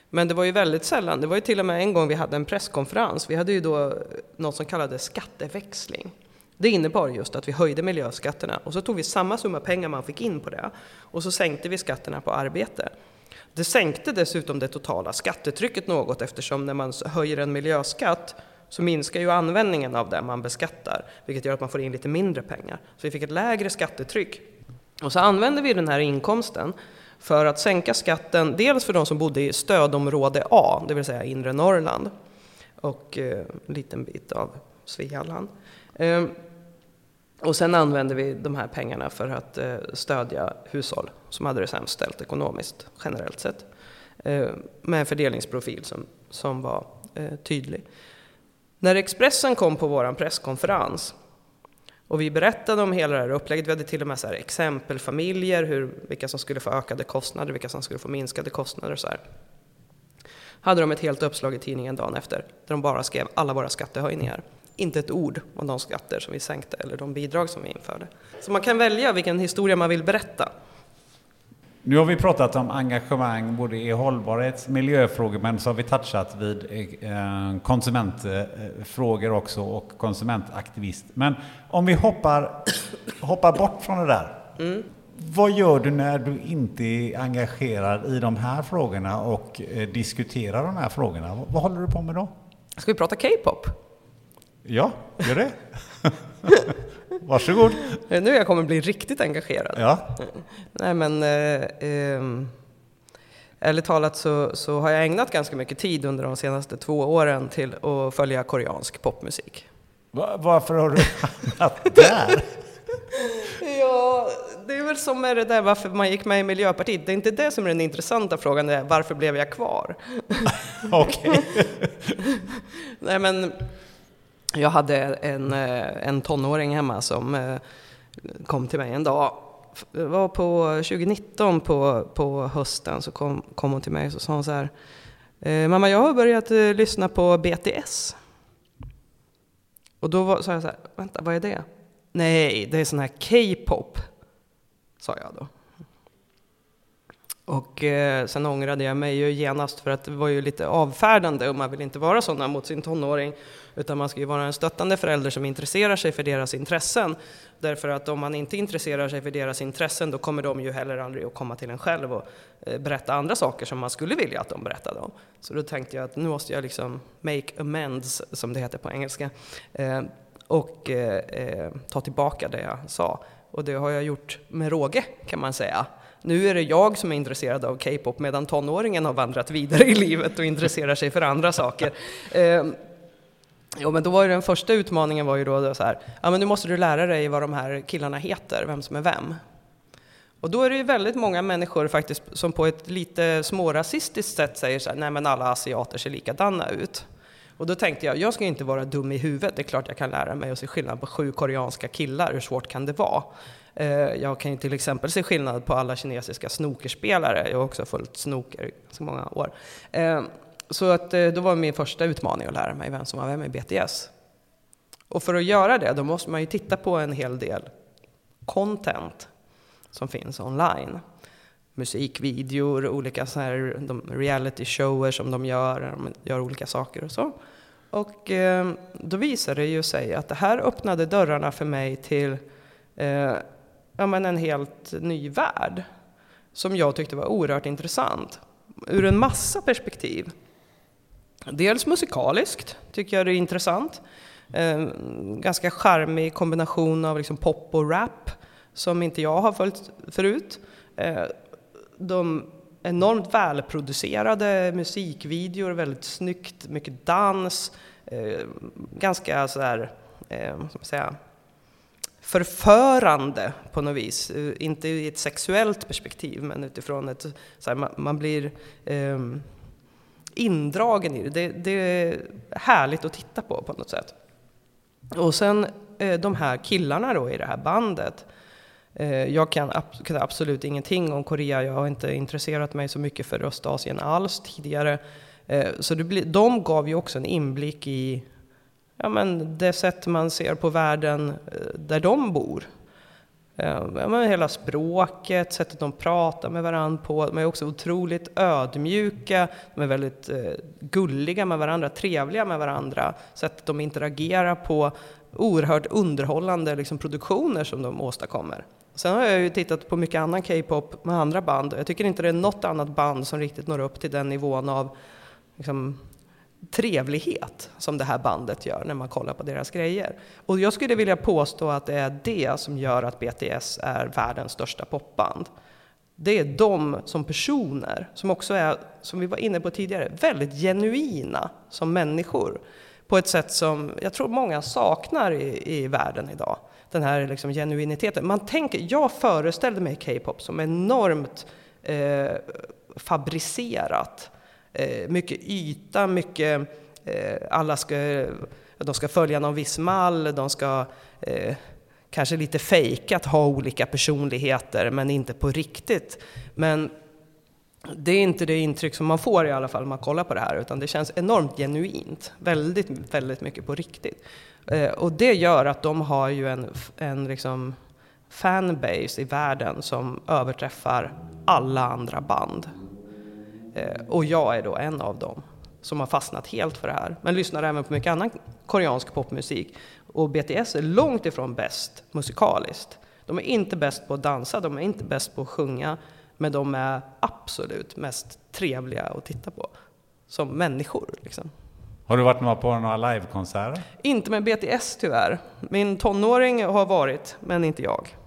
Men det var ju väldigt sällan, det var ju till och med en gång vi hade en presskonferens, vi hade ju då eh, något som kallades skatteväxling. Det innebar just att vi höjde miljöskatterna och så tog vi samma summa pengar man fick in på det och så sänkte vi skatterna på arbete. Det sänkte dessutom det totala skattetrycket något eftersom när man höjer en miljöskatt så minskar ju användningen av det man beskattar, vilket gör att man får in lite mindre pengar. Så vi fick ett lägre skattetryck. Och så använde vi den här inkomsten för att sänka skatten, dels för de som bodde i stödområde A, det vill säga inre Norrland, och eh, en liten bit av Svealand. Eh, och sen använde vi de här pengarna för att eh, stödja hushåll som hade det sämst ställt ekonomiskt, generellt sett. Eh, med en fördelningsprofil som, som var eh, tydlig. När Expressen kom på vår presskonferens och vi berättade om hela det här upplägget, vi hade till och med så exempelfamiljer, hur, vilka som skulle få ökade kostnader, vilka som skulle få minskade kostnader och så här. Hade de ett helt uppslag i tidningen dagen efter, där de bara skrev alla våra skattehöjningar. Inte ett ord om de skatter som vi sänkte eller de bidrag som vi införde. Så man kan välja vilken historia man vill berätta. Nu har vi pratat om engagemang både i hållbarhets miljöfrågor men så har vi touchat vid eh, konsumentfrågor också och konsumentaktivist. Men om vi hoppar, hoppar bort från det där. Mm. Vad gör du när du inte är engagerad i de här frågorna och eh, diskuterar de här frågorna? Vad håller du på med då? Ska vi prata K-pop? Ja, gör det. Varsågod. Nu jag kommer bli riktigt engagerad. Ja. Nej men, eh, eh, ärligt talat så, så har jag ägnat ganska mycket tid under de senaste två åren till att följa koreansk popmusik. Va, varför har du hamnat där? ja, det är väl som med det där varför man gick med i Miljöpartiet. Det är inte det som är den intressanta frågan, det är varför blev jag kvar? Okej. Nej men, jag hade en, eh, en tonåring hemma som eh, kom till mig en dag. Det var på 2019 på, på hösten så kom, kom hon till mig och så sa hon så här. Eh, mamma, jag har börjat lyssna på BTS. Och då sa jag så här, vänta, vad är det? Nej, det är sån här K-pop, sa jag då. Och eh, sen ångrade jag mig ju genast för att det var ju lite avfärdande och man vill inte vara sådana mot sin tonåring. Utan man ska ju vara en stöttande förälder som intresserar sig för deras intressen. Därför att om man inte intresserar sig för deras intressen då kommer de ju heller aldrig att komma till en själv och eh, berätta andra saker som man skulle vilja att de berättade om. Så då tänkte jag att nu måste jag liksom make amends, som det heter på engelska. Eh, och eh, ta tillbaka det jag sa. Och det har jag gjort med råge kan man säga. Nu är det jag som är intresserad av K-pop medan tonåringen har vandrat vidare i livet och intresserar sig för andra saker. Jo, men då var ju den första utmaningen var ju då så här, ja men nu måste du lära dig vad de här killarna heter, vem som är vem. Och då är det ju väldigt många människor faktiskt som på ett lite smårasistiskt sätt säger så här, nej men alla asiater ser likadana ut. Och då tänkte jag, jag ska inte vara dum i huvudet, det är klart jag kan lära mig att se skillnad på sju koreanska killar, hur svårt kan det vara? Eh, jag kan ju till exempel se skillnad på alla kinesiska snokerspelare, jag har också följt snoker så många år. Eh, så att, eh, då var min första utmaning att lära mig vem som var vem i BTS. Och för att göra det, då måste man ju titta på en hel del content som finns online. Musikvideor, olika så här, de reality shower som de gör, de gör olika saker och så. Och eh, då visade det ju sig att det här öppnade dörrarna för mig till eh, ja, men en helt ny värld som jag tyckte var oerhört intressant ur en massa perspektiv. Dels musikaliskt tycker jag det är intressant. Eh, ganska charmig kombination av liksom pop och rap som inte jag har följt förut. Eh, de enormt välproducerade musikvideor, väldigt snyggt, mycket dans, eh, ganska sådär, eh, ska säga, förförande på något vis. Eh, inte i ett sexuellt perspektiv, men utifrån ett, så här, man, man, blir eh, indragen i det. det. det. är härligt att titta på på något sätt. Och sen eh, de här killarna då i det här bandet. Eh, jag kan, kan, absolut ingenting om Korea, jag har inte intresserat mig så mycket för Östasien alls tidigare. Eh, så det de gav ju också en inblick i ja, men det sätt man ser på världen där de bor. Eh, ja, men hela språket, sättet de pratar med varandra på. De är också otroligt ödmjuka, de är väldigt eh, gulliga med varandra, trevliga med varandra. Sättet de interagerar på, oerhört underhållande liksom, produktioner som de åstadkommer. Sen har jag ju tittat på mycket annan K-pop med andra band och jag tycker inte det är något annat band som riktigt når upp till den nivån av liksom, trevlighet som det här bandet gör när man kollar på deras grejer. Och jag skulle vilja påstå att det är det som gör att BTS är världens största popband. Det är de som personer, som också är, som vi var inne på tidigare, väldigt genuina som människor. På ett sätt som jag tror många saknar i, i världen idag. Den här liksom genuiniteten. Man tänker, jag föreställde mig K-pop som enormt eh, fabricerat Eh, Eh, mycket yta, mycket, eh, alla ska, de ska följa någon viss mall, de ska eh, kanske lite fejkat ha olika personligheter, men inte på riktigt. Men det är inte det intryck som man får i alla fall när man kollar på det här, utan det känns enormt genuint. Väldigt, väldigt mycket på riktigt. Eh, och det gör att de har ju en, en liksom fanbase i världen som överträffar alla andra band. Eh, och jag är då en av dem som har fastnat helt för det här. Men lyssnar även på mycket annan koreansk popmusik. Och BTS är långt ifrån bäst musikaliskt. De är inte bäst på att dansa, de är inte bäst på att sjunga. Men de är absolut mest trevliga att titta på. Som människor liksom. Har du varit med på några livekonserter? Inte med BTS tyvärr. Min tonåring har varit, men inte jag.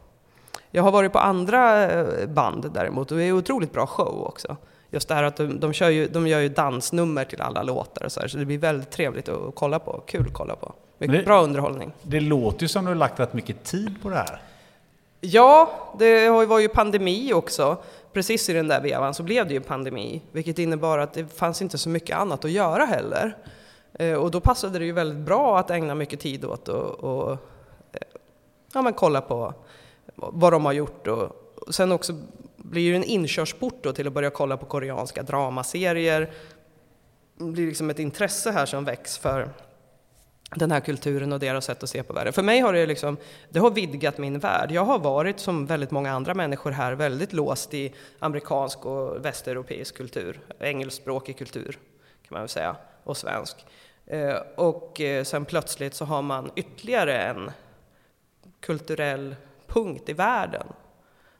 Jag har varit på andra eh, band däremot och det är otroligt bra show också just det här att de, de, kör ju, de gör ju dansnummer till alla låtar och så, här, så det blir väldigt trevligt att kolla på. Kul att kolla på. Mycket det, bra underhållning. Det låter ju som du har lagt rätt mycket tid på det här. Ja, det var ju pandemi också. Precis i den där vevan så blev det ju pandemi, vilket innebar att det fanns inte så mycket annat att göra heller. Eh, och då passade det ju väldigt bra att ägna mycket tid åt och, och eh, ja, men kolla på vad de har gjort och sen också blir ju en inkörsport då till att börja kolla på koreanska dramaserier. Det blir liksom ett intresse här som väcks för den här kulturen och deras sätt att se på världen. För mig har det liksom, det har vidgat min värld. Jag har varit, som väldigt många andra människor här, väldigt låst i amerikansk och västeuropeisk kultur, engelskspråkig kultur kan man väl säga, och svensk. Eh, och eh, sen plötsligt så har man ytterligare en kulturell punkt i världen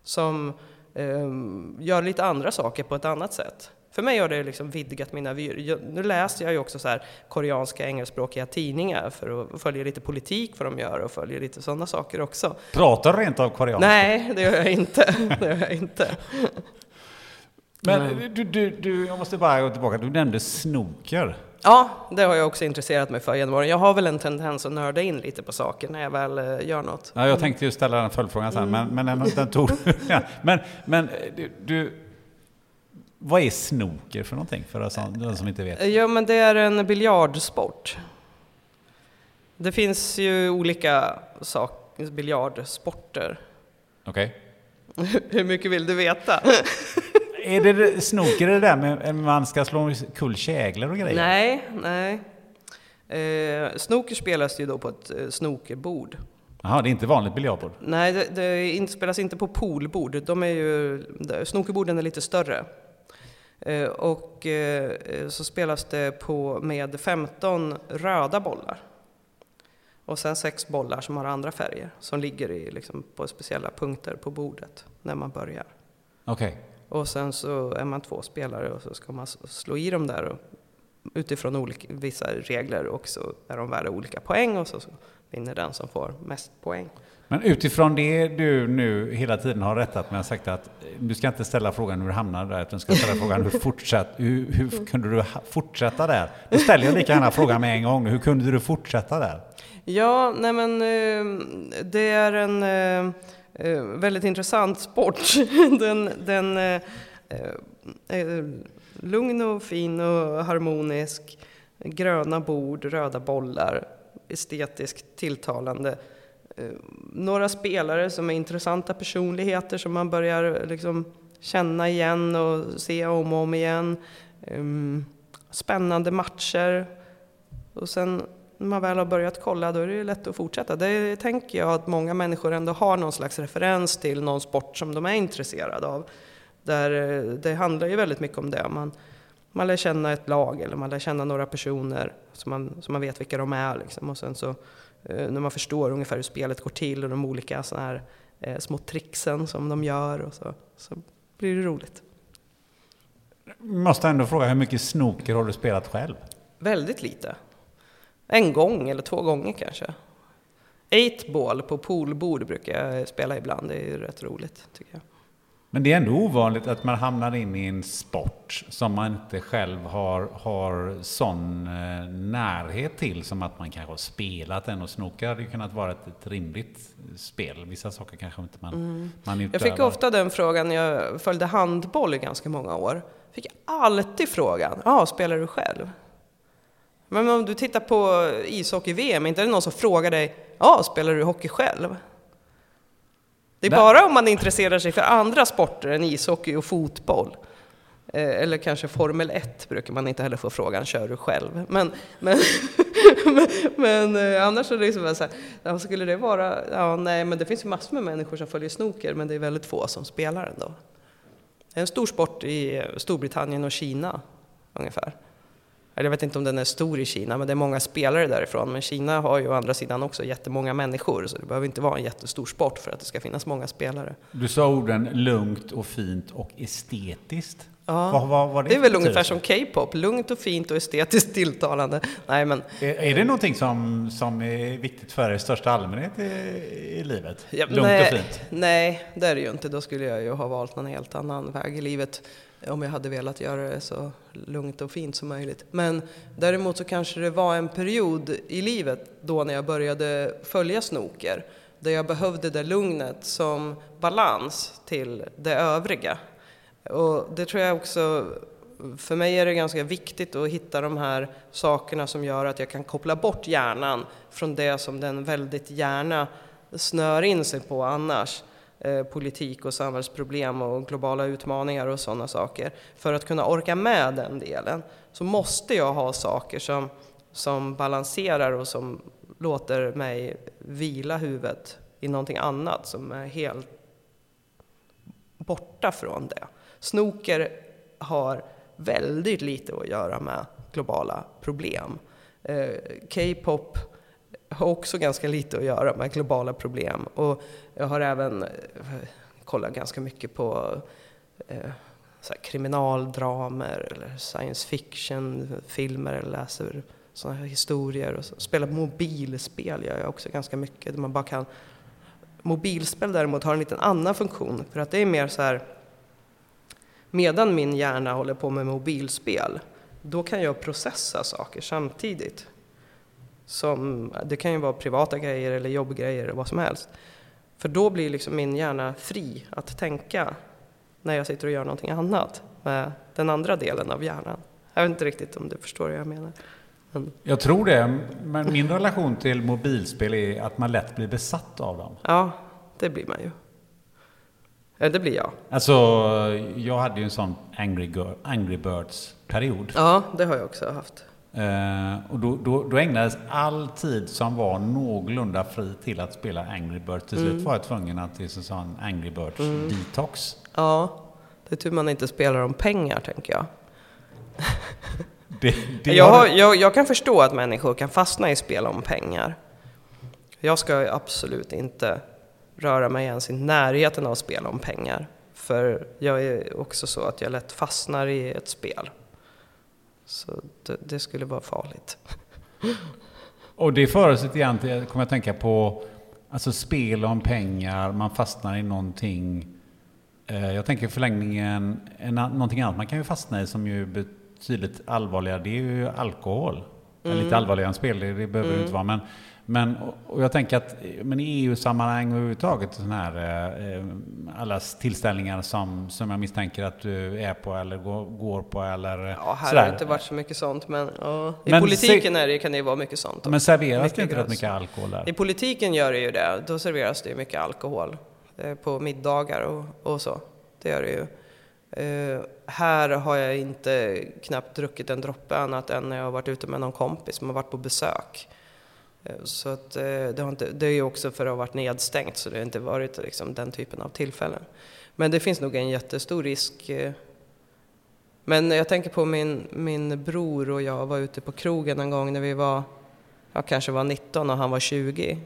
som um, gör lite andra saker på ett annat sätt. För mig har det liksom vidgat mina vyer. Nu läser jag ju också så här koreanska engelskspråkiga tidningar för att följa lite politik vad de gör och följa lite sådana saker också. Pratar du rent av koreanska? Nej, det gör jag inte. det gör jag inte. Men du, du, du, jag måste bara gå tillbaka, du nämnde snooker. Ja, det har jag också intresserat mig för genom åren. Jag har väl en tendens att nörda in lite på saker när jag väl uh, gör något. Ja, jag tänkte ju ställa den följdfrågan sen, mm. men, men den, den tog... ja. Men, men du, du, vad är snooker för någonting, för den som inte vet? Ja, men det är en biljardsport. Det finns ju olika sak, biljardsporter. Okej. Okay. Hur mycket vill du veta? är det snooker det där med att man ska slå kull käglor och grejer? Nej, nej. Eh, snooker spelas ju då på ett eh, snookerbord. Jaha, det är inte vanligt biljardbord? Nej, det, det spelas inte på poolbord. De är ju, snookerborden är lite större. Eh, och eh, så spelas det på, med 15 röda bollar. Och sen sex bollar som har andra färger, som ligger i, liksom, på speciella punkter på bordet när man börjar. Okej. Okay. Och sen så är man två spelare och så ska man slå i dem där och, utifrån olika, vissa regler och så är de värda olika poäng och så, så vinner den som får mest poäng. Men utifrån det du nu hela tiden har rättat med och sagt att du ska inte ställa frågan hur du hamnade där, utan du ska ställa frågan hur, fortsatt, hur, hur kunde du fortsätta där? Då ställer jag lika gärna frågan med en gång. Hur kunde du fortsätta där? Ja, nej men eh, det är en eh, väldigt intressant sport. den den är lugn och fin och harmonisk. Gröna bord, röda bollar, estetiskt tilltalande. Några spelare som är intressanta personligheter som man börjar liksom känna igen och se om och om igen. Ehm, spännande matcher. Och sen när man väl har börjat kolla då är det lätt att fortsätta. Det tänker jag att många människor ändå har någon slags referens till någon sport som de är intresserade av. Där eh, det handlar ju väldigt mycket om det. Man, man lär känna ett lag eller man lär känna några personer så man, så man vet vilka de är. Liksom. Och sen så eh, när man förstår ungefär hur spelet går till och de olika såna här eh, små tricksen som de gör och så, så blir det roligt. Måste ändå fråga, hur mycket snooker har du spelat själv? Väldigt lite. En gång eller två gånger kanske. Eight ball på poolbord brukar jag spela ibland, det är rätt roligt tycker jag. Men det är ändå ovanligt att man hamnar in i en sport som man inte själv har, har sån eh, närhet till som att man kanske har spelat den och snooker hade ju kunnat vara ett, ett rimligt spel. Vissa saker kanske inte man, mm. man utövar. Jag fick ofta den frågan jag följde handboll i ganska många år. Fick alltid frågan, ja, spelar du själv? Men om du tittar på ishockey-VM, inte är det någon som frågar dig, ja, spelar du hockey själv? Det är Nej. bara om man intresserar sig för andra sporter än ishockey och fotboll. Eh, eller kanske Formel 1 brukar man inte heller få frågan, kör du själv? Men, men, men, men eh, annars är det liksom så här, skulle det vara, ja nej men det finns ju massor med människor som följer snooker men det är väldigt få som spelar ändå. Det är en stor sport i Storbritannien och Kina ungefär jag vet inte om den är stor i Kina, men det är många spelare därifrån. Men Kina har ju å andra sidan också jättemånga människor, så det behöver inte vara en jättestor sport för att det ska finnas många spelare. Du sa orden lugnt och fint och estetiskt. Ja, vad, vad, vad det, det är väl ungefär som K-pop, lugnt och fint och estetiskt tilltalande. Nej, men, är, är det någonting som, som är viktigt för er i största allmänhet i, i livet? Ja, lugnt nej, och fint? Nej, det är det ju inte. Då skulle jag ju ha valt någon helt annan väg i livet om jag hade velat göra det så lugnt och fint som möjligt. Men däremot så kanske det var en period i livet då när jag började följa snoker där jag behövde det lugnet som balans till det övriga. Och det tror jag också, för mig är det ganska viktigt att hitta de här sakerna som gör att jag kan koppla bort hjärnan från det som den väldigt gärna snör in sig på annars. Eh, politik och samhällsproblem och globala utmaningar och sådana saker. För att kunna orka med den delen så måste jag ha saker som, som balanserar och som låter mig vila huvudet i någonting annat som är helt borta från det. Snoker har väldigt lite att göra med globala problem. Eh, K-pop har också ganska lite att göra med globala problem. Och jag har även eh, kollat ganska mycket på eh, så kriminaldramer eller science fiction-filmer eller läser sådana här historier. Och så. Spelar mobilspel gör jag också ganska mycket. Där man bara kan... Mobilspel däremot har en liten annan funktion för att det är mer så här medan min hjärna håller på med mobilspel då kan jag processa saker samtidigt. Som, det kan ju vara privata grejer eller jobbgrejer eller vad som helst. För då blir liksom min hjärna fri att tänka när jag sitter och gör någonting annat med den andra delen av hjärnan. Jag vet inte riktigt om du förstår vad jag menar. Men... Jag tror det, men min relation till mobilspel är att man lätt blir besatt av dem. Ja, det blir man ju. Det blir jag. Alltså, jag hade ju en sån Angry, Angry Birds-period. Ja, det har jag också haft. Uh, och då, då, då, ägnades all tid som var någorlunda fri till att spela Angry Birds. Till slut mm. var jag tvungen att det är sån Angry Birds mm. detox. Ja, det är tur man inte spelar om pengar tänker jag. det, det jag, har, jag, jag, kan förstå att människor kan fastna i spel om pengar. Jag ska absolut inte röra mig ens i närheten av spel om pengar. För jag är också så att jag lätt fastnar i ett spel. Så det, det skulle vara farligt. Och det för oss lite grann till, kommer jag tänka på, Alltså spel om pengar, man fastnar i någonting. Eh, jag tänker förlängningen, en, någonting annat man kan ju fastna i som ju är betydligt allvarligare, det är ju alkohol. Mm. Lite allvarligare än spel, det, det behöver mm. det inte vara. Men, men, och jag tänker att men i EU-sammanhang och överhuvudtaget sån här, eh, alla tillställningar som, som jag misstänker att du är på eller går, går på eller Ja, här sådär. har det inte varit så mycket sånt men ja, i men politiken är det, kan det ju vara mycket sånt. Men serveras det inte rätt mycket alkohol där? I politiken gör det ju det, då serveras det ju mycket alkohol eh, på middagar och, och så. Det gör det ju. Uh, här har jag inte knappt druckit en droppe annat än när jag har varit ute med någon kompis som har varit på besök. Eh, så att, eh, det, har inte, det är ju också för att ha varit nedstängt så det har inte varit liksom, den typen av tillfällen. Men det finns nog en jättestor risk. Eh. Men jag tänker på min, min bror och jag var ute på krogen en gång när vi var, jag kanske var 19 och han var 20.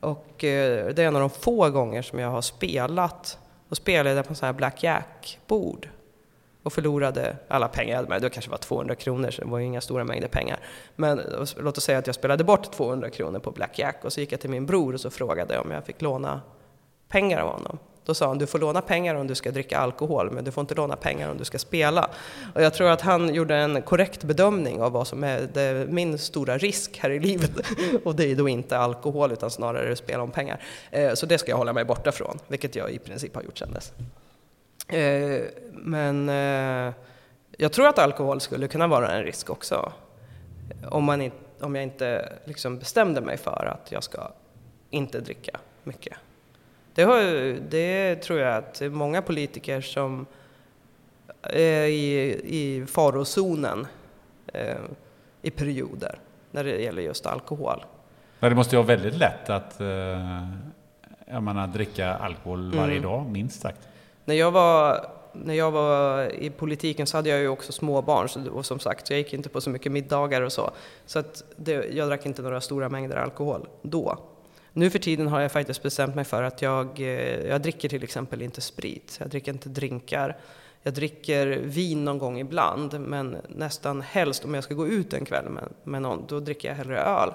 Och det är en av de få gånger som jag har spelat och spelade på på så här blackjack-bord och förlorade alla pengar. Det kanske var 200 kronor, så det var ju inga stora mängder pengar. Men låt oss säga att jag spelade bort 200 kronor på blackjack och så gick jag till min bror och så frågade om jag fick låna pengar av honom. Då sa han, du får låna pengar om du ska dricka alkohol, men du får inte låna pengar om du ska spela. Och jag tror att han gjorde en korrekt bedömning av vad som är det, min stora risk här i livet. Och det är då inte alkohol, utan snarare spel om pengar. Eh, så det ska jag hålla mig borta från, vilket jag i princip har gjort sedan dess. Eh, men eh, jag tror att alkohol skulle kunna vara en risk också. Om, man inte, om jag inte liksom bestämde mig för att jag ska inte dricka mycket. Det, har, det tror jag att det är många politiker som är i, i farozonen eh, i perioder när det gäller just alkohol. Men det måste ju vara väldigt lätt att eh, jag menar, dricka alkohol varje mm. dag, minst sagt. När jag, var, när jag var i politiken så hade jag ju också småbarn så, och som sagt, jag gick inte på så mycket middagar och så. Så att det, jag drack inte några stora mängder alkohol då. Nu för tiden har jag faktiskt bestämt mig för att jag, eh, jag dricker till exempel inte sprit. Jag dricker inte drinkar. Jag dricker vin någon gång ibland, men nästan helst om jag ska gå ut en kväll med, med någon, då dricker jag hellre öl.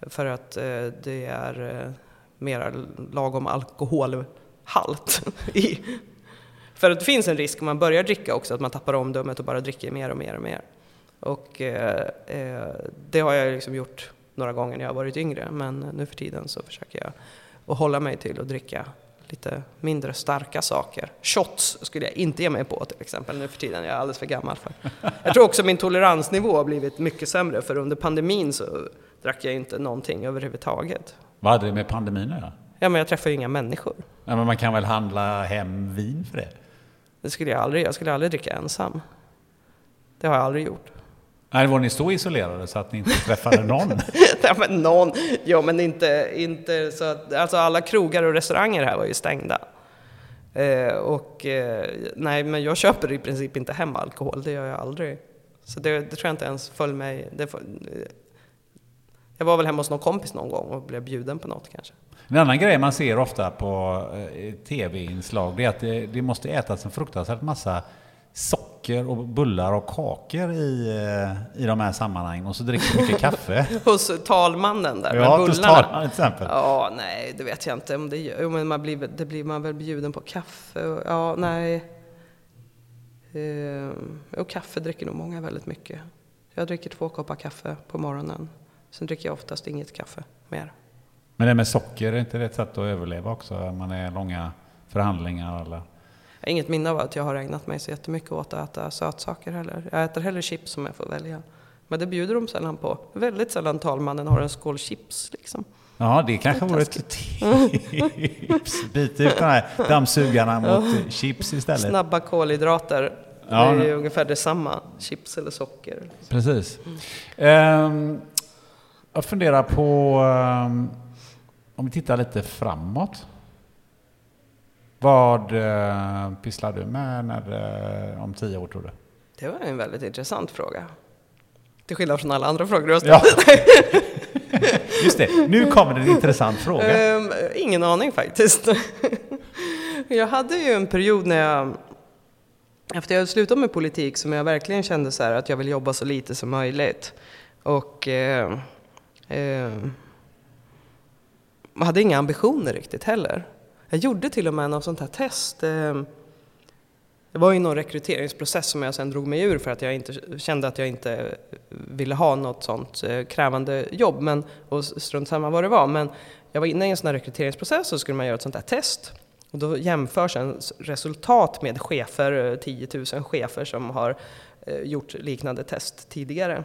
För att eh, det är eh, lagom alkoholhalt i. För att det finns en risk om man börjar dricka också, att man tappar omdömet och bara dricker mer och mer och mer. Och eh, eh det har jag liksom gjort några gånger när jag varit yngre, men nu för tiden så försöker jag att hålla mig till att dricka lite mindre starka saker. Shots skulle jag inte ge mig på till exempel nu för tiden, jag är alldeles för gammal för. Jag tror också min toleransnivå har blivit mycket sämre, för under pandemin så drack jag inte någonting överhuvudtaget. Vad hade det med pandemin att göra? Ja, men jag träffar ju inga människor. Ja, men man kan väl handla hem vin för det? Det skulle jag aldrig, jag skulle aldrig dricka ensam. Det har jag aldrig gjort. Nej, var ni så isolerade så att ni inte träffade någon? Nej, men någon, ja men inte, inte så att, alltså alla krogar och restauranger här var ju stängda. Eh, och eh, nej, men jag köper i princip inte hem alkohol, det gör jag aldrig. Så det, det tror jag inte ens föll mig, det, jag var väl hemma hos någon kompis någon gång och blev bjuden på något kanske. En annan grej man ser ofta på eh, tv-inslag, är att det, det måste ätas en fruktansvärt massa socker och bullar och kakor i, eh, i de här sammanhangen och så dricker mycket kaffe. hos talmannen där ja, med bullarna? Ja, talmannen till exempel. Ja, nej, det vet jag inte. Om det, jo, men man blir, det blir man väl bjuden på kaffe? Och, ja, nej. Uh, och kaffe dricker nog många väldigt mycket. Jag dricker två koppar kaffe på morgonen. Sen dricker jag oftast inget kaffe mer. Men det med socker, är inte det ett sätt att överleva också? Man är långa förhandlingar eller? Jag har inget minne av att jag har ägnat mig så jättemycket åt att äta sötsaker heller. Jag äter hellre chips om jag får välja. Men det bjuder de sällan på. Väldigt sällan talmannen har en skål chips liksom. Ja, det kanske vore ett tips. Byt ut de här dammsugarna mot chips istället. Snabba kolhydrater. Ja, det är ungefär detsamma. Chips eller socker. Precis. Mm. Um, jag funderar på, um, om vi tittar lite framåt. Vad eh, pysslar du med när, eh, om tio år tror du? Det var en väldigt intressant fråga. Till skillnad från alla andra frågor du har ställt. Ja. Just det, nu kommer en intressant fråga. Um, ingen aning faktiskt. jag hade ju en period när jag, efter jag slutade med politik, som jag verkligen kände så att jag vill jobba så lite som möjligt. Och uh, jag hade inga ambitioner riktigt heller. Jag gjorde till och med något sånt här test. Ehm, det var ju någon rekryteringsprocess som jag sen drog mig ur för att jag inte, kände att jag inte ville ha något sånt eh, krävande jobb. Men, och strunt samma vad det var. Men jag var inne i en sån här rekryteringsprocess och så skulle man göra ett sånt här test. Och då jämförs en resultat med chefer, eh, 10 000 chefer som har eh, gjort liknande test tidigare.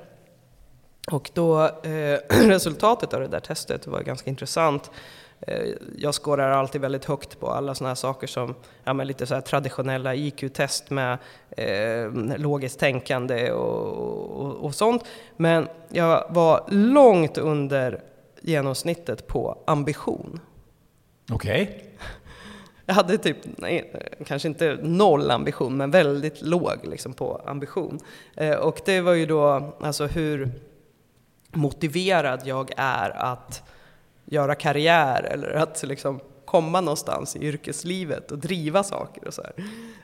Och då, eh, resultatet av det där testet var ganska intressant. Eh, jag skårar alltid väldigt högt på alla sådana här saker som ja, lite så traditionella IQ-test med eh, logiskt tänkande och, och, och, sånt. Men jag var långt under genomsnittet på ambition. Okej. Okay. Jag hade typ, nej, kanske inte noll ambition, men väldigt låg liksom, på ambition. Eh, och det var ju då alltså hur motiverad jag är att göra karriär eller att liksom komma någonstans i yrkeslivet och driva saker och så här.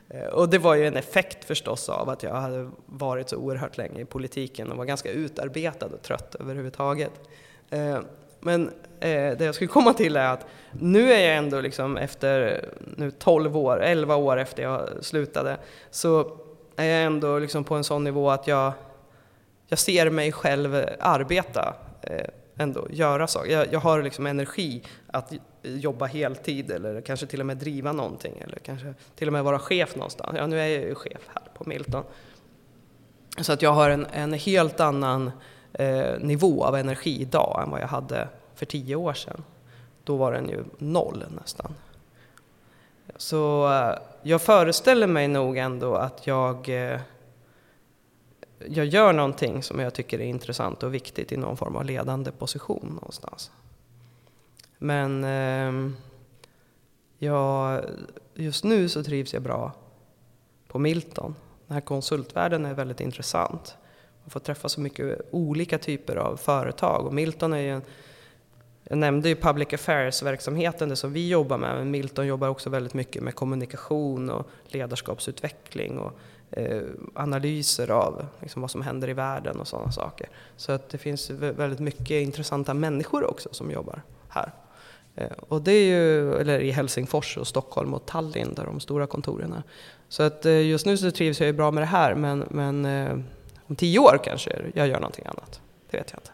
Eh, och det var ju en effekt förstås av att jag hade varit så oerhört länge i politiken och var ganska utarbetad och trött överhuvudtaget. Eh, men eh, det jag skulle komma till är att nu är jag ändå liksom efter nu 12 år, 11 år efter jag slutade, så är jag ändå liksom på en sån nivå att jag jag ser mig själv eh, arbeta eh, ändå, göra saker. Jag, jag, har liksom energi att jobba heltid eller kanske till och med driva någonting eller kanske till och med vara chef någonstans. Ja, nu är jag ju chef här på Milton. Så att jag har en, en helt annan eh, nivå av energi idag än vad jag hade för tio år sedan. Då var den ju noll nästan. Så eh, jag föreställer mig nog ändå att jag eh, jag gör någonting som jag tycker är intressant och viktigt i någon form av ledande position någonstans. Men eh, jag, just nu så trivs jag bra på Milton. Den här konsultvärlden är väldigt intressant. Man får träffa så mycket olika typer av företag och Milton är ju en jag nämnde ju public affairs-verksamheten, det som vi jobbar med, men Milton jobbar också väldigt mycket med kommunikation och ledarskapsutveckling och Eh, analyser av liksom, vad som händer i världen och sådana saker. Så att det finns väldigt mycket intressanta människor också som jobbar här. Eh, och det är ju, eller i Helsingfors och Stockholm och Tallinn där de stora kontoren är. Så att eh, just nu så trivs jag ju bra med det här men, men om tio år kanske jag gör någonting annat. Det vet jag inte.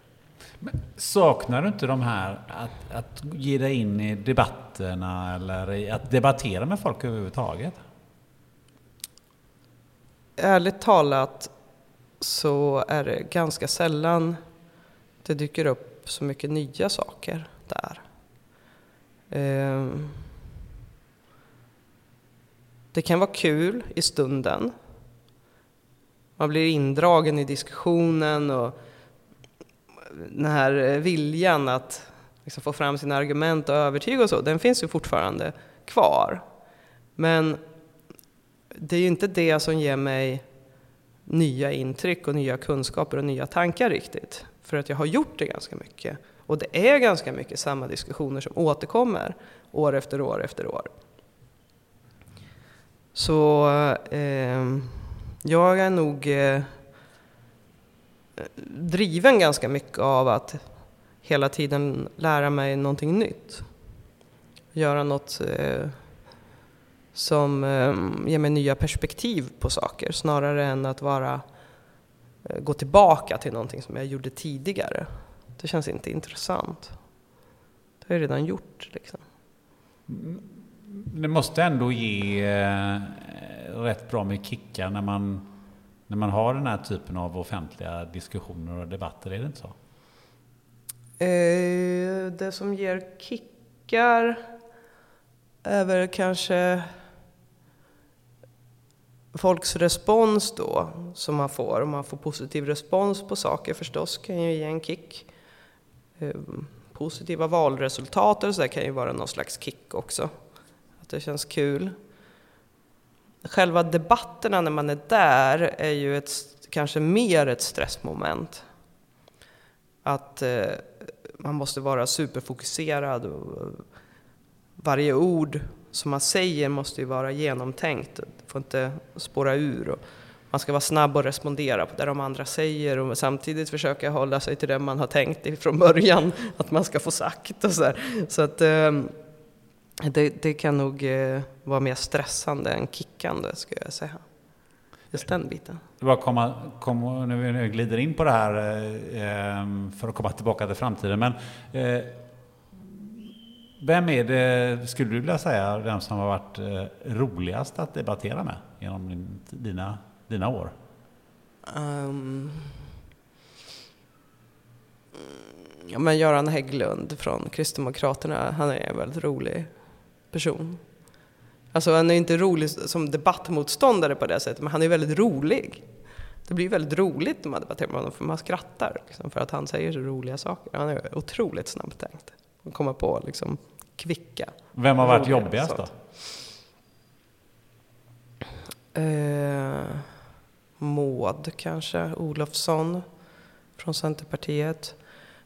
Men saknar du inte de här att, att ge dig in i debatterna eller att debattera med folk överhuvudtaget? Ärligt talat så är det ganska sällan det dyker upp så mycket nya saker där. Ehm, det kan vara kul i stunden. Man blir indragen i diskussionen och den här viljan att liksom få fram sina argument och övertyga och så, den finns ju fortfarande kvar. Men det är ju inte det som ger mig nya intryck och nya kunskaper och nya tankar riktigt. För att jag har gjort det ganska mycket. Och det är ganska mycket samma diskussioner som återkommer år efter år efter år. Så eh, jag är nog eh, driven ganska mycket av att hela tiden lära mig någonting nytt. Göra något eh, som eh, ger mig nya perspektiv på saker snarare än att vara eh, gå tillbaka till någonting som jag gjorde tidigare. Det känns inte intressant. Det har jag redan gjort. Liksom. Mm, det måste ändå ge eh, rätt bra med kickar när man, när man har den här typen av offentliga diskussioner och debatter, är det inte så? Eh, det som ger kickar är väl kanske folks respons då som man får, om man får positiv respons på saker förstås kan ju ge en kick. Ehm, positiva valresultat och så där kan ju vara någon slags kick också. Att det känns kul. Själva debatterna när man är där är ju ett, kanske mer ett stressmoment. Att eh, man måste vara superfokuserad och eh, varje ord som man säger måste ju vara genomtänkt, får inte spåra ur. Och, man ska vara snabb och respondera på det de andra säger och samtidigt försöka hålla sig till det man har tänkt från början att man ska få sagt och så där. Så att eh, det, det kan nog eh, vara mer stressande än kickande skulle jag säga. Just den biten. Det bara komma, komma, nu glider in på det här eh, ehm, för att komma tillbaka till framtiden. Men eh, vem är det, skulle du vilja säga, den som har varit eh, roligast att debattera med genom din, dina, dina år? Um, ja, men Göran Hägglund från Kristdemokraterna, han är en väldigt rolig person. Alltså han är inte rolig som debattmotståndare på det sättet, men han är väldigt rolig. Det blir väldigt roligt när man debatterar med honom, för man skrattar liksom, för att han säger så roliga saker. Han är otroligt snabbtänkt. Komma på liksom, kvicka. Vem har varit jobbigast då? Eh, Maud kanske, Olofsson från Centerpartiet.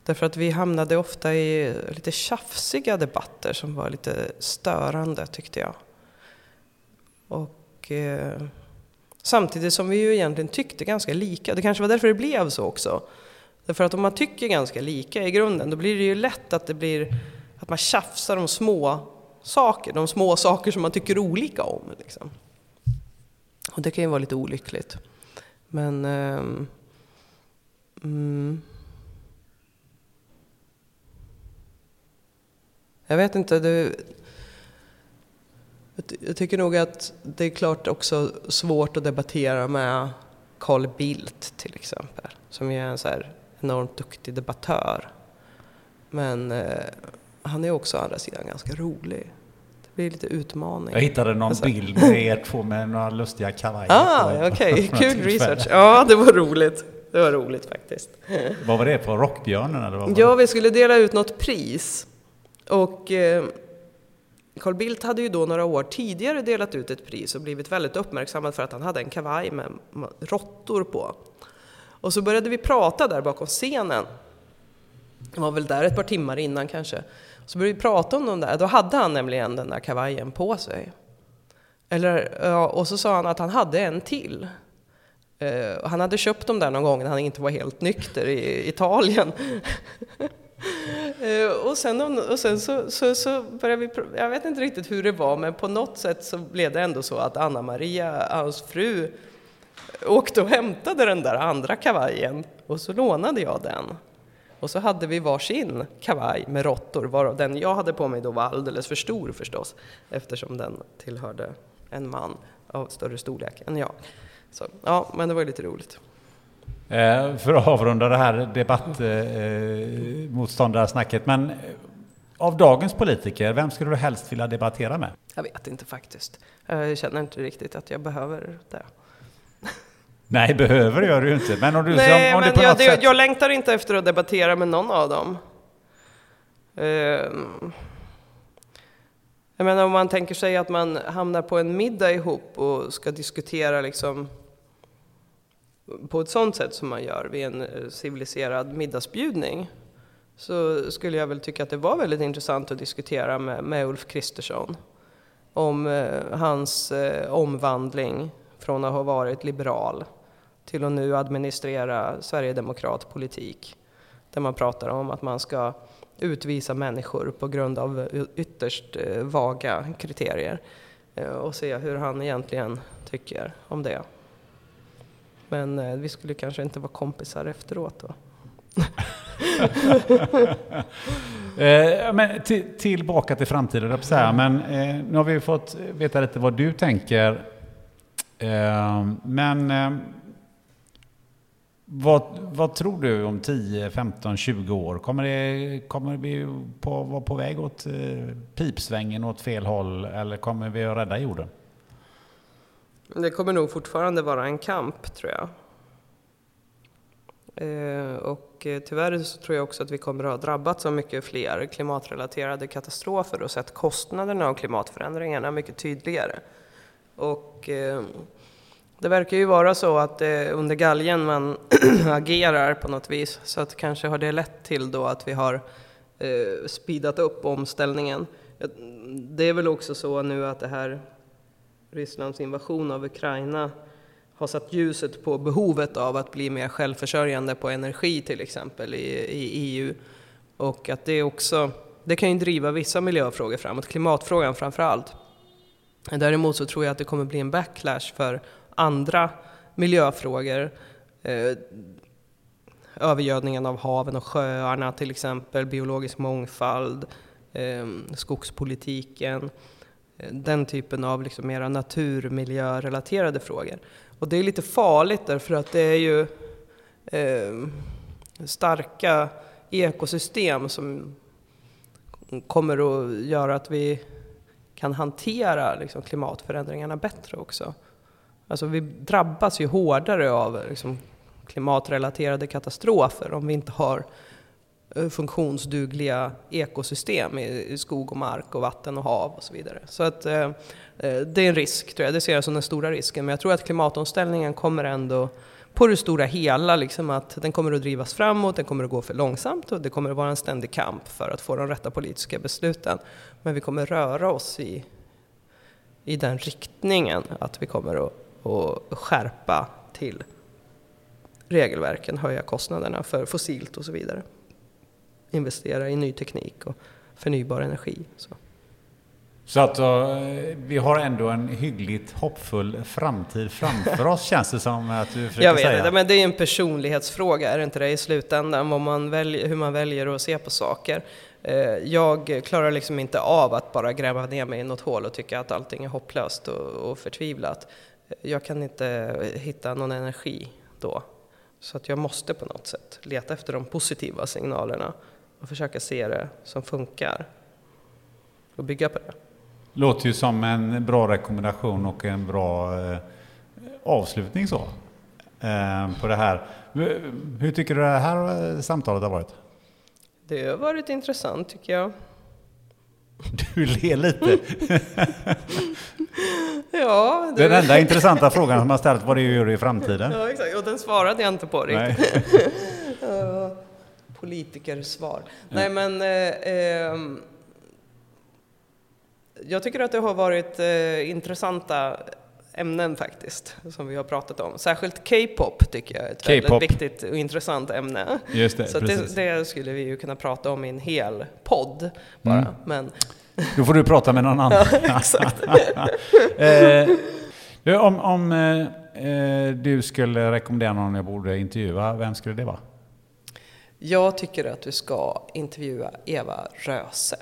Därför att vi hamnade ofta i lite tjafsiga debatter som var lite störande tyckte jag. Och eh, samtidigt som vi ju egentligen tyckte ganska lika. Det kanske var därför det blev så också. Därför att om man tycker ganska lika i grunden, då blir det ju lätt att det blir att man tjafsar om små saker, de små saker som man tycker olika om. Liksom. Och det kan ju vara lite olyckligt. Men... Um, mm, jag vet inte, det, jag tycker nog att det är klart också svårt att debattera med Carl Bildt till exempel, som ju är en så här enormt duktig debattör. Men eh, han är också å andra sidan ganska rolig. Det blir lite utmaning. Jag hittade någon alltså. bild med er två med några lustiga kavajer. Ah, okej, okay. kul research. Ja, det var roligt. Det var roligt faktiskt. Vad var det, på Rockbjörnen eller? Vad ja, vi skulle dela ut något pris. Och eh, Carl Bildt hade ju då några år tidigare delat ut ett pris och blivit väldigt uppmärksammad för att han hade en kavaj med råttor på. Och så började vi prata där bakom scenen. Det var väl där ett par timmar innan kanske. Så började vi prata om de där. Då hade han nämligen den där kavajen på sig. Eller, och så sa han att han hade en till. Eh, han hade köpt dem där någon gång när han inte var helt nykter i Italien. Eh, och sen, och sen så, så, så, började vi, jag vet inte riktigt hur det var, men på något sätt så blev det ändå så att Anna-Maria, hans fru, åkte och hämtade den där andra kavajen och så lånade jag den. Och så hade vi varsin kavaj med råttor, varav den jag hade på mig då var alldeles för stor förstås, eftersom den tillhörde en man av större storlek än jag. Så ja, men det var lite roligt. Eh, för att avrunda det här debattmotståndarsnacket, eh, men av dagens politiker, vem skulle du helst vilja debattera med? Jag vet inte faktiskt. Jag känner inte riktigt att jag behöver det. Nej, behöver gör du ju inte. Men om du, Nej, om, men jag, sätt... jag längtar inte efter att debattera med någon av dem. Uh, jag menar om man tänker sig att man hamnar på en middag ihop och ska diskutera liksom på ett sånt sätt som man gör vid en eh, civiliserad middagsbjudning så skulle jag väl tycka att det var väldigt intressant att diskutera med, med Ulf Kristersson om eh, hans eh, omvandling från att ha varit liberal till att nu administrera sverigedemokratpolitik. Där man pratar om att man ska utvisa människor på grund av ytterst eh, vaga kriterier eh, och se hur han egentligen tycker om det. Men eh, vi skulle kanske inte vara kompisar efteråt då. men tillbaka till framtiden, men nu har vi fått veta lite vad du tänker. men vad, vad, tror du om 10, 15, 20 år? Kommer, det, kommer vi på, vara på väg åt eh, pipsvängen åt fel håll eller kommer vi att rädda jorden? Det kommer nog fortfarande vara en kamp tror jag. Eh, och eh, tyvärr så tror jag också att vi kommer att ha drabbats av mycket fler klimatrelaterade katastrofer och sett kostnaderna av klimatförändringarna mycket tydligare. Och det verkar ju vara så att det är under galgen man agerar på något vis. Så att kanske har det lett till då att vi har eh, speedat upp omställningen. Det är väl också så nu att det här Rysslands invasion av Ukraina har satt ljuset på behovet av att bli mer självförsörjande på energi till exempel i, i EU. Och att det också, det kan ju driva vissa miljöfrågor framåt, klimatfrågan framför allt. Däremot så tror jag att det kommer bli en backlash för andra miljöfrågor. Eh, övergödningen av haven och sjöarna till exempel, biologisk mångfald, eh, skogspolitiken. Eh, den typen av liksom mera naturmiljörelaterade frågor. Och det är lite farligt därför att det är ju eh, starka ekosystem som kommer att göra att vi kan hantera liksom, klimatförändringarna bättre också. Alltså vi drabbas ju hårdare av liksom, klimatrelaterade katastrofer om vi inte har eh, funktionsdugliga ekosystem i, skog och mark och vatten och hav och så vidare. Så att eh, eh, det är en risk, tror jag. Det ser jag som den stora risken. Men jag tror att klimatomställningen kommer ändå på det stora hela, liksom att den kommer att drivas framåt, den kommer att gå för långsamt och det kommer att vara en ständig kamp för att få de rätta politiska besluten. Men vi kommer röra oss i, i den riktningen att vi kommer att, att skärpa till regelverken, höja kostnaderna för fossilt och så vidare. Investera i ny teknik och förnybar energi. Så. Så att uh, vi har ändå en hyggligt hoppfull framtid framför oss känns det som att du försöker Jag vet säga. Det, men det är en personlighetsfråga, är det inte det i slutändan? Vad man väljer, hur man väljer att se på saker. Uh, jag klarar liksom inte av att bara gräva ner mig i något hål och tycka att allting är hopplöst och, och förtvivlat. Jag kan inte hitta någon energi då. Så att jag måste på något sätt leta efter de positiva signalerna och försöka se det som funkar och bygga på det. Låter ju som en bra rekommendation och en bra eh, avslutning så. Eh, på det här. Hur tycker du det här samtalet har varit? Det har varit intressant tycker jag. Du ler lite. ja, det... Den enda intressanta frågan som har ställt vad det gör i framtiden. Ja, exakt. Och den svarade jag inte på riktigt. Politikersvar. Ja. Nej, men eh, eh, jag tycker att det har varit eh, intressanta ämnen faktiskt, som vi har pratat om. Särskilt K-pop tycker jag är ett väldigt viktigt och intressant ämne. Just det, Så det, det, skulle vi ju kunna prata om i en hel podd bara. Mm. Men... Då får du prata med någon annan. Ja, exakt. eh, om om eh, du skulle rekommendera någon jag borde intervjua, vem skulle det vara? Jag tycker att du ska intervjua Eva Röse.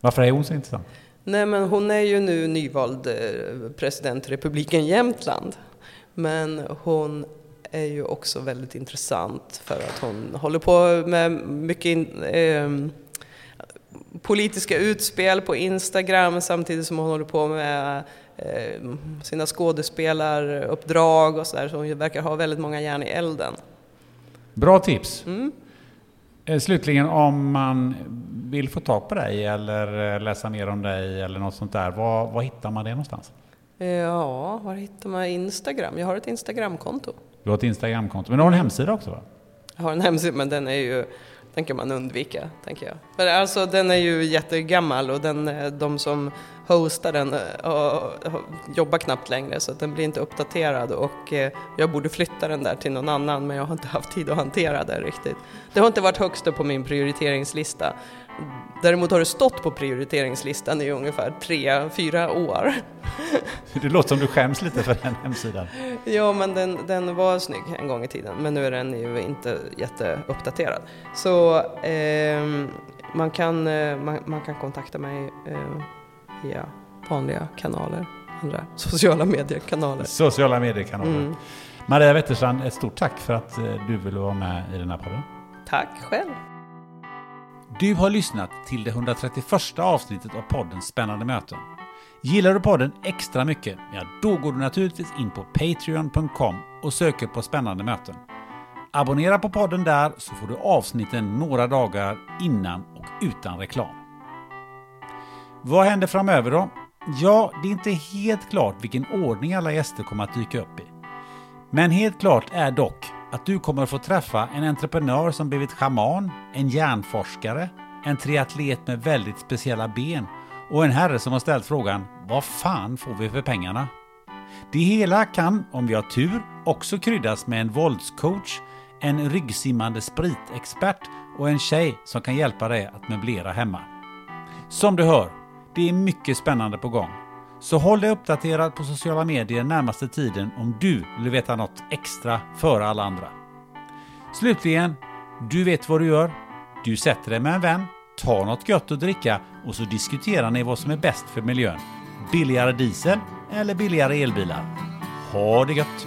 Varför är hon så intressant? Nej, men hon är ju nu nyvald eh, president i republiken Jämtland. Men hon är ju också väldigt intressant för att hon håller på med mycket in, eh, politiska utspel på Instagram samtidigt som hon håller på med eh, sina skådespelaruppdrag och sådär. Så hon verkar ha väldigt många järn i elden. Bra tips! Mm. Eh, slutligen, om man vill få tag på dig eller läsa mer om dig eller något sånt där, var, var hittar man det någonstans? Ja, var hittar man Instagram? Jag har ett Instagramkonto. Du har ett Instagramkonto, men du har en hemsida också va? Jag har en hemsida, men den är ju den kan man undvika, tänker jag. För alltså, den är ju jättegammal och den, eh, de som hostar den uh, jobbar knappt längre så den blir inte uppdaterad och eh, jag borde flytta den där till någon annan men jag har inte haft tid att hantera det riktigt. Det har inte varit högst upp på min prioriteringslista. Däremot har det stått på prioriteringslistan i ungefär tre, fyra år. Det låter som du skäms lite för den hemsidan. Ja, men den, den var snygg en gång i tiden, men nu är den ju inte jätteuppdaterad. Så eh, man, kan, man, man, kan kontakta mig eh, via vanliga kanaler, andra sociala mediekanaler. Sociala mediekanaler. Mm. Maria Wetterstrand, ett stort tack för att du ville vara med i den här podden. Tack själv. Du har lyssnat till det 131 avsnittet av podden Spännande möten. Gillar du podden extra mycket? Ja, då går du naturligtvis in på Patreon.com och söker på Spännande möten. Abonnera på podden där så får du avsnitten några dagar innan och utan reklam. Vad händer framöver då? Ja, det är inte helt klart vilken ordning alla gäster kommer att dyka upp i. Men helt klart är dock att du kommer att få träffa en entreprenör som blivit schaman, en hjärnforskare, en triatlet med väldigt speciella ben och en herre som har ställt frågan Vad fan får vi för pengarna? Det hela kan, om vi har tur, också kryddas med en våldscoach, en ryggsimmande spritexpert och en tjej som kan hjälpa dig att möblera hemma. Som du hör, det är mycket spännande på gång. Så håll dig uppdaterad på sociala medier närmaste tiden om du vill veta något extra före alla andra. Slutligen, du vet vad du gör. Du sätter dig med en vän, tar något gött att dricka och så diskuterar ni vad som är bäst för miljön. Billigare diesel eller billigare elbilar. Ha det gött!